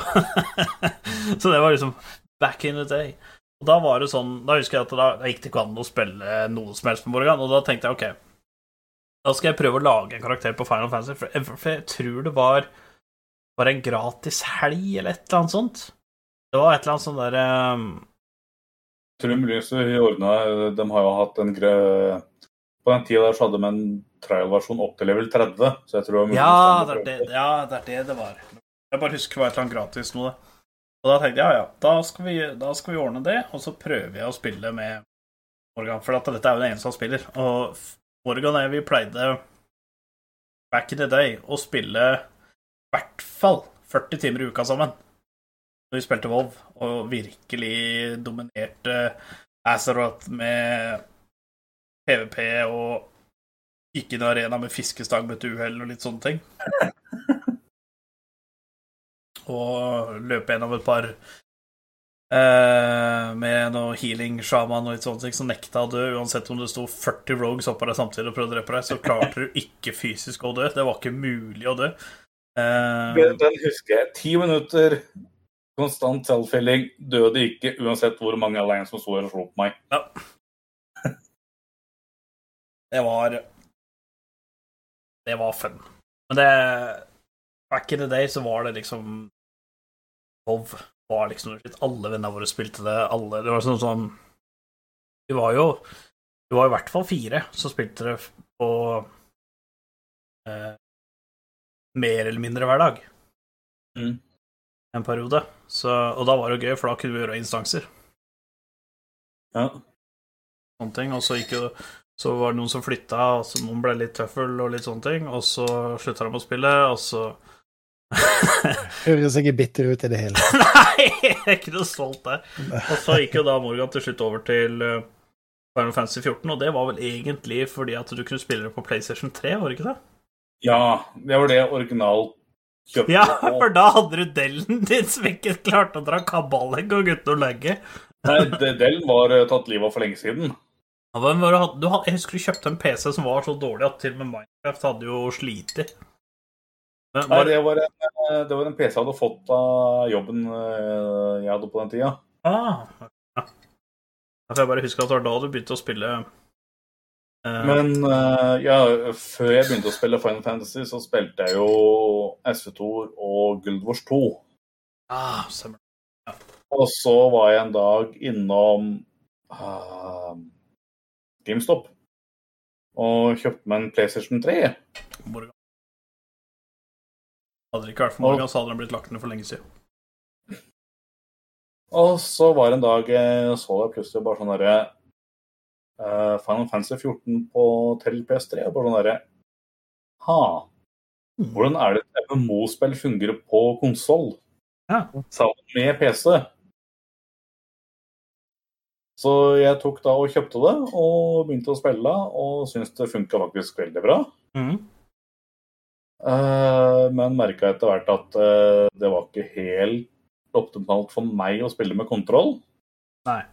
S3: Så det var liksom back in the day. Og da var det sånn Da husker jeg at da, da gikk det ikke an å spille noe som helst på Morgan, og da tenkte jeg OK, da skal jeg prøve å lage en karakter på Final Fantasy, for jeg, for jeg tror det var Var en gratis helg eller et eller annet sånt. Det var et eller annet sånn derre
S2: um... muligens Lyset ordna De har jo hatt en gre... På den tida der så hadde de en trial-versjon opp til level 30, så jeg tror muligens
S3: Ja,
S2: de
S3: det det, ja, det er det det var. Jeg bare husker det var et eller annet gratis da. Og da tenkte jeg ja, ja, da skal, vi, da skal vi ordne det, og så prøver jeg å spille med Morgan. For at dette er jo den eneste han spiller. Og Morgan og jeg, vi pleide back in the day å spille i hvert fall 40 timer i uka sammen. Når vi spilte WoW og virkelig dominerte Azeroth med PVP og gikk inn i arena med fiskestang med et uhell og litt sånne ting. Og løp gjennom et par eh, med noe healing shaman og litt ting som nekta å dø. Uansett om det sto 40 rogues oppå deg samtidig og prøvde å drepe deg, så klarte du ikke fysisk å dø. Det var ikke mulig å dø. Uh,
S2: Den, husker jeg. Ti minutter, konstant self-filling, døde ikke uansett hvor mange alene som sto her og slo på meg.
S3: Ja. Det var Det var fun. Men det Back in the day så var det liksom WoW var liksom. Alle vennene våre spilte det. Alle Det var sånn sånn Vi var jo Vi var i hvert fall fire som spilte det på eh, mer eller mindre hver dag.
S2: Mm.
S3: En periode. Så, og da var det jo gøy, for da kunne vi gjøre instanser.
S2: Ja.
S3: sånne ting, og så gikk jo så var det noen som flytta, og så noen ble litt tøffel og litt sånne ting, og så slutta de å spille, og så
S1: Høres ikke bitter ut i det hele tatt.
S3: Nei, jeg er ikke noe stolt der. Og så gikk jo da Morgan til slutt over til uh, Final Fantasy 14, og det var vel egentlig fordi at du kunne spille det på PlayStation 3, var det ikke det?
S2: ja, det var det originalt kjøpte.
S3: Ja, for da hadde du Dellen din som ikke klarte å dra kaballegg og gutten å legge.
S2: Nei, Dellen var eh, tatt livet av for lenge siden.
S3: Ja, du du hadde- Jeg husker du kjøpte en PC som var så dårlig at til og med Minecraft hadde jo slitt. Men
S2: Nei, det var, en, eh, det var en PC jeg hadde fått av jobben eh, jeg hadde på den tida.
S3: Ah, ja. Jeg bare husker at det var da du begynte å spille uh...
S2: Men uh, ja, før jeg begynte å spille Final Fantasy, så spilte jeg jo SV2 og Guild Wars 2.
S3: ah, stemmer.
S2: Og så var jeg en dag innom uh, GameStop og kjøpte meg en PlayStation 3.
S3: Morgan. Hadde det ikke vært for Morgan, så hadde den blitt lagt ned for lenge siden.
S2: Og så var det en dag jeg så jeg plutselig bare sånn derre uh, Final Fantasy 14 på til PS3. Og bare sånn derre Ha. Hvordan er det et MMO-spill fungerer på konsoll
S3: Ja.
S2: sammen med PC? Så jeg tok da og kjøpte det og begynte å spille, og syntes det funka faktisk veldig bra.
S3: Mhm.
S2: Eh, men merka etter hvert at eh, det var ikke helt optimalt for meg å spille med kontroll.
S3: Nei.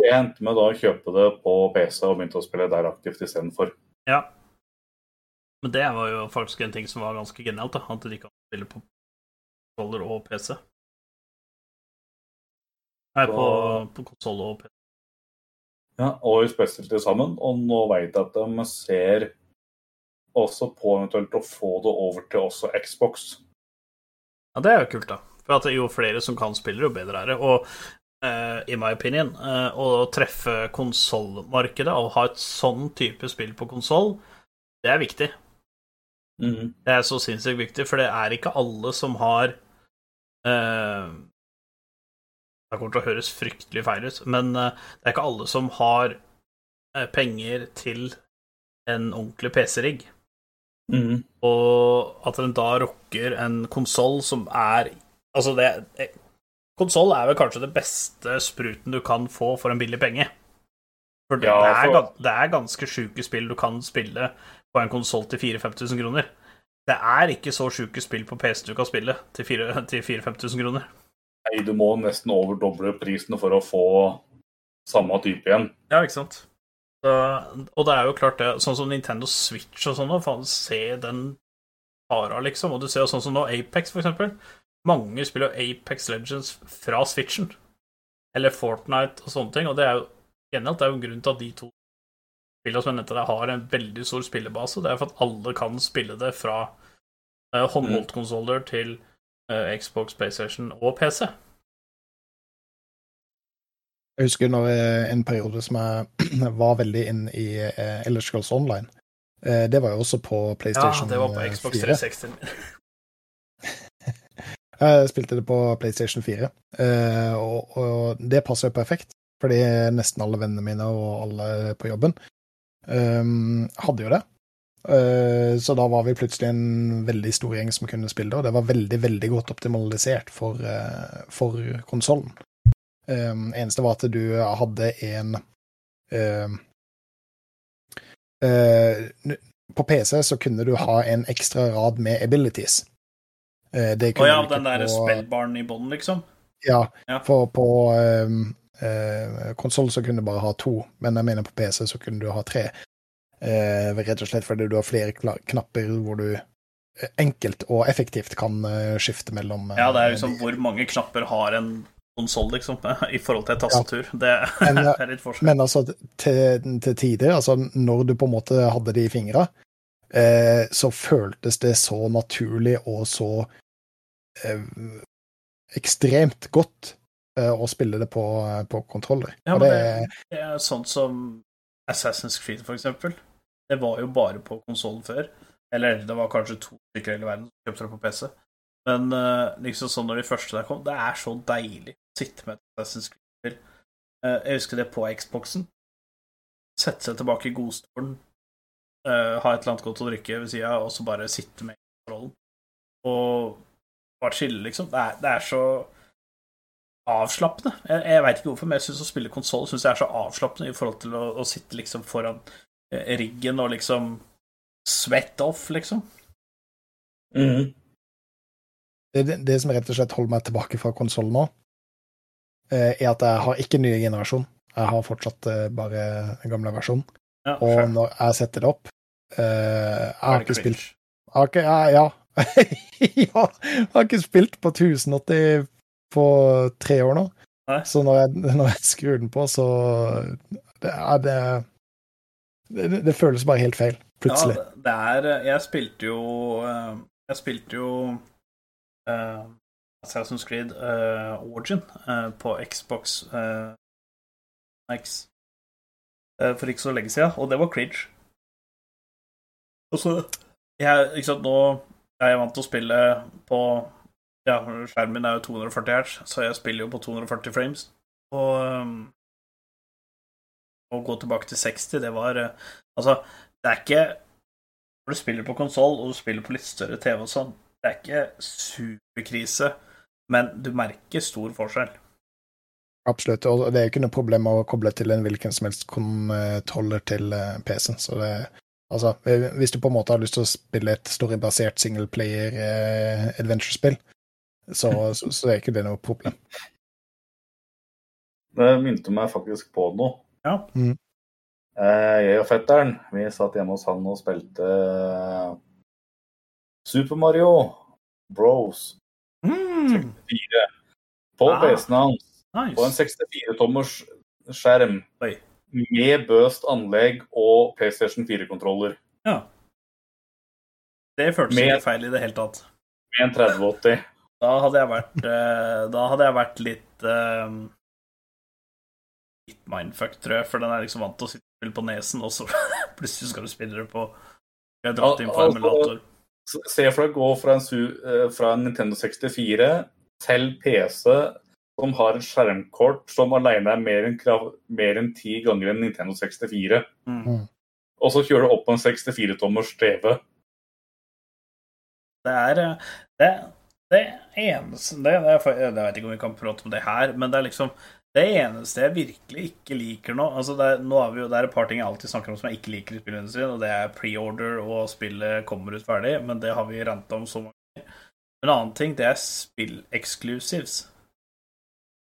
S2: Jeg endte med da å kjøpe det på PC og begynte å spille der aktivt istedenfor.
S3: Ja. Men det var jo faktisk en ting som var ganske genialt, da. At de kan spille på kontroller og PC. Nei, på, på konsoll og PC.
S2: Ja, og spesielt til sammen. Og nå veit jeg at de ser også på eventuelt å få det over til også Xbox.
S3: Ja, det er jo kult, da. For at jo flere som kan spille, jo bedre er det. Og uh, i my opinion, uh, å treffe konsollmarkedet og ha et sånn type spill på konsoll, det er viktig.
S2: Mhm.
S3: Det er så sinnssykt viktig, for det er ikke alle som har uh, Det kommer til å høres fryktelig feil ut, men det er ikke alle som har penger til en ordentlig PC-rigg.
S2: Mhm.
S3: Og at den da rocker en konsoll som er Altså, det Konsoll er vel kanskje det beste spruten du kan få for en billig penge. For det,
S2: Ja,
S3: er,
S2: det,
S3: er, det er ganske sjuke spill du kan spille på en konsoll til 4000-5000 kroner. Det er ikke så sjuke spill på PC du kan spille til 4000-5000 kroner.
S2: Nei, du må nesten overdoble prisen for å få samme type igjen.
S3: Ja, ikke sant. Og det er jo klart det, sånn som Nintendo Switch og sånn, faen, se den fara, liksom. Og du ser jo sånn som nå Apex, for eksempel. Mange spiller jo Apex Legends fra Switchen. Eller Fortnite og sånne ting. Og det er jo genialt. Det er jo en grunn til at de to spillene som jeg nevnte der, har en veldig stor spillebase. Det er for at alle kan spille det fra uh, håndholdtkonsoller til uh, Xbox, PlayStation og PC.
S1: Jeg husker når eh, en periode som jeg var veldig inn i uh, Elder Scrolls Online. Uh, det var jo også på PlayStation 4.
S3: Ja, det var på
S1: eh,
S3: Xbox
S1: 4.
S3: 360.
S1: Jeg spilte det på PlayStation 4, uh, og, og det passer jo perfekt, fordi nesten alle vennene mine og alle på jobben um, hadde jo det. Uh, så da var vi plutselig en veldig stor gjeng som kunne spille det, og det var veldig, veldig godt optimalisert for, uh, for konsollen. Um, eneste var at du hadde en um, uh, På PC så kunne du ha en ekstra rad med abilities. Uh, det
S3: Å
S1: oh,
S3: ja, den der
S1: på-
S3: spellbaren i bånn, liksom.
S1: ja,
S3: Ja.
S1: for på um, uh, konsoll så kunne du bare ha to, men jeg mener på PC så kunne du ha tre. Uh, rett og slett fordi du har flere knapper hvor du enkelt og effektivt kan skifte mellom
S3: Ja, det er liksom hvor mange knapper har en konsoll, liksom, i forhold til et tastatur. Det
S1: Men,
S3: er litt forskjell.
S1: Men altså, til, til tider, altså når du på en måte hadde det i fingra, eh, så føltes det så naturlig og så eh, ekstremt godt eh, å spille det på, på kontroller.
S3: Ja, men
S1: det,
S3: det, det er sånn som Assassin's Creed, for eksempel. Det var jo bare på konsollen før. Eller det var kanskje to stykker i hele verden som kjøpte det på PC. Men eh, liksom sånn når de første der kom, det er så deilig å sitte med et Assassin's Creed-spill. Eh, jeg husker det på Xboxen. Sette seg tilbake i godstolen, eh, ha et eller annet godt å drikke ved sida, og så bare sitte med rollen. Og bare chille, liksom. Det er, det er så avslappende. Jeg, jeg veit ikke hvorfor, men jeg syns å spille konsoll synes jeg er så avslappende i forhold til å, å sitte liksom foran riggen og liksom sweat off, liksom.
S2: Mhm.
S1: Det, det, det som rett og slett holder meg tilbake fra konsoll nå, eh, er at jeg har ikke nye generasjon. Jeg har fortsatt eh, bare den gamle versjonen.
S3: Ja,
S1: Og når jeg setter det opp eh, Jeg har ikke spilt jeg har ikke, ja, ja. jeg har ikke spilt på 1080 på tre år nå.
S3: Nei.
S1: Så når jeg, når jeg skrur den på, så det, er det, det Det føles bare helt feil, plutselig.
S3: Ja, det- er Jeg spilte jo Jeg spilte jo eh, Assassin's Creed uh, Origin uh, på Xbox X for ikke så lenge siden, og det var cringe. Og så jeg, ikke sant, Nå er jeg vant til å spille på Ja, skjermen min er jo 240 hertz, så jeg spiller jo på 240 frames. Og um, å gå tilbake til 60, det var Altså, det er ikke Når du spiller på konsoll, og du spiller på litt større TV og sånn, det er ikke superkrise, men du merker stor forskjell.
S1: Absolutt. Og det er jo ikke noe problem å koble til en hvilken som helst kontroller til eh, PC-en. Så det Altså, hvis du på en måte har lyst til å spille et storybasert singleplayer eh, adventure-spill, så, så, så er ikke det noe problem.
S2: Det minte meg faktisk på noe.
S3: Ja.
S1: Mm.
S2: Eh, Jeg og fetteren vi satt hjemme hos han og spilte eh, Super Mario Bros.
S3: Mm,
S2: 4 på
S3: Ah.
S2: PC-en hans. På en 64-tommers skjerm
S3: Oi.
S2: med bøst anlegg og PlayStation 4-kontroller.
S3: Ja. Det føltes
S2: Med-
S3: ikke feil i det hele tatt.
S2: Med en 3080.
S3: Da hadde jeg vært eh, Da hadde jeg vært litt eh, Litt mindfuck, tror jeg, for den er liksom vant til å sitte på nesen, og så plutselig skal du spille det på Jeg dratt inn på emulator.
S2: altså- Se for deg å gå fra en, eh, fra en Nintendo 64 til PC som har et skjermkort som alene er mer enn krav- mer enn ti ganger en Nintendo 64.
S3: Mm.
S1: Mm.
S2: Og så kjører du opp på en 64-tommers TV.
S3: Det er eh, det, det eneste det, det, Jeg vet ikke om vi kan prate om det her, men det er liksom det eneste jeg virkelig ikke liker nå altså det, er, nå er vi jo, det er et par ting jeg alltid snakker om som jeg ikke liker i spillindustrien, og det er pre-order og spillet kommer ut ferdig, men det har vi ranta om så mange ganger. En annen ting, det er spill-exclusives.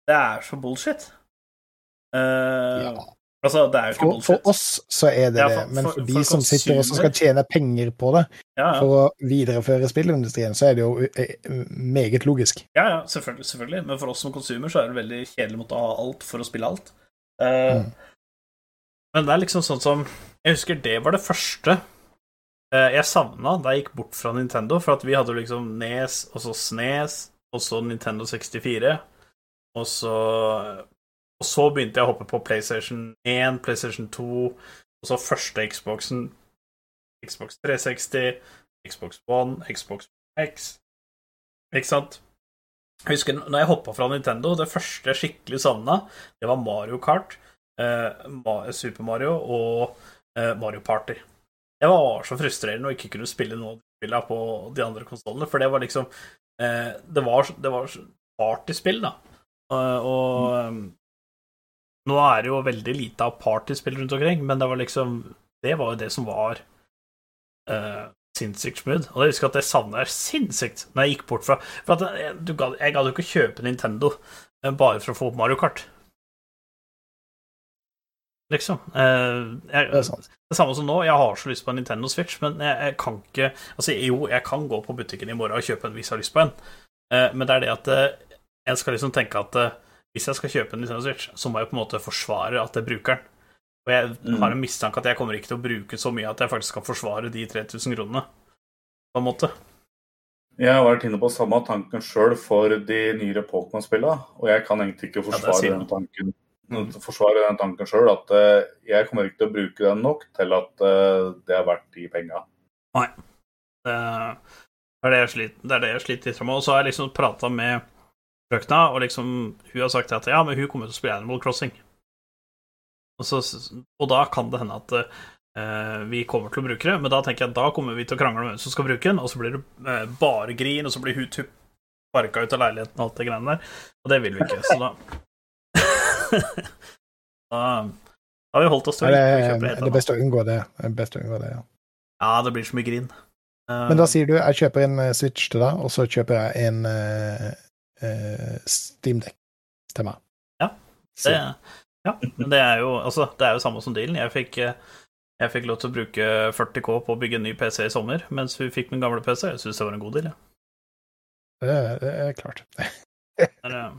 S3: Det er så bullshit. Uh,
S1: Ja.
S3: Altså, det er jo ikke
S1: For,
S3: bullshit.
S1: for oss så er det
S3: Ja,
S1: det, men
S3: for-
S1: for de
S3: for
S1: som sitter og skal tjene penger på det,
S3: Ja,
S1: for å videreføre spillindustrien, så er det jo eh, meget logisk.
S3: Ja, ja, selvfølgelig, selvfølgelig. Men for oss som konsumer så er det veldig kjedelig å måtte ha alt for å spille alt. Uh,
S1: Mm.
S3: Men det er liksom sånn som Jeg husker det var det første eh, jeg savna da jeg gikk bort fra Nintendo, for at vi hadde liksom Nes, og så Snes, og så Nintendo 64, og så Og så begynte jeg å hoppe på PlayStation 1, PlayStation 2, og så første Xboxen, Xbox 360, Xbox One, Xbox X, ikke sant? Jeg husker når jeg hoppa fra Nintendo, det første jeg skikkelig savna, det var Mario Kart, eh, Super Mario og eh, Mario Party. Det var så frustrerende å ikke kunne spille noe av de spillene på de andre konsollene, for det var liksom eh, Det var, det var partyspill, da. Og eh, nå er det jo veldig lite av partyspill rundt omkring, men det var liksom Det var jo det som var uh, sinnssykt smooth. Og jeg husker at det savna jeg sinnssykt når jeg gikk bort fra For at jeg, jeg gadd jo ikke kjøpe Nintendo eh, bare for å få opp Mario Kart. Liksom. Eh, jeg,
S1: Det
S3: det samme som nå, jeg har så lyst på en Nintendo Switch, men jeg, jeg kan ikke Altså, jo, jeg kan gå på butikken i morgen og kjøpe en hvis jeg har lyst på en, men det er det at jeg skal liksom tenke at hvis jeg skal kjøpe en Nintendo Switch, så må jeg på en måte forsvare at jeg bruker den. Og jeg
S2: Mm.
S3: har en mistanke at jeg kommer ikke til å bruke så mye at jeg faktisk kan forsvare de 3000 kronene, på en måte.
S2: Jeg har vært inne på samme tanken sjøl for de nyere Pokémon-spillene, og jeg kan egentlig ikke forsvare
S3: ja,
S2: den tanken forsvare den tanken sjøl. At eh, jeg kommer ikke til å bruke den nok til at eh, det er verdt de penga.
S3: Det er det jeg sliter, det er det jeg sliter litt med. Og så har jeg liksom prata med frøkna, og liksom hun har sagt at ja, men hun kommer til å spille Animal Crossing. Og, så, og da kan det hende at uh, vi kommer til å bruke det, men da tenker jeg at da kommer vi til å krangle om hvem som skal bruke den, og så blir det uh, bare grin, og så blir hun tupp sparka ut av leiligheten og alt det greiene der. Og det vil vi ikke, så da Da har vi holdt oss til å
S1: det, er,
S3: kjøpe
S1: det
S3: helt
S1: er best å unngå det. Det er best å unngå det, ja.
S3: Ja, det blir så mye grin. Eh,
S1: Men da sier du jeg kjøper en eh, Switch til deg, og så kjøper jeg en uh, Steamdeck til meg.
S3: Ja, Det, ja, men det er jo altså, det er jo samme som dealen. Jeg fikk, eh, jeg fikk lov til å bruke 40K på å bygge en ny PC i sommer, mens hun fikk min gamle PC. Jeg syns det var en god deal. Ja.
S1: det, det er klart.
S3: Det er eh,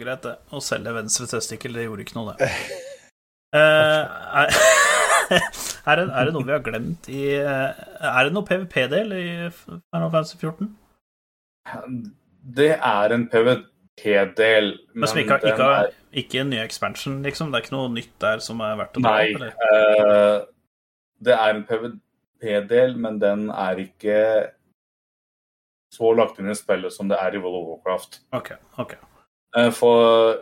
S3: greit, det. Å selge venstre testikkel, det gjorde ikke noe, det. Eh, er, er, det, er det noe vi har glemt i eh, Er det noe PVP-del i Final Fantasy 14?
S2: Det er en PVT-del,
S3: Men som ikke, ikke,
S2: er
S3: ikke en ny expansion, liksom? Det er ikke noe nytt der som er verdt å ta opp? Nei.
S2: Uh, det er en PVP-del, men den er ikke så lagt inn i spillet som det er i World of Warcraft.
S3: Ok, ok.
S2: Uh, For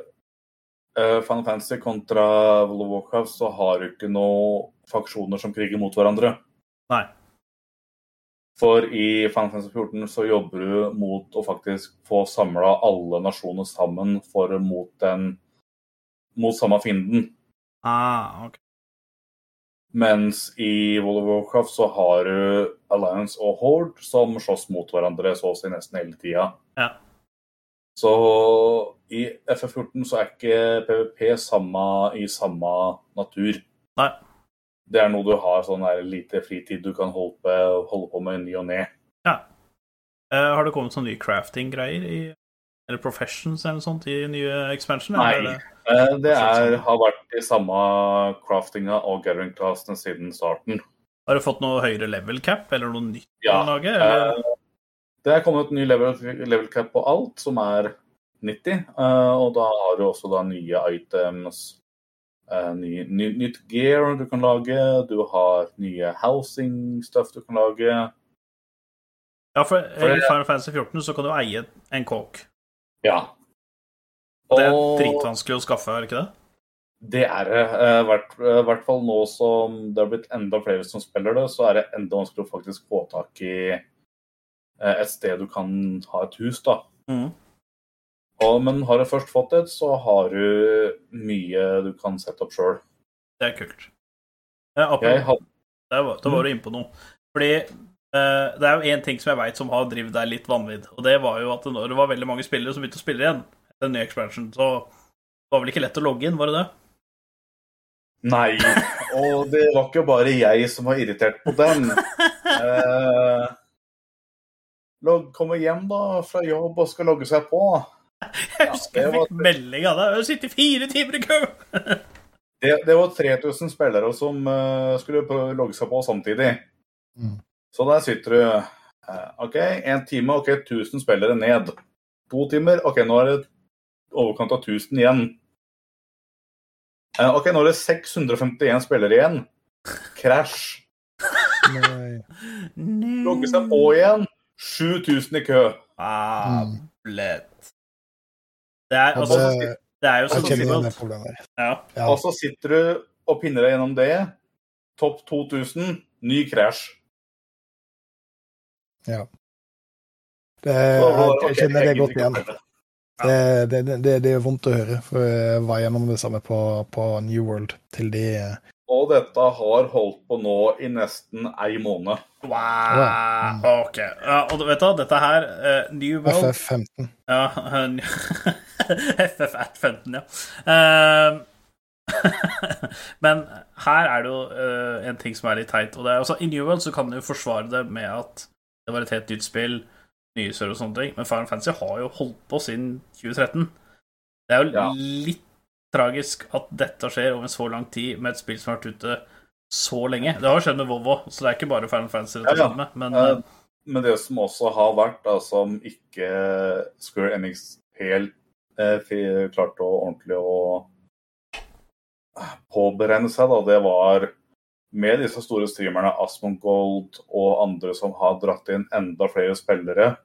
S2: uh, Final Fantasy kontra World of Warcraft så har du ikke noen faksjoner som kriger mot hverandre.
S3: Nei.
S2: For i Final Fantasy 14 så jobber du mot å faktisk få samla alle nasjoner sammen for mot den mot samme fienden.
S3: Ah, ok.
S2: Mens i World of Warcraft så har du Alliance og Horde som slåss mot hverandre så å si nesten hele tida.
S3: Ja.
S2: Så i FF14 så er ikke PVP samme, i samme natur.
S3: Nei.
S2: Det er noe du har sånn der lite fritid du kan holde på, holde på med ny og ne.
S3: Eh, har det kommet sånne nye crafting-greier i Eller professions eller sånt i nye expansion?
S2: Nei.
S3: Eller er det-
S2: Eh, er, har vært de samme craftinga og gathering classene siden starten.
S3: Har du fått noe høyere level cap, eller noe nytt
S2: Ja,
S3: lage? Eller?
S2: Eh, Det er kommet ny level, level cap på alt, som er 90. eh, Og da har du også da nye items, ny, ny, nytt gear du kan lage, du har nye housing stuff du kan lage.
S3: Ja, for
S2: for
S3: i Final Fantasy 14 så kan du eie en kåk.
S2: Ja.
S3: Det er dritvanskelig å skaffe, er det ikke det?
S2: Det er det. I hvert, eh, hvert fall nå som det har blitt enda flere som spiller det, så er det enda vanskeligere å faktisk få tak i eh, et sted du kan ha et hus, da.
S3: Mhm.
S2: Og, men har du først fått et, så har du mye du kan sette opp sjøl.
S3: Det er kult. Apropos-
S2: Jeg hadde
S3: Da var, var du inne på noe. Fordi eh, det er jo én ting som jeg veit som har drevet deg litt vanvidd, og det var jo at når det var veldig mange spillere som begynte å spille igjen, den nye expansion, så det var vel ikke lett å logge inn, var det det?
S2: Nei, og det var ikke bare jeg som var irritert på den. Eh, kommer hjem da fra jobb og skal logge seg på.
S3: Jeg husker jeg fikk melding av deg. Jeg sitter fire timer i kø!
S2: Det, det var 3000 spillere som uh, skulle logge seg på samtidig.
S1: Mm.
S2: Så der sitter du uh, OK, én time, OK, 1000 spillere ned. To timer, OK, nå er det overkant av 1000 igjen. Uh, OK, nå er det 651 spillere igjen. Krasj. Logge seg på igjen. 7000 i kø.
S3: Ah,
S1: Mm.
S3: blett. Det er,
S1: Ja,
S3: altså,
S1: det,
S3: det er jo
S1: jeg kjenner igjen det
S3: at-
S1: problemet der.
S3: ja.
S1: Ja.
S2: Og så sitter du og pinner deg gjennom det. Topp 2000, ny krasj.
S1: Det, jeg, jeg kjenner det godt igjen. Det, det, det, det, det er vondt å høre, for jeg var gjennom det samme på, på New World til de
S2: Og dette har holdt på nå i nesten ei måned.
S3: Wow. OK. Ja, og du vet du, dette her uh, New World
S1: FF15.
S3: Ja, FF at 15, ja. Uh, Men her er det jo eh, en ting som er litt teit. Og det er, altså, I New World så kan du jo forsvare det med at det var et helt nytt spill, nye server og sånne ting, men Final Fantasy har jo holdt på siden 2013. Det er jo
S2: Ja.
S3: litt tragisk at dette skjer over så lang tid med et spill som har vært ute så lenge. Det har skjedd med Vovo, så det er ikke bare Final Fantasy
S2: Ja, ja.
S3: med, men
S2: Eh,
S3: eh,
S2: Men det som også har vært, da, som ikke Square Enix helt eh, klarte å ordentlig å påberegne seg, da, det var med disse store streamerne, Asmongold og andre som har dratt inn enda flere spillere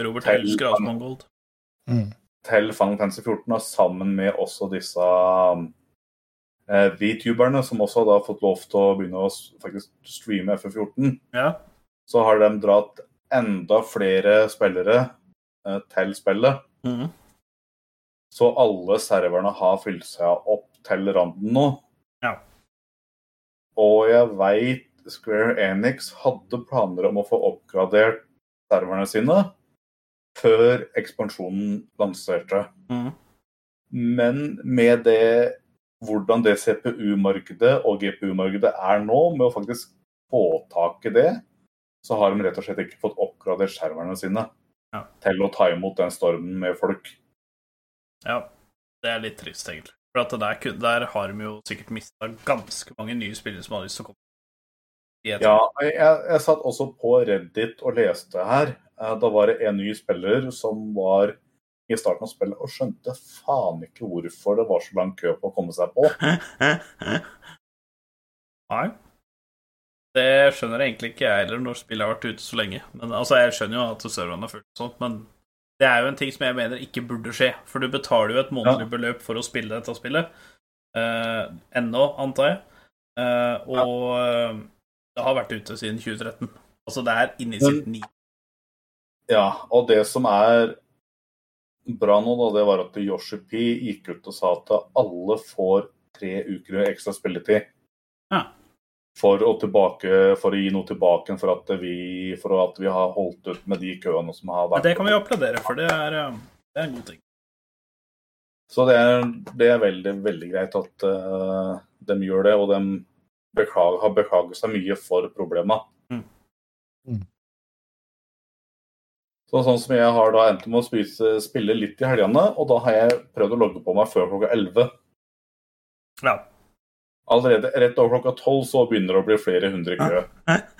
S3: Robert
S2: Helsker,
S3: Asmund Asmongold.
S1: Mm.
S2: Til Final Fantasy 14, sammen med også disse eh, VTuberne, som også har fått lov til å begynne å faktisk streame FF14,
S3: Ja.
S2: så har de dratt enda flere spillere eh, til spillet.
S3: Mm.
S2: Så alle serverne har fylt seg opp til randen nå.
S3: Ja.
S2: Og jeg veit Square Enix hadde planer om å få oppgradert serverne sine før ekspansjonen lanserte.
S3: Mm.
S2: Men med det hvordan det CPU-markedet og GPU-markedet er nå, med å faktisk få tak i det, så har de rett og slett ikke fått oppgradert skjermene sine
S3: Ja.
S2: til å ta imot den stormen med folk.
S3: Ja, det er litt trist, egentlig. For at der, der har de jo sikkert mista ganske mange nye spillere som har lyst til å komme.
S2: Ja, jeg, jeg satt også på Reddit og leste her. Eh, Da var det en ny spiller som var i starten av spillet og skjønte faen ikke hvorfor det var så lang kø på å komme seg på.
S3: Nei. Det skjønner jeg egentlig ikke jeg heller, når spillet har vært ute så lenge. Men altså, Jeg skjønner jo at serverne er fulle og sånn, men det er jo en ting som jeg mener ikke burde skje. For du betaler jo et månedlig beløp for å spille dette spillet. Uh, ennå, antar jeg. Uh, og eh, det har vært ute siden 2013. Altså, det er inne i sitt ni.
S2: Ja, og det som er bra nå, da, det var at Yoshi P gikk ut og sa at alle får tre uker ekstra spilletid.
S3: Ja.
S2: For å, tilbake, for å gi noe tilbake for at, vi, for at vi har holdt ut med de køene som har
S3: vært.
S2: vært.
S3: det kan vi applaudere, for det er, eh, det er en god ting.
S2: Så det er, det er veldig, veldig greit at uh, de gjør det, og de beklager, har beklaget seg mye for problemet.
S3: Mm.
S1: Mm.
S2: Så sånn som jeg har da endt med å spise, spille litt i helgene, og da har jeg prøvd å logge på meg før klokka 11.
S3: Ja.
S2: Allerede rett over klokka 12 så begynner det å bli flere hundre i kø.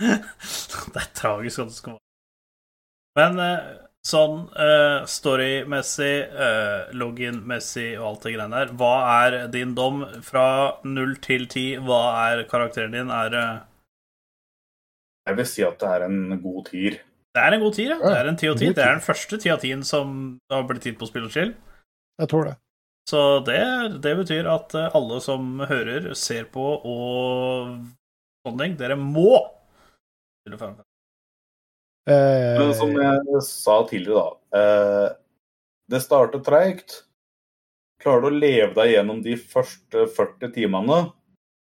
S3: det er tragisk at det skal være Men eh, sånn eh, storymessig, eh, login-messig og alt det greiene der, hva er din dom fra 0 til 10? Hva er karakteren din? Er det
S2: Jeg vil si at det er en god tier.
S3: Det er en god 10, ja. Det er en 10 av 10. Det er den første 10 av 10 som har blitt gitt på spill og chill.
S1: Jeg tror det.
S3: Så det, det betyr at eh, alle som hører, ser på og sånne ting, dere må spille Final Fantasy.
S2: Men som
S1: Eh,
S2: jeg sa tidligere, da. Eh, det starter treigt. Klarer du å leve deg gjennom de første 40 timene,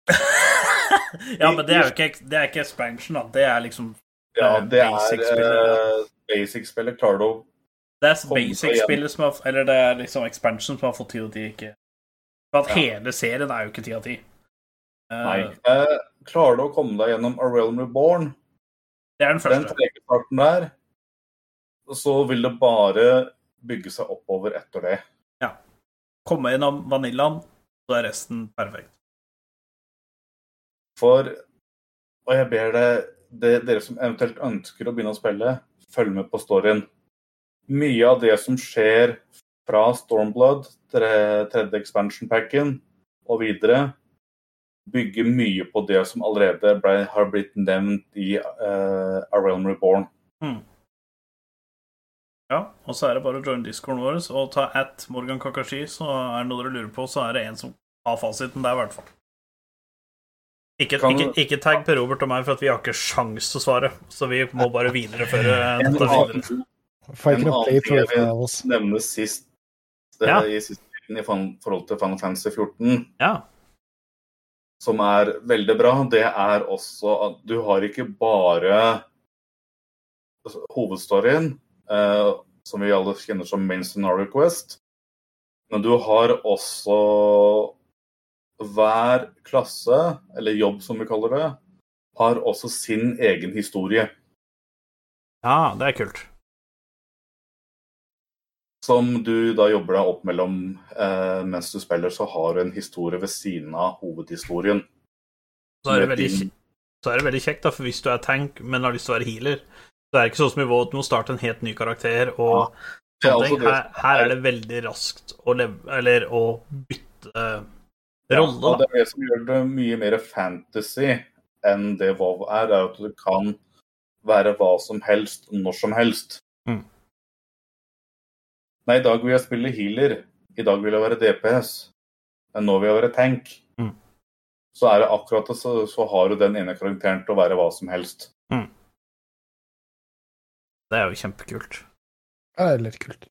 S3: Ja, men det er jo ikke, det er ikke expansion, da. Det er liksom
S2: ja,
S3: Eh,
S2: det er
S3: basic-spillet,
S2: eh. Klarer du
S3: Det er basic-spillet som har Eller det er liksom expansion som har fått 10 av 10, ikke For at
S2: Ja.
S3: hele serien er jo ikke 10 av 10. Eh,
S2: Nei. Uh, klarer du å komme deg gjennom A Realm Reborn,
S3: Det er den første.
S2: Den starten der, så vil det bare bygge seg oppover etter det. Ja.
S3: Komme gjennom vaniljaen, så er resten perfekt.
S2: For Og jeg ber det, det, dere som eventuelt ønsker å begynne å spille, følg med på storyen. Mye av det som skjer fra Stormblood, tre, tredje expansion packen og videre, bygger mye på det som allerede ble, har blitt nevnt i uh, A Realm Reborn.
S3: Ja, og så er det bare å joine discorden vår og ta at Morgan Kakashi, så er det noe dere lurer på, så er det en som har fasiten der, i hvert fall. Ikke,
S2: Kan-
S3: ikke, ikke tagg Per Robert og meg, for at vi har ikke sjans til å svare. Så vi må bare videreføre dette videre.
S2: En annen ting jeg vil nevne sist eh,
S3: Ja.
S2: i siste i forhold til Final Fantasy 14,
S3: Ja.
S2: som er veldig bra, det er også at du har ikke bare hovedstoryen, eh, som vi alle kjenner som Main Scenario Quest, men du har også hver klasse, eller jobb som vi kaller det, har også sin egen historie.
S3: ja, det er kult.
S2: Som du da jobber deg opp mellom eh, mens du spiller, så har du en historie ved siden av hovedhistorien.
S3: Så er det veldig,
S2: din-
S3: så er det veldig kjekt, da, for hvis du er tank, men har lyst til å være healer, så er det ikke sånn som i WoW, du må starte en helt ny karakter og
S2: er
S3: sånne
S2: altså
S3: ting. Her, her er det veldig raskt å, leve, eller å bytte rolle,
S2: og det er det som gjør det mye mer fantasy enn det WoW er, er at det kan være hva som helst, når som helst.
S3: Mm.
S2: Nei, i dag vil jeg spille healer. I dag vil jeg være DPS. Men nå vil jeg være tank.
S3: Mm.
S2: Så er det akkurat det, så, så har du den ene karakteren til å være hva som helst.
S3: Det er jo kjempekult.
S1: Ja, det er litt kult.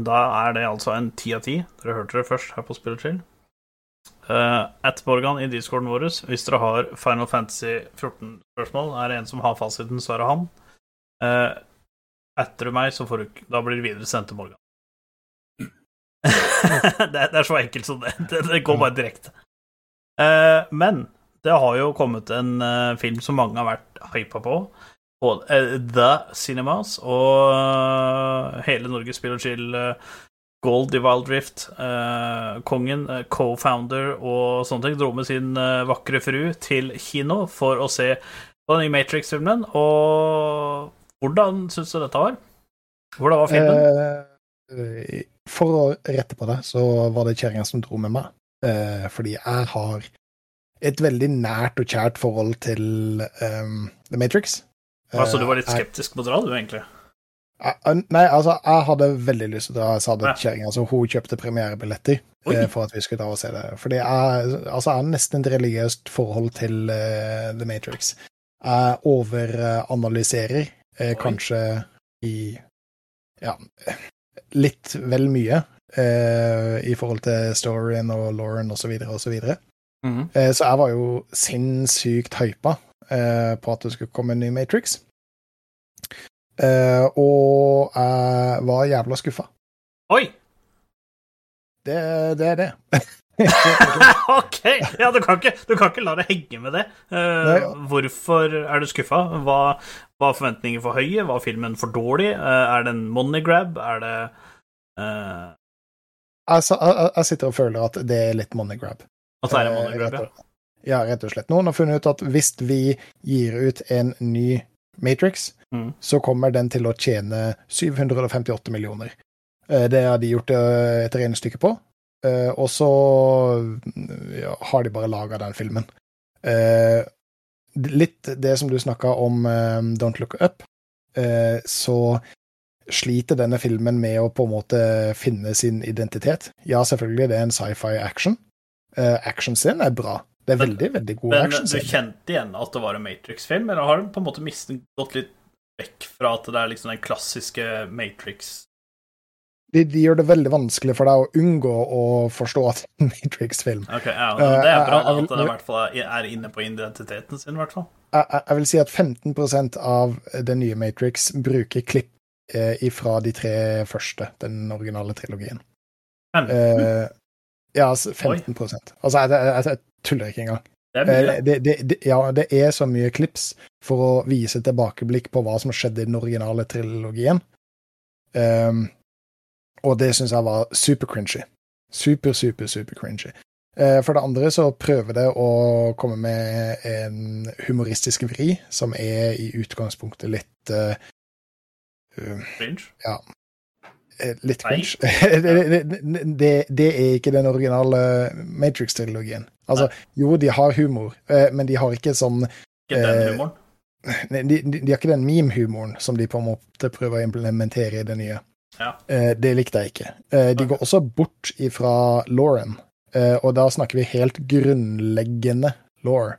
S3: Da er det altså en ti av ti. Dere hørte det først her på Spill chill. Uh, at Morgan i discorden vår, hvis dere har Final Fantasy 14-spørsmål, er det en som har fasiten, så er det han. Uh, etter meg, så får du Da blir det videre sendt til Morgan. det, det er så enkelt som det. Det, det går bare direkte. Uh, men det har jo kommet en eh, film som mange har vært hypa på, eh, The Cinemas, og eh, hele Norges Spill og Chill eh, Gold i Wild Rift, eh, kongen, eh, co-founder og sånne ting, dro med sin eh, vakre fru til kino for å se på den nye Matrix-filmen. Og hvordan syns du dette var? Hvordan var filmen?
S1: Eh, for å rette på det, så var det kjerringa som dro med meg. Eh, fordi jeg har et veldig nært og kjært forhold til um, The Matrix.
S3: Altså, du var litt
S1: Eh,
S3: skeptisk på å dra, du, egentlig?
S1: jeg- jeg- Nei, altså, jeg hadde veldig lyst til å dra, jeg sa det til kjerringa, Altså, hun kjøpte premierebilletter eh, for at vi skulle dra og se det. Fordi jeg, altså, jeg har nesten et religiøst forhold til uh, The Matrix. Jeg overanalyserer
S3: uh,
S1: kanskje i ja, litt vel mye uh, i forhold til storyen og Lauren og så videre og så videre.
S3: -hmm.
S1: Eh, så jeg var jo sinnssykt hypa eh, på at det skulle komme en ny Matrix. Eh, og jeg var jævla skuffa.
S3: Oi!
S1: Det, det er det.
S3: ok! Ja, du kan, ikke, du kan ikke la det henge med det. Uh,
S1: Nei.
S3: hvorfor er du skuffa? Var, var forventningene for høye? Var filmen for dårlig? Uh, er det en money grab? Er det uh...
S1: Altså, jeg, jeg- sitter og føler at det er litt money grab.
S3: At det er en money grab, ja?
S1: Ja, rett og slett. Noen har funnet ut at hvis vi gir ut en ny Matrix,
S3: Mm.
S1: så kommer den til å tjene 758 millioner. Eh, Det har de gjort eh, et regnestykke på, eh, og så har de bare laga den filmen. Litt det som du snakka om Don't Look Up, så sliter denne filmen med å på en måte finne sin identitet. Ja, selvfølgelig, det er en sci-fi action. Actionscenen er bra. Det er
S3: Men-
S1: veldig, veldig god
S3: Men du kjente igjen at det var en Matrix-film, eller har du på en måte mistet, gått litt vekk fra at det er liksom den klassiske Matrix
S1: De, de gjør det veldig vanskelig for deg å unngå å forstå at det er en Matrix-film.
S3: Ok, ja,
S1: Eh,
S3: Det er bra
S1: vil-
S3: at den i hvert fall er- inne på identiteten sin, i hvert fall.
S1: Jeg, jeg- vil si at 15% av den nye Matrix bruker klipp eh, ifra de tre første, den originale trilogien.
S3: Men,
S1: Eh, ja, altså 15 Altså, jeg, jeg, jeg tuller ikke engang.
S3: Det.
S1: Eh, Det, det, det, ja, det er så mye klips for å vise tilbakeblikk på hva som skjedde i den originale trilogien. Um, og det syns jeg var super cringy. Super, super, super cringy. Uh, For det andre så prøver det å komme med en humoristisk vri, som er i utgangspunktet litt uh, uh,
S3: Cringe.
S1: eh, Litt cringe. det, det, er ikke den originale Matrix-trilogien. Altså, jo, de har humor, eh, men de har ikke sånn
S3: Ikke den
S1: Eh,
S3: humoren.
S1: De, de, de har ikke den meme-humoren som de på en måte prøver å implementere i det nye.
S3: Ja.
S1: Eh, det likte jeg ikke. Eh, de går også bort ifra Lauren, eh, og da snakker vi helt grunnleggende law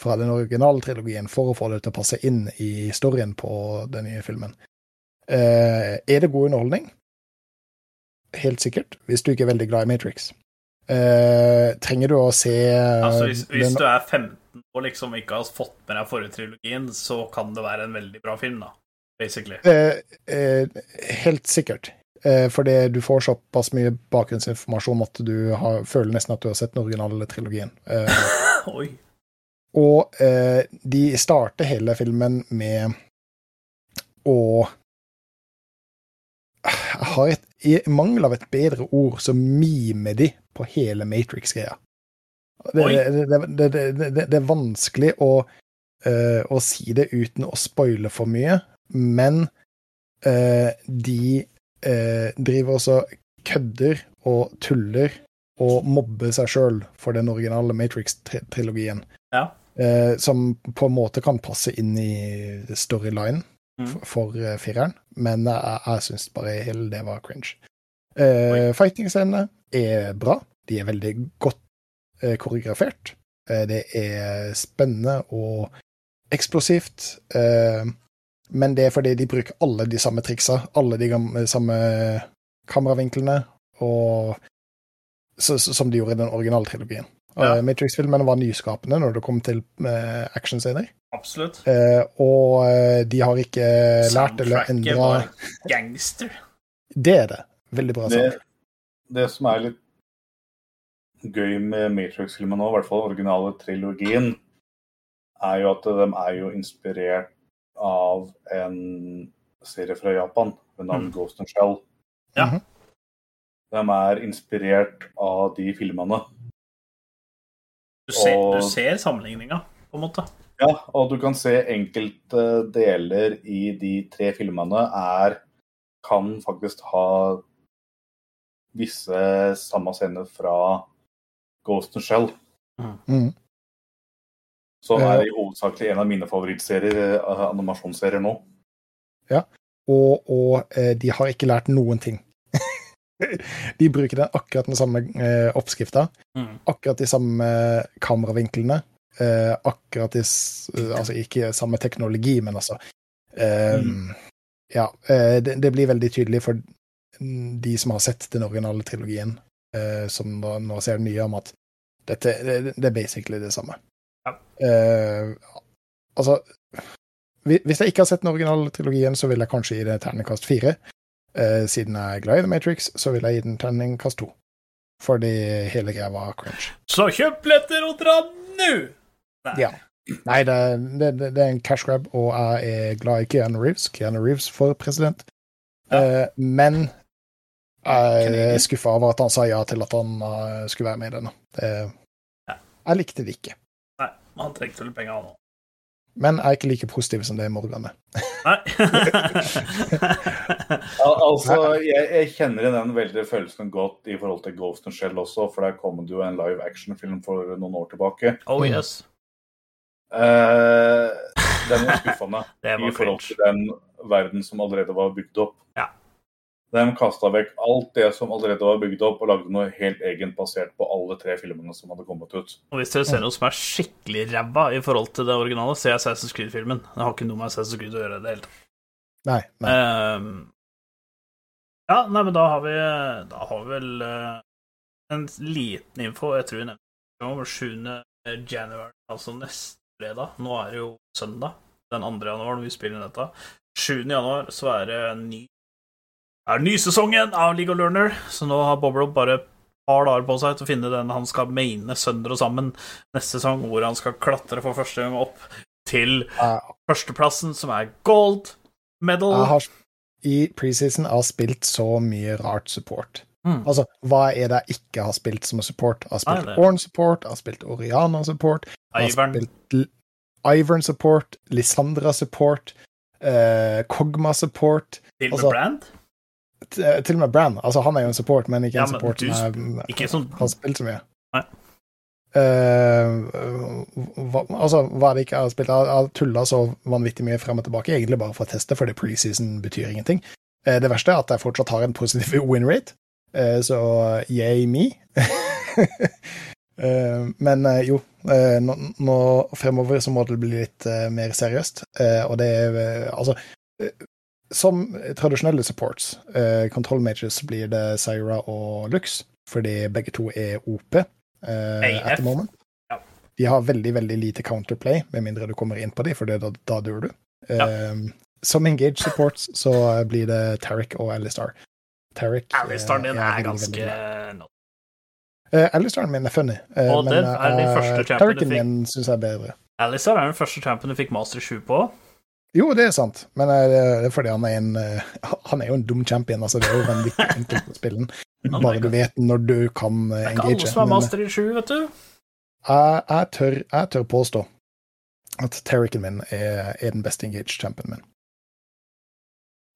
S1: fra den originale trilogien for å få det til å passe inn i storyen på den nye filmen. Eh, er det god underholdning? Helt sikkert, hvis du ikke er veldig glad i Matrix. Uh, trenger du å se
S3: Altså, hvis, hvis
S1: den-
S3: du er 15 og liksom ikke har fått med deg forrige trilogien, så kan det være en veldig bra film, da. Basically.
S1: Uh, uh, helt sikkert. Eh, fordi du får såpass mye bakgrunnsinformasjon at du har, føler nesten at du har sett den originale trilogien. Eh,
S3: Oi.
S1: og eh, de starter hele filmen med å Jeg har et, I mangel av et bedre ord, så mimer de på hele Matrix-greia. Det, det, det, det, er vanskelig å, uh, å si det uten å spoile for mye, men uh, de uh, driver også kødder og tuller og mobber seg sjøl for den originale Matrix-trilogien.
S3: Ja.
S1: Som på en måte kan passe inn i storylinen. For, for eh, fireren, men jeg, jeg syns bare hele det var cringe. Uh, Fighting-scenene er bra. De er veldig godt uh, koreografert. Uh, det er spennende og eksplosivt. Eh, men det er fordi de bruker alle de samme triksa, alle de gamle, samme kameravinklene, og, så, så, som de gjorde i den originale trilogien.
S3: Ja.
S1: Matrix-filmene var nyskapende når det kom til eh, actionscener.
S3: Absolutt.
S1: Eh, og eh, de har ikke lært eller
S3: Soundtracket var gangster.
S1: Det er det. Veldig bra
S2: Det,
S1: soundtrack.
S2: det som er litt gøy med Matrix-filmene nå, i hvert fall originale trilogien, er jo at de er jo inspirert av en serie fra Japan ved navn
S3: Mm.
S2: Ghost and Shell.
S3: Ja.
S1: Mhm.
S2: De er inspirert av de filmene.
S3: Du ser,
S2: Og-
S3: ser sammenligninga, på en måte.
S2: Ja, og du kan se enkelte deler i de tre filmene er Kan faktisk ha visse samme scener fra Ghost and Shell.
S1: Mm.
S2: Som er i hovedsakelig en av mine favorittserier, eh, animasjonsserier nå.
S1: Og, og eh, de har ikke lært noen ting. de bruker den akkurat den samme eh, oppskrifta,
S3: Mm.
S1: akkurat de samme kameravinklene, eh, akkurat de eh, Altså ikke samme teknologi, men altså eh,
S3: Mm.
S1: Ja. Eh, det, det blir veldig tydelig for de som har sett den originale trilogien, eh, som nå, nå ser den nye, om at dette det, det er basically det samme.
S3: Ja.
S1: Eh, altså Hvis jeg ikke har sett den originale trilogien, så vil jeg kanskje gi det terningkast fire. Eh, siden jeg er glad i The Matrix, så vil jeg gi den terningkast to. Fordi hele greia var cringe.
S3: Så kjøp billetter og dra nå! Nei.
S1: Ja. Nei, det, det, det er en cash grab, og jeg er glad i Keanu Reeves. Keanu Reeves for president. Eh, men jeg er skuffa over at han sa ja til at han uh, skulle være med i denne. Det,
S3: Ja.
S1: jeg likte det ikke.
S3: Nei, han trengte vel penger, han òg.
S1: Men jeg er ikke like positiv som det er Morgan er.
S3: Nei.
S2: Al altså, jeg, jeg kjenner den veldig følelsen godt i forhold til Ghost and Shell også, for der kom det jo en live action-film for noen år tilbake.
S3: oh yes.
S2: Uh, den var skuffende i forhold til den verden som allerede var bygd opp.
S3: Ja.
S2: De kasta vekk alt det som allerede var bygd opp, og lagde noe helt egent basert på alle tre filmene som hadde kommet ut.
S3: Og hvis dere ser noe som er skikkelig ræva i forhold til det originale, se Assassin's Creed-filmen. Det har ikke noe med Assassin's Creed å gjøre i det hele tatt.
S1: Nei. nei.
S3: Um, ja, nei, men da har vi Da har vi vel uh, en liten info. Jeg tror vi nevnte det om 7. januar, altså neste fredag. Nå er det jo søndag, den 2. januar, når vi spiller inn dette. 7. januar så er det ny er nysesongen av League of Learner, så nå har Bob Rob bare par dager på seg til å finne den han skal maine sønder og sammen neste sesong, hvor han skal klatre for første gang opp til førsteplassen, som er gold medal.
S1: jeg har i preseason har spilt så mye rart support.
S3: Mm.
S1: Altså, hva er det jeg ikke har spilt som support? Jeg har spilt
S3: Nei,
S1: Orn support, jeg har spilt Oriana support, jeg har spilt Ivern support, Lisandra support, eh, Kogma support,
S3: og
S1: altså- til og med Bran. Altså, han er jo en support, men ikke
S3: Ja,
S1: en support
S3: du
S1: som
S3: er, sånn
S1: har spilt så mye.
S3: Nei.
S1: Uh, hva, altså, hva er det ikke jeg har spilt? Jeg har tulla så vanvittig mye frem og tilbake, egentlig bare for å teste, fordi preseason betyr ingenting. Uh, det verste er at jeg fortsatt har en positiv win rate, uh, så yay me. Men jo, nå, nå fremover så må det bli litt mer seriøst, og det er altså som tradisjonelle supports, eh, control mages, blir det Syra og Lux, fordi begge to er OP eh, at the moment.
S3: Ja.
S1: De har veldig veldig lite counterplay, med mindre du kommer inn på dem, for det, da, da dør du. Eh, Som engage supports så blir det Tarek og Alistar. Tarek eh,
S3: Alistaren din er
S1: er,
S3: ganske
S1: veldig. Uh, Alistaren min er funny, eh,
S3: Og
S1: men eh, Tareken
S3: fikk.
S1: min syns jeg er bedre.
S3: Alistar er den første champion du fikk Master 7 på.
S1: Jo, det er sant, men eh, det er fordi han er en eh, Han er jo en dum champion, altså. Det er jo vanvittig enkelt å spille den. Bare du vet når du kan engage.
S3: Det er ikke alle som er master i 7, vet du.
S1: jeg, jeg, tør, jeg tør påstå at Terriken min er, er den beste engage championen min.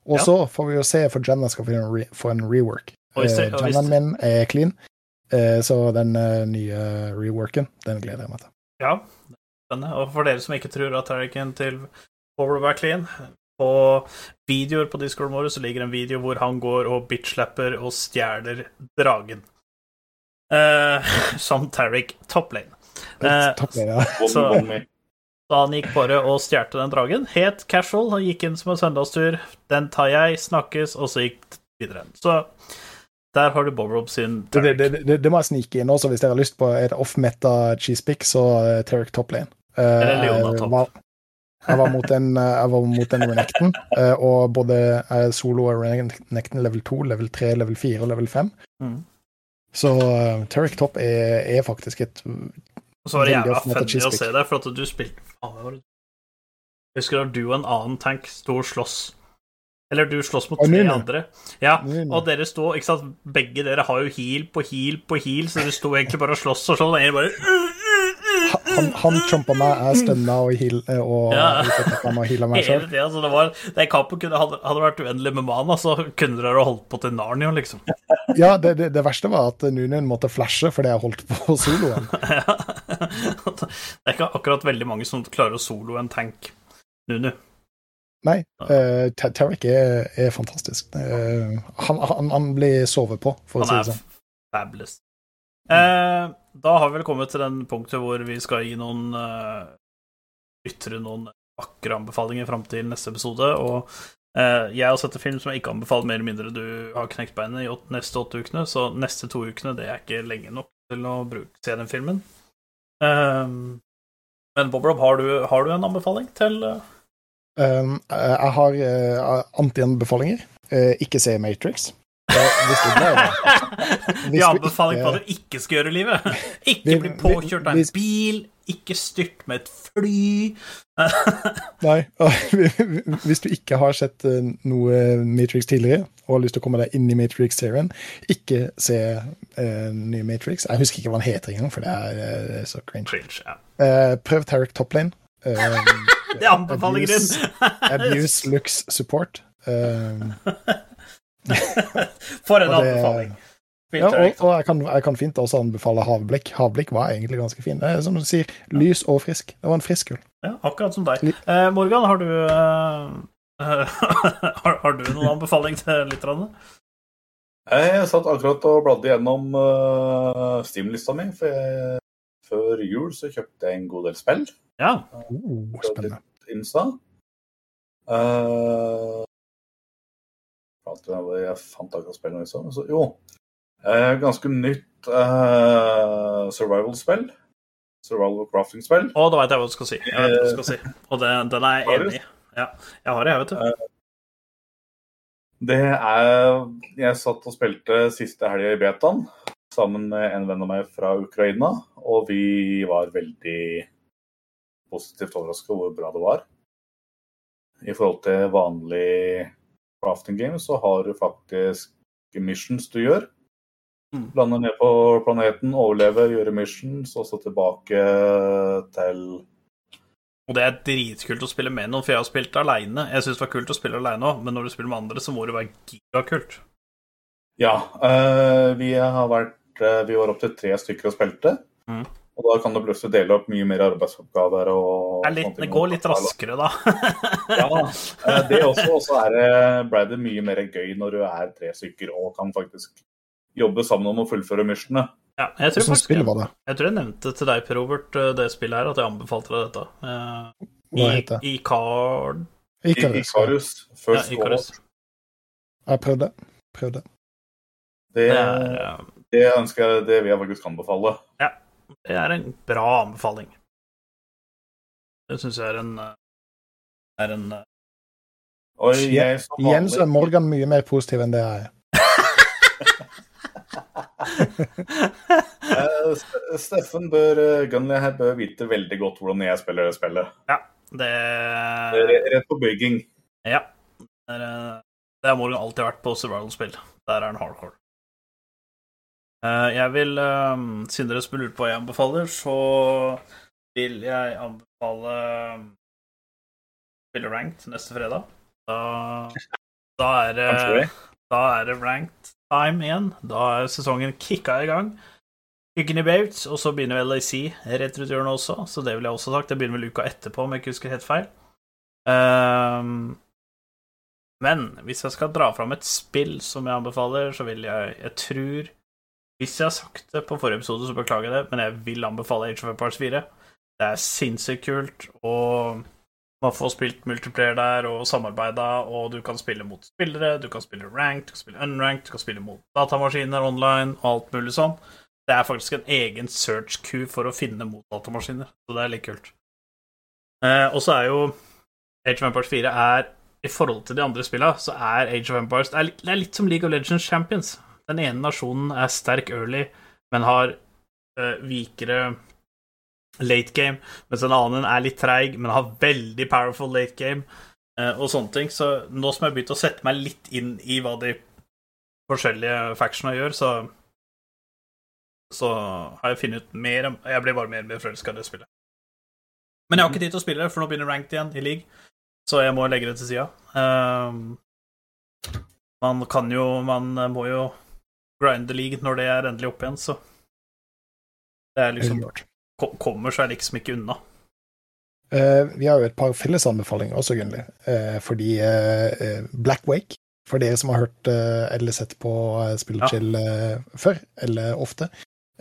S1: Og
S3: Ja.
S1: så får vi jo se, for Jenna skal få en, re, få en rework. Eh, Jennaen min er clean, eh, så den eh, nye reworken, den gleder jeg meg til.
S3: Ja, spennende. Og for dere som ikke tror at Tarriken til Overwatch er clean, på videoer på discorden vår så ligger en video hvor han går og bitchlapper og stjeler dragen. Eh, som Tariq toplane. Eh,
S1: ja.
S3: Så- Så han gikk bare og stjal den dragen. Helt casual. Han gikk inn som en søndagstur. Den tar jeg, snakkes, og så gikk videre. Så der har du Bob Rob sin
S1: Tarek. det, det, det, det må jeg snike inn også, hvis dere har lyst på et off-meta cheesepick, så uh, Terric toplane. Uh,
S3: Eller Leona
S1: jeg
S3: topp.
S1: Jeg var mot en, eh, jeg var mot en Renekton, eh, og både eh, solo og Renekton level 2, level 3, level 4 og level 5.
S3: Mm.
S1: Så uh, Turek Top er, er faktisk et
S3: Og så var det jævla funny å se deg, for at du spilte Faen, Jeg husker da du og en annen tank sto og slåss. Eller du slåss mot tre andre. Ja, og dere sto ikke sant? Begge dere har jo heal på heal på heal, så dere sto egentlig bare og slåss og sånn. Og en bare
S1: Han, han chompa meg, jeg stønna og, heal, eh, og
S3: Ja.
S1: og heala meg sjøl.
S3: Altså, det var Den kampen kunne, hadde, hadde vært uendelig med mana, så kunne dere holdt på til Narnia, liksom.
S1: Ja, det, det, det verste var at Nunien måtte flashe fordi jeg holdt på soloen.
S3: Ja. det er ikke akkurat veldig mange som klarer å solo en tank. Nunu.
S1: Nei, uh, Tarek er, er fantastisk. Uh, han, han, han blir sovet på, for å si det sånn.
S3: Han er fabulous. Eh, da har vi vel kommet til den punktet hvor vi skal gi noen uh, Ytre noen vakre anbefalinger fram til neste episode. Og uh, jeg har sett en film som jeg ikke anbefaler mer eller mindre du har knekt beinet i åt, neste åtte ukene, så neste to ukene det er ikke lenge nok til å bruke, se den filmen. Eh, men Bob Rob, har du, har du en anbefaling til eh,
S1: Um, jeg har uh, anti-anbefalinger. Ikke se Matrix. Eh.
S3: Vi anbefaler hva du ikke skal gjøre i livet. Ikke bli påkjørt av en bil, ikke styrt med et fly.
S1: Nei. Hvis du ikke har sett eh, noe Matrix tidligere, og har lyst til å komme deg inn i Matrix-serien, ikke se uh, nye Matrix. Jeg husker ikke hva den heter engang, for det er uh, så cringe.
S3: Cringe, ja.
S1: uh, prøv Tarek Toplane. Uh,
S3: Det anbefaler
S1: Abuse-! Abuse looks support. Eh,
S3: For en
S1: det-
S3: anbefaling.
S1: Ja, og, og jeg, kan, jeg kan fint også anbefale havblikk. Havblikk var egentlig ganske fin. Det er som du sier, lys og frisk. Det var en frisk øl.
S3: Ja, akkurat som deg. Eh, Morgan, har du eh, har, har du noen anbefaling til lytterne?
S2: Jeg satt akkurat og bladde gjennom uh, Steam-lista mi. For jeg, før jul så kjøpte jeg en god del spill.
S3: Ja.
S1: Oh, spennende.
S2: Insta. Uh, jeg fant akkurat spillet nå, så. så jo. Eh, ganske nytt eh, survival-spill. Survival crafting-spill.
S3: Å, da veit jeg hva du skal si. Jeg vet hva du skal si. Og det, den er jeg enig i. Ja, jeg har det, jeg, vet du.
S2: Det er Jeg satt og spilte siste helga i betaen. sammen med en venn av meg fra Ukraina, og vi var veldig positivt overrasket over hvor bra det var. I forhold til vanlig crafting game så har du faktisk missions du gjør.
S3: Mm.
S2: Lande ned på planeten, overleve, gjøre missions, og så tilbake til
S3: Og det er dritkult å spille med noen, for jeg har spilt aleine. Jeg syns det var kult å spille aleine òg, men når du spiller med andre, så må det være gigakult.
S2: Ja, eh, vi har vært eh, Vi var opp til tre stykker og spilte.
S3: Mm.
S2: Og da kan du plutselig dele opp mye mer arbeidsoppgaver og
S3: Det, er litt, det går litt raskere, da.
S2: Ja, eh, det også. Og så er det- ble det mye mer gøy når du er tre stykker og kan faktisk jobbe sammen om å fullføre missionene.
S3: Ja, jeg, tror faktisk,
S1: spill
S3: jeg,
S1: var det?
S3: jeg tror jeg nevnte til deg, Per Robert, eh, det spillet her, at jeg anbefalte deg dette. Eh,
S1: Hva heter det?
S3: Icard...
S1: Icarus.
S2: Icarus,
S3: ja, Icarus.
S1: Jeg prøvde. prøvde.
S2: Det,
S3: Det er, eh,
S2: det ønsker jeg, det vil jeg faktisk anbefale.
S3: Det er en bra anbefaling. Det syns jeg er en eh, er en Oi,
S2: Og jeg er
S1: Igjen så er Morgan mye mer positiv enn det jeg er.
S2: Eh, Steffen bør, eh, Gunley her bør vite veldig godt hvordan jeg spiller det spillet.
S3: Det
S2: er Rett på bygging.
S3: Ja. Det, er, eh, det Morgan alltid vært på survival-spill. Der er han hardcore. Eh, Jeg vil, eh, siden dere spør lurt på hva jeg anbefaler, så vil jeg anbefale eh, spille ranked neste fredag. Da, da er det Da er det ranked time igjen. Da er sesongen kicka i gang. Kicken i baut, og så begynner LAC rett rundt hjørnet også, så det vil jeg også ha sagt. Det begynner vel uka etterpå, om jeg ikke husker helt feil. Um, men hvis jeg skal dra fram et spill som jeg anbefaler, så vil jeg Jeg tror Hvis jeg har sagt det på forrige episode, så beklager jeg det, men jeg vil anbefale Age of Empires 4. Det er sinnssykt kult, og man får spilt multiplayer der og samarbeida, og du kan spille mot spillere, du kan spille ranked, du kan spille unranked, du kan spille mot datamaskiner online og alt mulig sånn. Det er faktisk en egen search queue for å finne mot datamaskiner, så det er litt kult. Eh, og så er jo Age of Empires 4 er I forhold til de andre spillene, så er Age of Empires Det er litt, det er litt som League of Legends Champions. Den ene nasjonen er sterk early, men har uh, vikere late game, mens den annen er litt treig, men har veldig powerful late game, uh, og sånne ting. Så nå som jeg har begynt å sette meg litt inn i hva de forskjellige factionene gjør, så så har jeg funnet ut mer Jeg blir bare mer og mer forelska i det spillet. Men jeg har ikke tid til å spille for nå begynner ranked igjen i league, så jeg må legge det til sida. Um, man kan jo Man må jo grinde league når det er endelig oppe igjen, så Det er liksom Kommer seg liksom ikke unna.
S1: Uh, vi har jo et par fellesanbefalinger også, Gunnli. Uh, fordi eh, Black Wake, for dere som har hørt eller sett på Spillchill ja. før, eller ofte,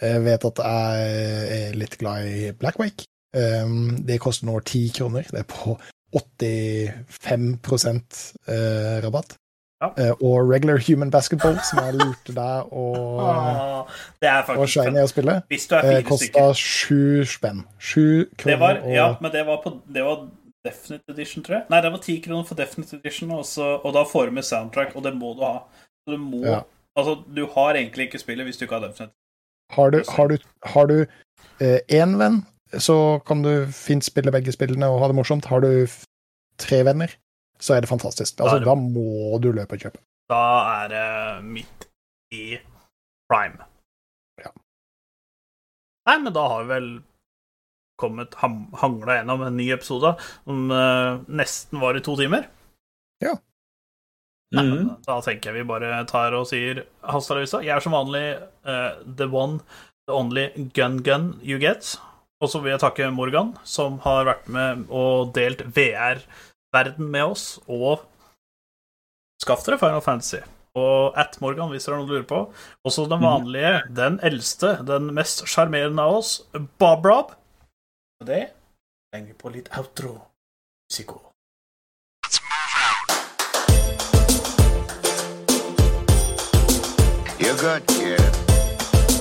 S1: vet at jeg er litt glad i Black Wake. Um, det koster nå ti kroner. Det er på 85 eh, rabatt.
S3: Ja.
S1: Eh, og Regular Human Basketball, som jeg lurte deg og, og Shiny å spille, eh, kosta sju spenn. Sju kroner
S3: var,
S1: og
S3: Ja, men det var på Det var Definite Edition, tror jeg. Nei, det var ti kroner for Definite Edition, også, og da får du med soundtrack, og det må du ha. Så du må
S1: Ja.
S3: Altså, du har egentlig ikke spillet hvis du ikke har Definite.
S1: Har du, har du, har du eh, én venn, så kan du fint spille begge spillene og ha det morsomt. Har du tre venner, så er det fantastisk.
S3: Da er
S1: Altså,
S3: det-
S1: da må du løpe og kjøpe.
S3: Da er det midt i prime.
S1: Ja.
S3: Nei, men da har vi vel kommet ham, hangla gjennom en ny episode som eh, nesten var i to timer.
S1: Ja.
S3: Nei, mm. Da tenker jeg vi bare tar og sier Hastadavisa. Jeg er som vanlig uh, the one, the only gun gun you get. Og så vil jeg takke Morgan, som har vært med og delt VR-verden med oss, og skaff dere Final Fantasy. Og at Morgan, hvis dere har noe du lurer på. Også den vanlige, den eldste, den mest sjarmerende av oss, Bob Rob. Og det henger på litt outro. Psyko.
S5: You're good, kid.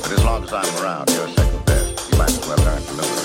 S5: But as long as I'm around, you're second best. You might as well learn